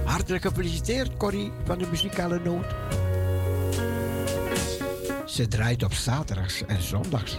Speaker 3: Hartelijk gefeliciteerd, Corrie van de muzikale noot. Ze draait op zaterdags en zondags.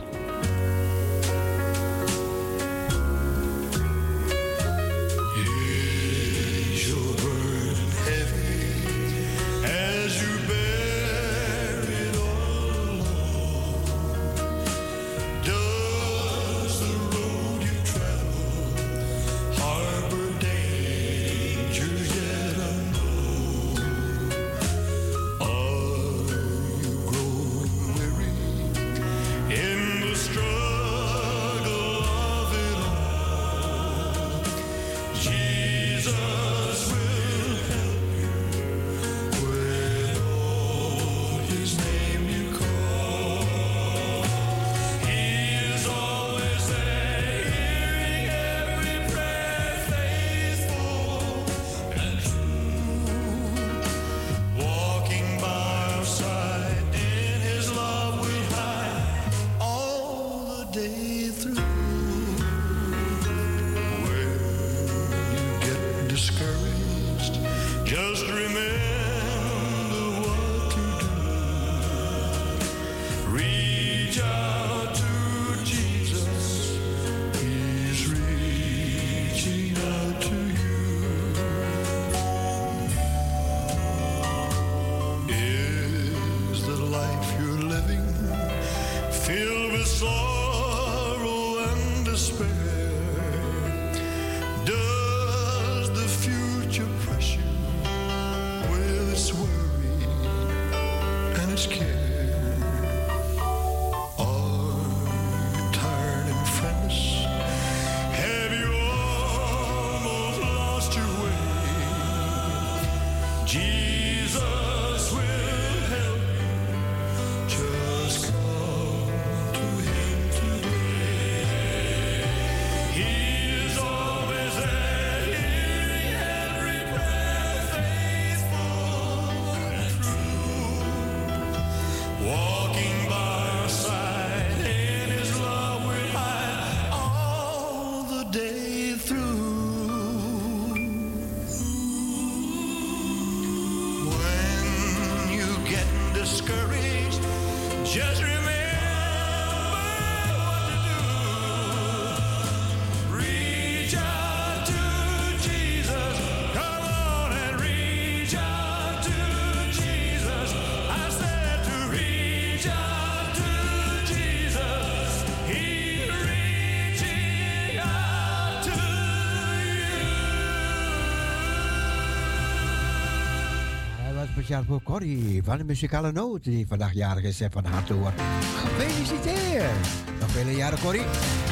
Speaker 3: Speciaal voor Corrie van de muzikale noot, die vandaag jarig is en van harte wordt gefeliciteerd. Nog vele jaren, Corrie.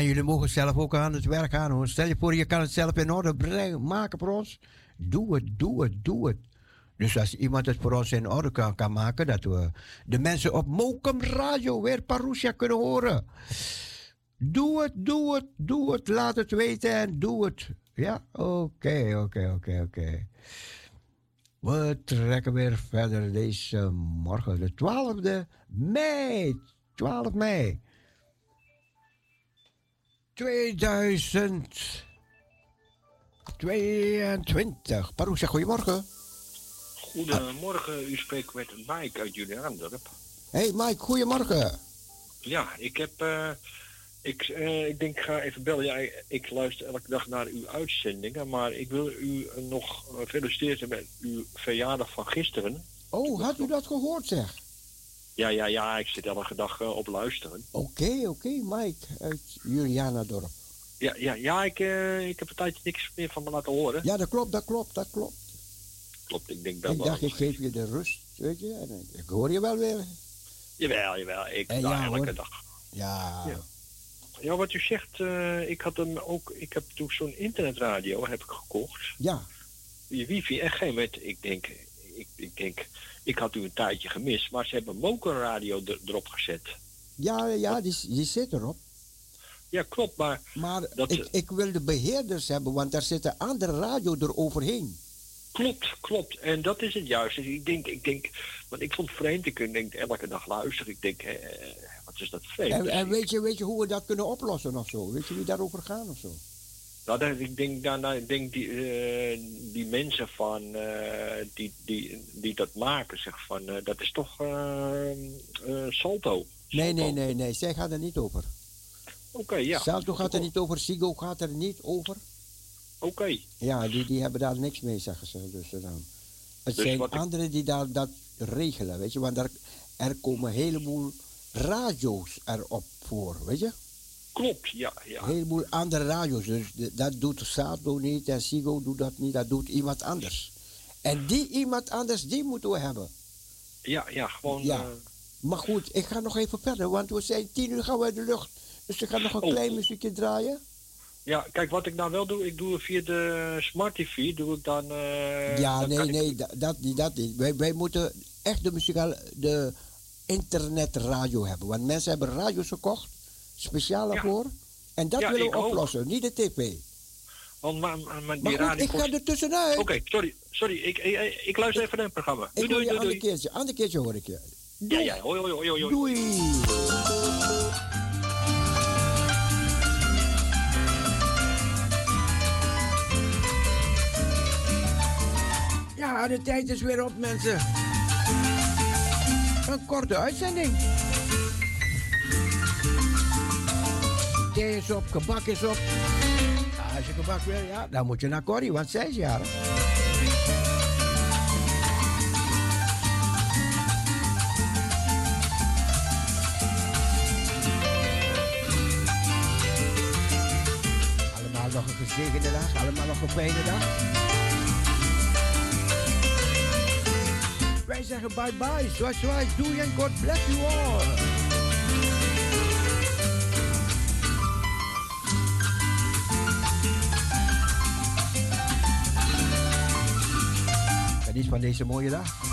Speaker 3: En jullie mogen zelf ook aan het werk gaan hoor. Stel je voor, je kan het zelf in orde brengen, maken voor ons. Doe het, doe het, doe het. Dus als iemand het voor ons in orde kan, maken, dat we de mensen op Mokum Radio weer Parousia kunnen horen. Doe het, doe het, doe het. Laat het weten en doe het. Ja, oké, oké, oké, oké. We trekken weer verder deze morgen, de 12e mei. 12 mei. 2022. Parousia, goedemorgen.
Speaker 23: Goedemorgen, u spreekt met Mike uit Juliaandorp.
Speaker 3: Hey Mike, goedemorgen.
Speaker 23: Ja, ik heb. eh, ik, eh, ik denk, ik ga even bellen. Ja, ik- luister elke dag naar uw uitzendingen, maar ik wil u nog eh, feliciteren met uw verjaardag van gisteren.
Speaker 3: Oh, had u dat gehoord zeg?
Speaker 23: Ja, ja, ja, ik zit elke dag eh, op luisteren.
Speaker 3: Oké, oké, Mike uit Julianadorp.
Speaker 23: Ja, ja, ja ik, eh, ik heb een tijdje niks meer van me laten horen.
Speaker 3: Ja, dat klopt, dat klopt, dat klopt.
Speaker 23: Klopt, ik denk dat
Speaker 3: Ik
Speaker 23: wel.
Speaker 3: dacht, ik geef je de rust, weet je. En ik- hoor je wel weer.
Speaker 23: Jawel, jawel. Ik,
Speaker 3: Eh, ja,
Speaker 23: elke
Speaker 3: hoor.
Speaker 23: dag.
Speaker 3: Ja.
Speaker 23: Ja. Ja, wat u zegt, ik had hem ook, ik heb toen zo'n internetradio heb ik gekocht.
Speaker 3: Ja.
Speaker 23: Je wifi en geen met, ik denk, ik, ik denk, ik had u een tijdje gemist, maar ze hebben mokerradio er, erop gezet.
Speaker 3: Ja, ja, die, die zit erop.
Speaker 23: Ja, klopt, maar...
Speaker 3: Maar
Speaker 23: dat,
Speaker 3: ik, ik wil de beheerders hebben, want daar zit een andere radio eroverheen.
Speaker 23: Klopt, klopt. En dat is het juist. Dus ik denk, ik denk, want ik vond het vreemd. Ik denk elke dag luisteren. Ik denk, hè, eh, wat is dat vreemd?
Speaker 3: En, en weet, je, weet je hoe we dat kunnen oplossen of zo? Weet je wie daarover gaan of zo?
Speaker 23: Nou, dat, ik denk, nou, ik denk die, eh, die mensen van, eh, die, die, die dat maken, zeg van, eh, dat is toch eh, Salto.
Speaker 3: Nee, nee, nee, nee. Zij gaat er niet over.
Speaker 23: Oké, ja.
Speaker 3: Salto gaat er niet over. Sigo gaat er niet over.
Speaker 23: Oké.
Speaker 3: Ja, die, die hebben daar niks mee, zeggen ze. Dus, dan. Het
Speaker 23: Dus
Speaker 3: zijn
Speaker 23: ik-
Speaker 3: anderen die daar dat regelen, weet je. Want er, er komen een heleboel radio's erop voor, weet je.
Speaker 23: Klopt, ja, ja.
Speaker 3: Een heleboel andere radio's. Dus dat doet Sato niet en Sigo doet dat niet. Dat doet iemand anders. En die iemand anders, die moeten we hebben.
Speaker 23: Ja, ja, gewoon...
Speaker 3: Ja.
Speaker 23: eh,
Speaker 3: Maar goed, ik ga nog even verder, want we zijn tien uur gaan we uit de lucht. Dus ik ga nog een
Speaker 23: Oh.
Speaker 3: klein muziekje draaien.
Speaker 23: ja, kijk, wat ik nou wel doe, ik doe via de Smart TV, doe ik dan... eh,
Speaker 3: ja,
Speaker 23: dan
Speaker 3: nee,
Speaker 23: ik-
Speaker 3: nee, da- dat niet, dat niet. Wij, wij moeten echt de muzikaal, de internetradio hebben. Want mensen hebben radio's gekocht, speciaal ervoor. En dat
Speaker 23: Ja,
Speaker 3: willen
Speaker 23: ik
Speaker 3: we
Speaker 23: ook.
Speaker 3: oplossen, niet de tv.
Speaker 23: Want maar, maar, maar die
Speaker 3: Maar goed, ik ga er tussenuit.
Speaker 23: Oké, sorry, sorry, ik, ik, ik luister even naar het programma.
Speaker 3: Ik
Speaker 23: Doei,
Speaker 3: wil
Speaker 23: doei,
Speaker 3: je
Speaker 23: doei,
Speaker 3: ander keertje, ander keertje hoor ik je.
Speaker 23: Ja, ja, hoi, hoi, hoi, hoi. hoi.
Speaker 3: Doei. Ja, de tijd is weer op, mensen. Een korte uitzending. Thee is op, gebak is op. Als je gebak wil, ja, dan moet je naar Corrie, want zij is. Allemaal nog een gezegende dag, allemaal nog een fijne dag. Wij zeggen bye bye, zoals zoals, doei en God bless you all. Geniet van deze mooie dag.